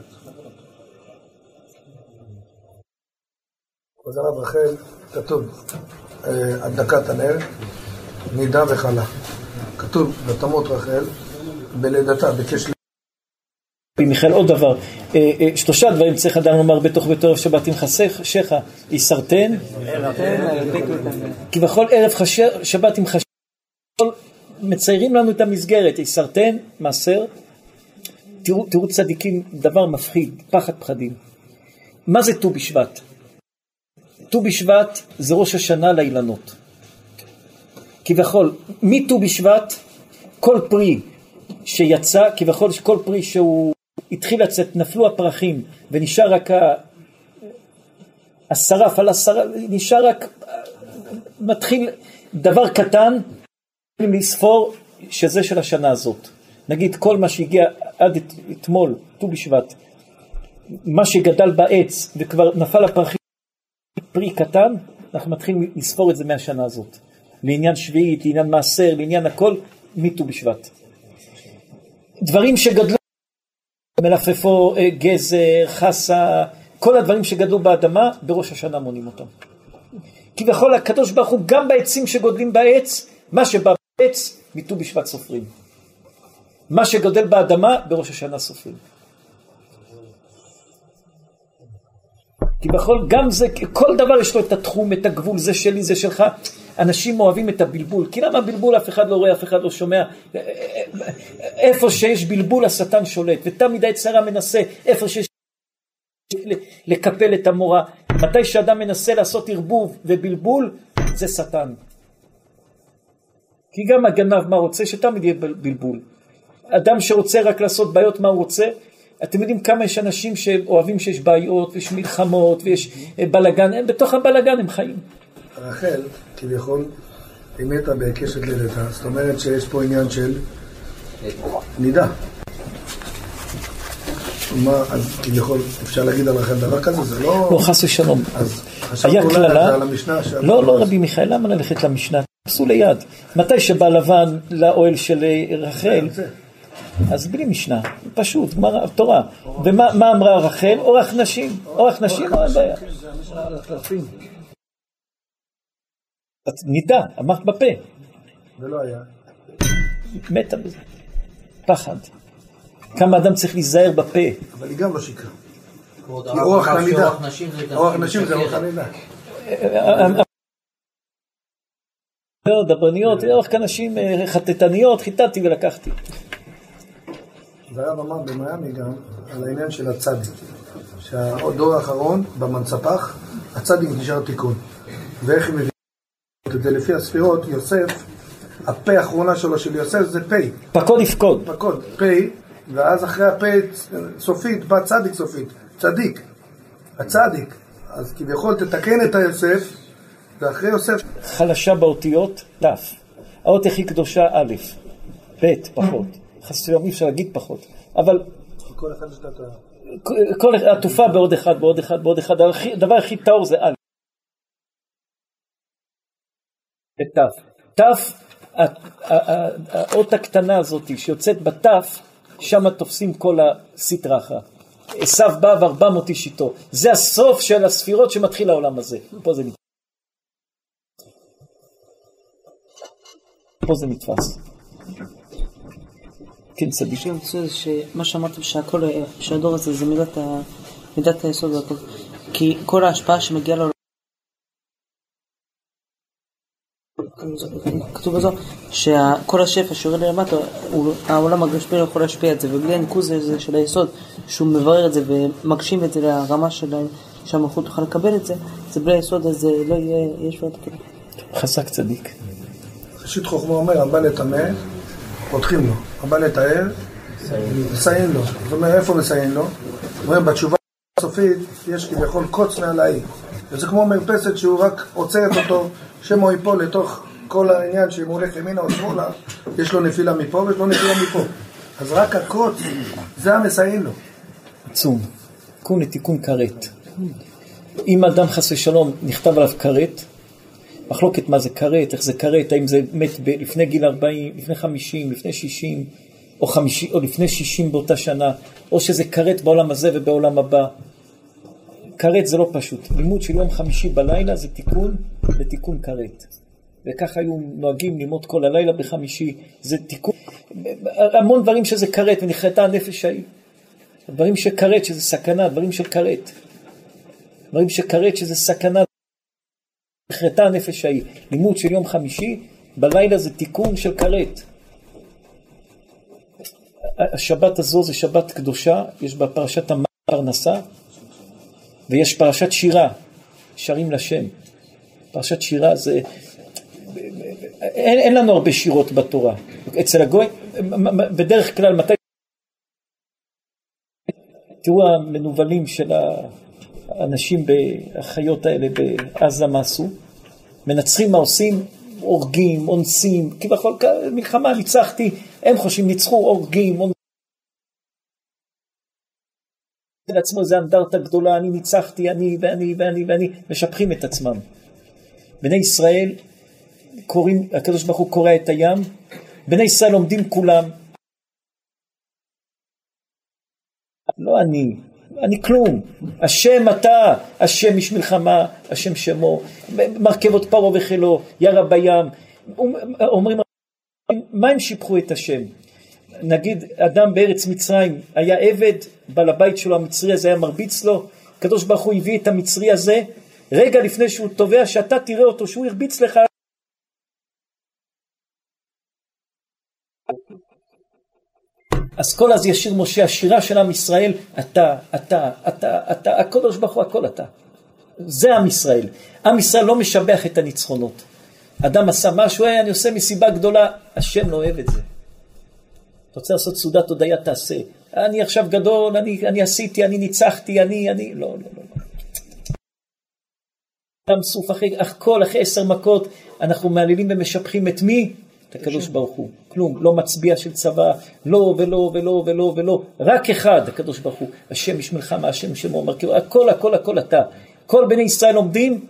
כבוד הרב רחל, כתוב, אה, הדלקת הנר, נידה וחלה. כתוב בתמות רחל, בלידתה, רבי מיכאל עוד דבר, אה, אה, שלושה דברים צריך אדם לומר בתוך ביתו ערב שבת עם חשיך, יסרטן, כביכול ערב שבת עם חשיך, מציירים לנו את המסגרת, יסרטן, מעשר, תראו, תראו צדיקים, דבר מפחיד, פחד פחדים. מה זה ט"ו בשבט? ט"ו בשבט זה ראש השנה לאילנות. כביכול, מט"ו בשבט, כל פרי שיצא, כביכול כל פרי שהוא התחיל לצאת, נפלו הפרחים ונשאר רק. השרף על השרף, נשאר רק, מתחיל דבר קטן לספור שזה של השנה הזאת. נגיד כל מה שהגיע עד את, אתמול, ט"ו בשבט, מה שגדל בעץ וכבר נפל הפרחים, פרי קטן, אנחנו מתחילים לספור את זה מהשנה הזאת. לעניין שביעית, לעניין מעשר, לעניין הכל, מט"ו בשבט. דברים שגדלו, מלפפו, אה, גזר, חסה, כל הדברים שגדלו באדמה, בראש השנה מונים אותם. כביכול הקדוש ברוך הוא, גם בעצים שגודלים בעץ, מה שבא עץ, מט"ו בשבט סופרים. מה שגדל באדמה, בראש השנה סופרים. כי בכל, גם זה, כל דבר יש לו את התחום, את הגבול, זה שלי, זה שלך. אנשים אוהבים את הבלבול. כי למה בלבול אף אחד לא רואה, אף אחד לא שומע? איפה שיש בלבול השטן שולט, ותמיד היצרה מנסה, איפה שיש לקפל את המורה. מתי שאדם מנסה לעשות ערבוב ובלבול, זה שטן. כי גם הגנב מה רוצה? שתמיד יהיה בלבול. אדם שרוצה רק לעשות בעיות מה הוא רוצה, אתם יודעים כמה יש אנשים שאוהבים שיש בעיות ויש מלחמות ויש בלאגן, הם בתוך הבלאגן הם חיים. רחל, כביכול, היא מתה בקשת לידתה, זאת אומרת שיש פה עניין של נידה. מה, אז כביכול אפשר להגיד על רחל דבר כזה? זה לא... לא, חס ושלום. אז חשבנו קללה, אולי על המשנה לא, לא רבי מיכאל, למה ללכת למשנה? עשו ליד. מתי שבא לבן לאוהל של רחל, אז בלי משנה, פשוט, גמרא, תורה. ומה מה אמרה רחל? אורח נשים, אורח נשים, אין בעיה. את נידה, אמרת בפה, זה לא היה. מתה בזה. פחד. כמה אדם צריך להיזהר בפה. אבל היא גם לא שיקרה. כי אורח נשים זה אורח נשים זה אורח הנידה. לא, דברניות, אורך כנשים אה, חטטניות, חיטטתי ולקחתי. והרב אמר במיאמי גם על העניין של הצדיק. שהדור האחרון, במנצפח, הצדיק נשאר תיקון. ואיך הם מביאים את זה לפי הספירות, יוסף, הפה האחרונה שלו של יוסף זה פה. פקוד יפקוד. פקוד, פה, ואז אחרי הפה סופית בא צדיק סופית, צדיק, הצדיק. אז כביכול תתקן את היוסף, ואחרי יוסף חלשה באותיות, ת'. האות הכי קדושה, א', ב', פחות. חס ושלום, אי אפשר להגיד פחות. אבל כל אחד יש את ה... כל עטופה בעוד אחד, בעוד אחד, בעוד אחד. הדבר הכי טהור זה א'. ת'. ת', ה- ה- ה- האות הקטנה הזאת שיוצאת בת', שם תופסים כל הסטרא אחרא. עשו בא וארבע מאות איש איתו. זה הסוף של הספירות שמתחיל העולם הזה. פה זה נתפס. פה זה נתפס. כן, צדיק. רוצה זה שמה שאמרתם שהכל, שהדור הזה זה מידת, ה, מידת היסוד והכל. כי כל ההשפעה שמגיעה לעולם, כתוב בזו, שכל השפע שיורד למטה, העולם הגשמי לא יכול להשפיע את זה, ובלי הניקוז הזה של היסוד, שהוא מברר את זה ומגשים את זה לרמה של שהמלכות תוכל לקבל את זה, זה בלי היסוד הזה לא יהיה, יש לו את הכלים. חזק צדיק. ראשית חוכמה אומר, הבא לטמא, פותחים לו. הבא לטהר, מסייעים לו. זאת אומרת, איפה מסייעים לו? אומרים, בתשובה הסופית יש כביכול קוץ מעל האי. וזה כמו מרפסת שהוא רק עוצרת אותו, שמא הוא ייפול לתוך כל העניין שאם הוא הולך ימינה או שמאלה, יש לו נפילה מפה ויש לו נפילה מפה. אז רק הקוץ, זה המסייעים לו. עצום. תיקון לתיקון כרת. אם אדם חס ושלום נכתב עליו כרת, מחלוקת מה זה כרת, איך זה כרת, האם זה מת ב- לפני גיל 40, לפני 50, לפני 60, או, 50, או לפני 60 באותה שנה, או שזה כרת בעולם הזה ובעולם הבא. כרת זה לא פשוט. לימוד של יום חמישי בלילה זה תיקון לתיקון כרת. וככה היו נוהגים ללמוד כל הלילה בחמישי, זה תיקון, המון דברים שזה כרת ונחרטה הנפש ההיא. דברים של כרת שזה סכנה, דברים של כרת. דברים של כרת שזה סכנה. נחרטה הנפש ההיא. לימוד של יום חמישי, בלילה זה תיקון של כרת. השבת הזו זה שבת קדושה, יש בה פרשת הפרנסה, ויש פרשת שירה, שרים לשם. פרשת שירה זה... אין, אין לנו הרבה שירות בתורה. אצל הגוי, בדרך כלל, מתי... תראו המנוולים של האנשים, החיות האלה בעזה, מה עשו? מנצחים מה עושים? הורגים, אונסים, כביכול מלחמה, ניצחתי, הם חושבים, ניצחו, הורגים, אונסים. לעצמו זה אנדרטה גדולה, אני ניצחתי, אני ואני ואני ואני, משבחים את עצמם. בני ישראל קוראים, הקדוש ברוך הוא קורע את הים, בני ישראל עומדים כולם. לא אני, אני כלום. השם אתה, השם איש מלחמה, השם שמו, מרכבות פרעה וחילו, ירה בים. אומרים מה הם שיבחו את השם? נגיד אדם בארץ מצרים היה עבד, בעל הבית שלו המצרי הזה היה מרביץ לו, הקדוש ברוך הוא הביא את המצרי הזה, רגע לפני שהוא תובע שאתה תראה אותו, שהוא הרביץ לך כל אז ישיר משה, השירה של עם ישראל, אתה, אתה, אתה, אתה, הקדוש ברוך הוא, הכל אתה. זה עם ישראל. עם ישראל לא משבח את הניצחונות. אדם עשה משהו, אני עושה מסיבה גדולה, השם לא אוהב את זה. אתה רוצה לעשות סעודת הודיה, תעשה. אני עכשיו גדול, אני, אני עשיתי, אני ניצחתי, אני, אני, לא, לא, לא. אדם סוף אחרי, הכל אחרי עשר מכות, אנחנו מעלילים ומשבחים את מי? את הקדוש ברוך הוא. כלום, לא מצביע של צבא, לא ולא ולא ולא ולא, רק אחד, הקדוש ברוך הוא. השם יש מלחמה, השם שמו כאילו, הכל הכל הכל אתה. כל בני ישראל עומדים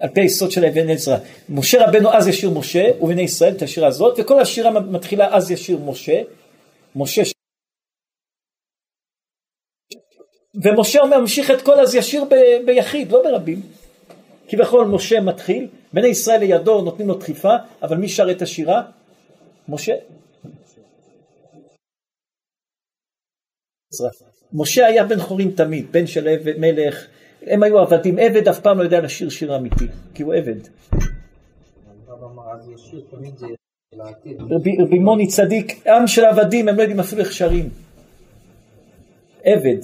על פי היסוד של אבן עזרא. משה רבנו אז ישיר משה, ובני ישראל את השירה הזאת, וכל השירה מתחילה אז ישיר משה. משה. ומשה אומר, ממשיך את כל אז ישיר ב... ביחיד, לא ברבים. כביכול משה מתחיל, בני ישראל לידו נותנים לו דחיפה, אבל מי שר את השירה? משה. משה היה בן חורים תמיד, בן של עבד, מלך, הם היו עבדים, עבד אף פעם לא יודע לשיר שיר אמיתי, כי הוא עבד. רבי, רבי מוני צדיק, עם של עבדים, הם לא יודעים אפילו איך שרים. עבד,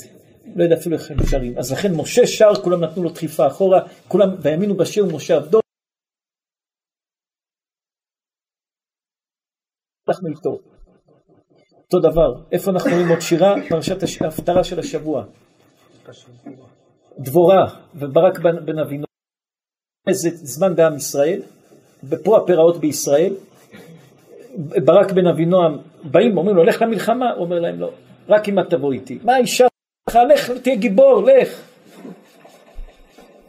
לא יודע אפילו איך הם שרים. אז לכן משה שר, כולם נתנו לו דחיפה אחורה, כולם, והאמינו בשיר ומשה עבדו. אנחנו איתו. אותו דבר, איפה אנחנו רואים עוד שירה? פרשת ההפטרה של השבוע. דבורה וברק בן אבינו, איזה זמן בעם ישראל, ופה הפרעות בישראל, ברק בן אבינועם באים, אומרים לו, לך למלחמה, הוא אומר להם, לא, רק אם את תבוא איתי. מה אישה לך, לך, תהיה גיבור, לך.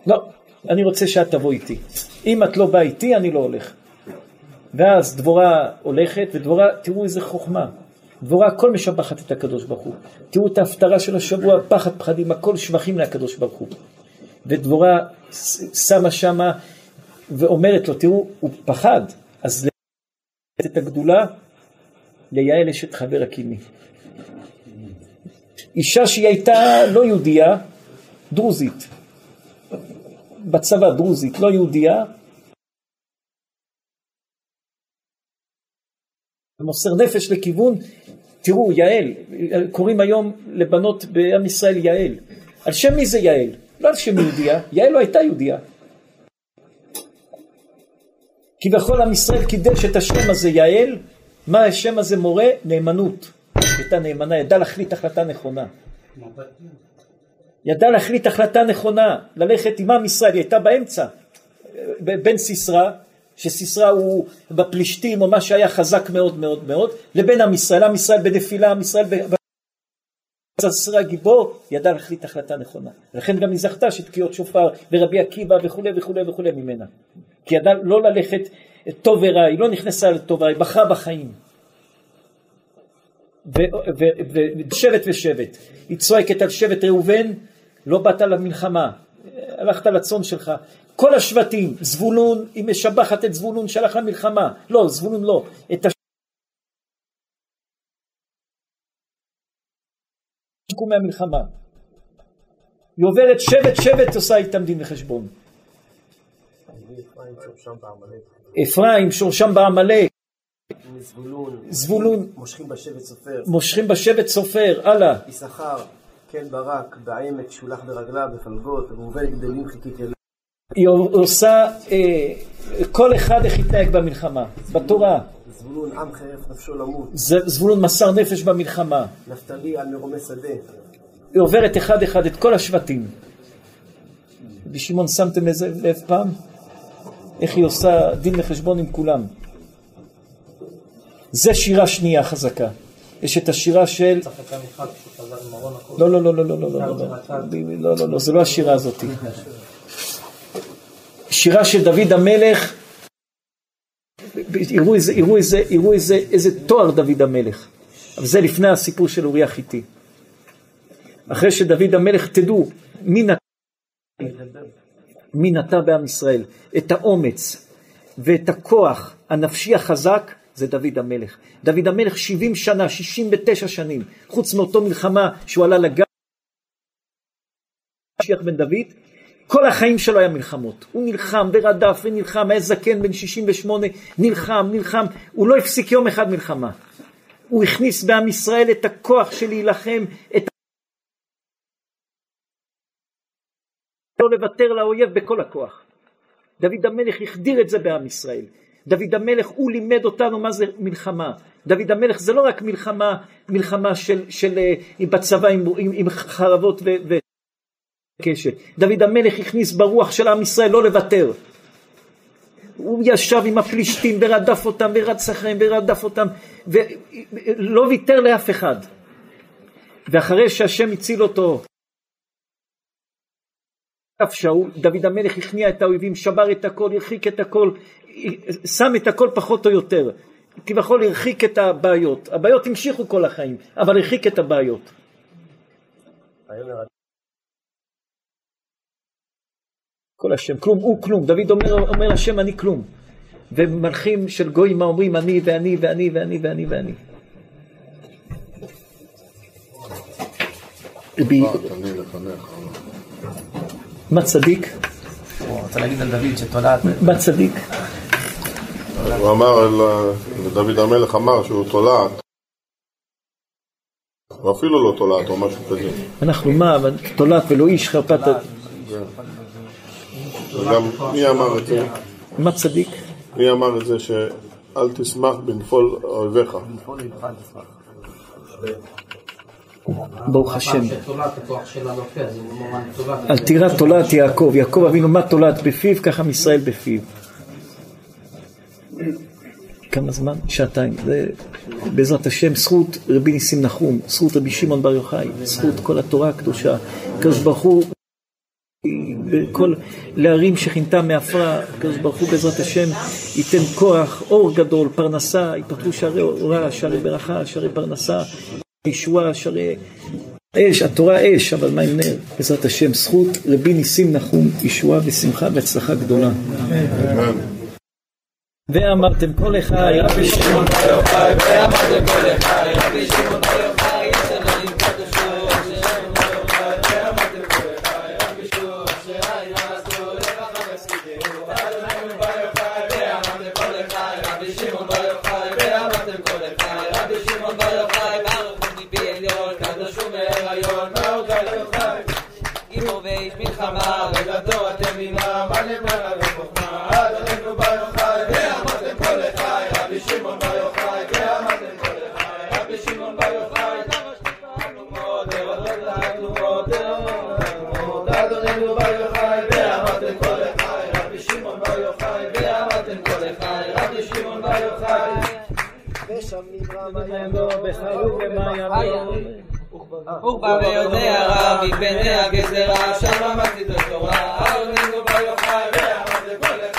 לא, אני רוצה שאת תבוא איתי. אם את לא באה איתי, אני לא הולך. ואז דבורה הולכת, ודבורה, תראו איזה חוכמה. דבורה הכל משבחת את הקדוש ברוך הוא. תראו את ההפטרה של השבוע, פחד פחדים, הכל שבחים לקדוש ברוך הוא. ודבורה שמה שמה ואומרת לו, תראו, הוא פחד, אז את הגדולה ליעל אשת חבר הקימי. אישה שהיא הייתה לא יהודייה, דרוזית, בצבא דרוזית, לא יהודייה, ומוסר נפש לכיוון, תראו, יעל, קוראים היום לבנות בעם ישראל יעל. על שם מי זה יעל? לא על שם יהודייה, יעל לא הייתה יהודייה. כביכול עם ישראל קידש את השם הזה יעל, מה השם הזה מורה? נאמנות. הייתה נאמנה, ידעה להחליט החלטה נכונה. ידעה להחליט החלטה נכונה, ללכת עם עם ישראל, היא הייתה באמצע, בין סיסרא, שסיסרא הוא בפלישתים או מה שהיה חזק מאוד מאוד מאוד, לבין עם ישראל, עם ישראל בנפילה, עם ישראל ב... סיסרא גיבור, ידע להחליט החלטה נכונה. לכן גם היא זכתה שתקיעות שופר ורבי עקיבא וכולי וכולי וכולי ממנה. כי ידעה לא ללכת טוב ורע, היא לא נכנסה לטוב ורע, היא בחרה בחיים. ושבט ושבט. היא צועקת על שבט ראובן, לא באת למלחמה, הלכת לצאן שלך. כל השבטים, זבולון, היא משבחת את זבולון שהלך למלחמה. לא, זבולון לא. את השיקום מהמלחמה. היא עוברת שבט שבט עושה איתם דין וחשבון. אפרים שורשם בעמלק. זבולון, זבולון, מושכים בשבט סופר, מושכים בשבט סופר, הלאה. יששכר, כן ברק, בעמק, שולח ברגליו, בפלגות, ראובן גדלים חיכית. היא עושה, אה, כל אחד איך יתנהג במלחמה, בתורה. זבולון, עם חרף נפשו למות. ז- זבולון מסר נפש במלחמה. נפתלי על מרומי שדה. היא עוברת אחד אחד את כל השבטים. רבי שמעון, שמתם לזה לב פעם? איך היא עושה דין וחשבון עם כולם. זה שירה שנייה חזקה. יש את השירה של... לא, לא, לא, לא, לא, לא, לא, לא, לא, לא, לא, זה לא השירה הזאת. שירה של דוד המלך, יראו איזה, יראו איזה, יראו איזה, איזה תואר דוד המלך. אבל זה לפני הסיפור של אוריה חיטי. אחרי שדוד המלך, תדעו, מי נטע, מי נטע בעם ישראל את האומץ ואת הכוח הנפשי החזק זה דוד המלך. דוד המלך 70 שנה, 69 שנים, חוץ מאותו מלחמה שהוא עלה לגב, משיח בן דוד, כל החיים שלו היה מלחמות. הוא נלחם ורדף ונלחם, היה זקן בן 68, נלחם, נלחם, הוא לא הפסיק יום אחד מלחמה. הוא הכניס בעם ישראל את הכוח של להילחם, את לא לוותר לאויב בכל הכוח. דוד המלך החדיר את זה בעם ישראל. דוד המלך, הוא לימד אותנו מה זה מלחמה. דוד המלך זה לא רק מלחמה, מלחמה של, של, אה, בצבא עם, עם, עם חרבות וקשת. דוד המלך הכניס ברוח של עם ישראל לא לוותר. הוא ישב עם הפלישתים ורדף אותם ורץ אחריהם ורדף אותם ולא ויתר לאף אחד. ואחרי שהשם הציל אותו שאול, דוד המלך הכניע את האויבים, שבר את הכל, הרחיק את הכל, שם את הכל פחות או יותר. כביכול הרחיק את הבעיות. הבעיות המשיכו כל החיים, אבל הרחיק את הבעיות. כל השם, כלום הוא כלום. דוד אומר, אומר השם אני כלום. ומלכים של גויים מה אומרים אני ואני ואני ואני ואני ואני. מה צדיק? מה צדיק? הוא אמר, דוד המלך אמר שהוא תולעת. הוא אפילו לא תולעת או משהו כזה. אנחנו מה, תולעת ולא איש חרפת... וגם מי אמר את זה? מה צדיק? מי אמר את זה שאל תשמח בנפול אויביך? ברוך השם. על תירא תולעת יעקב, יעקב אבינו מה תולעת בפיו, ככה מישראל בפיו. כמה זמן? שעתיים. זה בעזרת השם, זכות רבי ניסים נחום, זכות רבי שמעון בר יוחאי, זכות כל התורה הקדושה. הקדוש ברוך הוא, בכל להרים שכינתה מעפרה, הקדוש ברוך הוא בעזרת השם ייתן כוח, אור גדול, פרנסה, יפתחו שערי אורה, שערי ברכה, שערי פרנסה, ישועה, שערי אש, התורה אש, אבל מה עם נר? בעזרת השם, זכות רבי ניסים נחום, ישועה ושמחה והצלחה גדולה. ואמרתם כל אחד, רבי שמעון ואמרתם כל אחד, רבי שמעון ושם נברא מה יבוא, בחלוק ומה יבוא. ובא ויודע רב מפני הגזרה, שם למדתי את התורה, אדוננו בר יוחאי, ואמרתם כל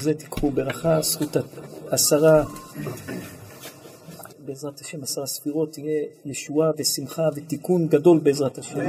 זה תיקחו ברכה, זכות עשרה, בעזרת השם עשרה ספירות, תהיה ישועה ושמחה ותיקון גדול בעזרת השם.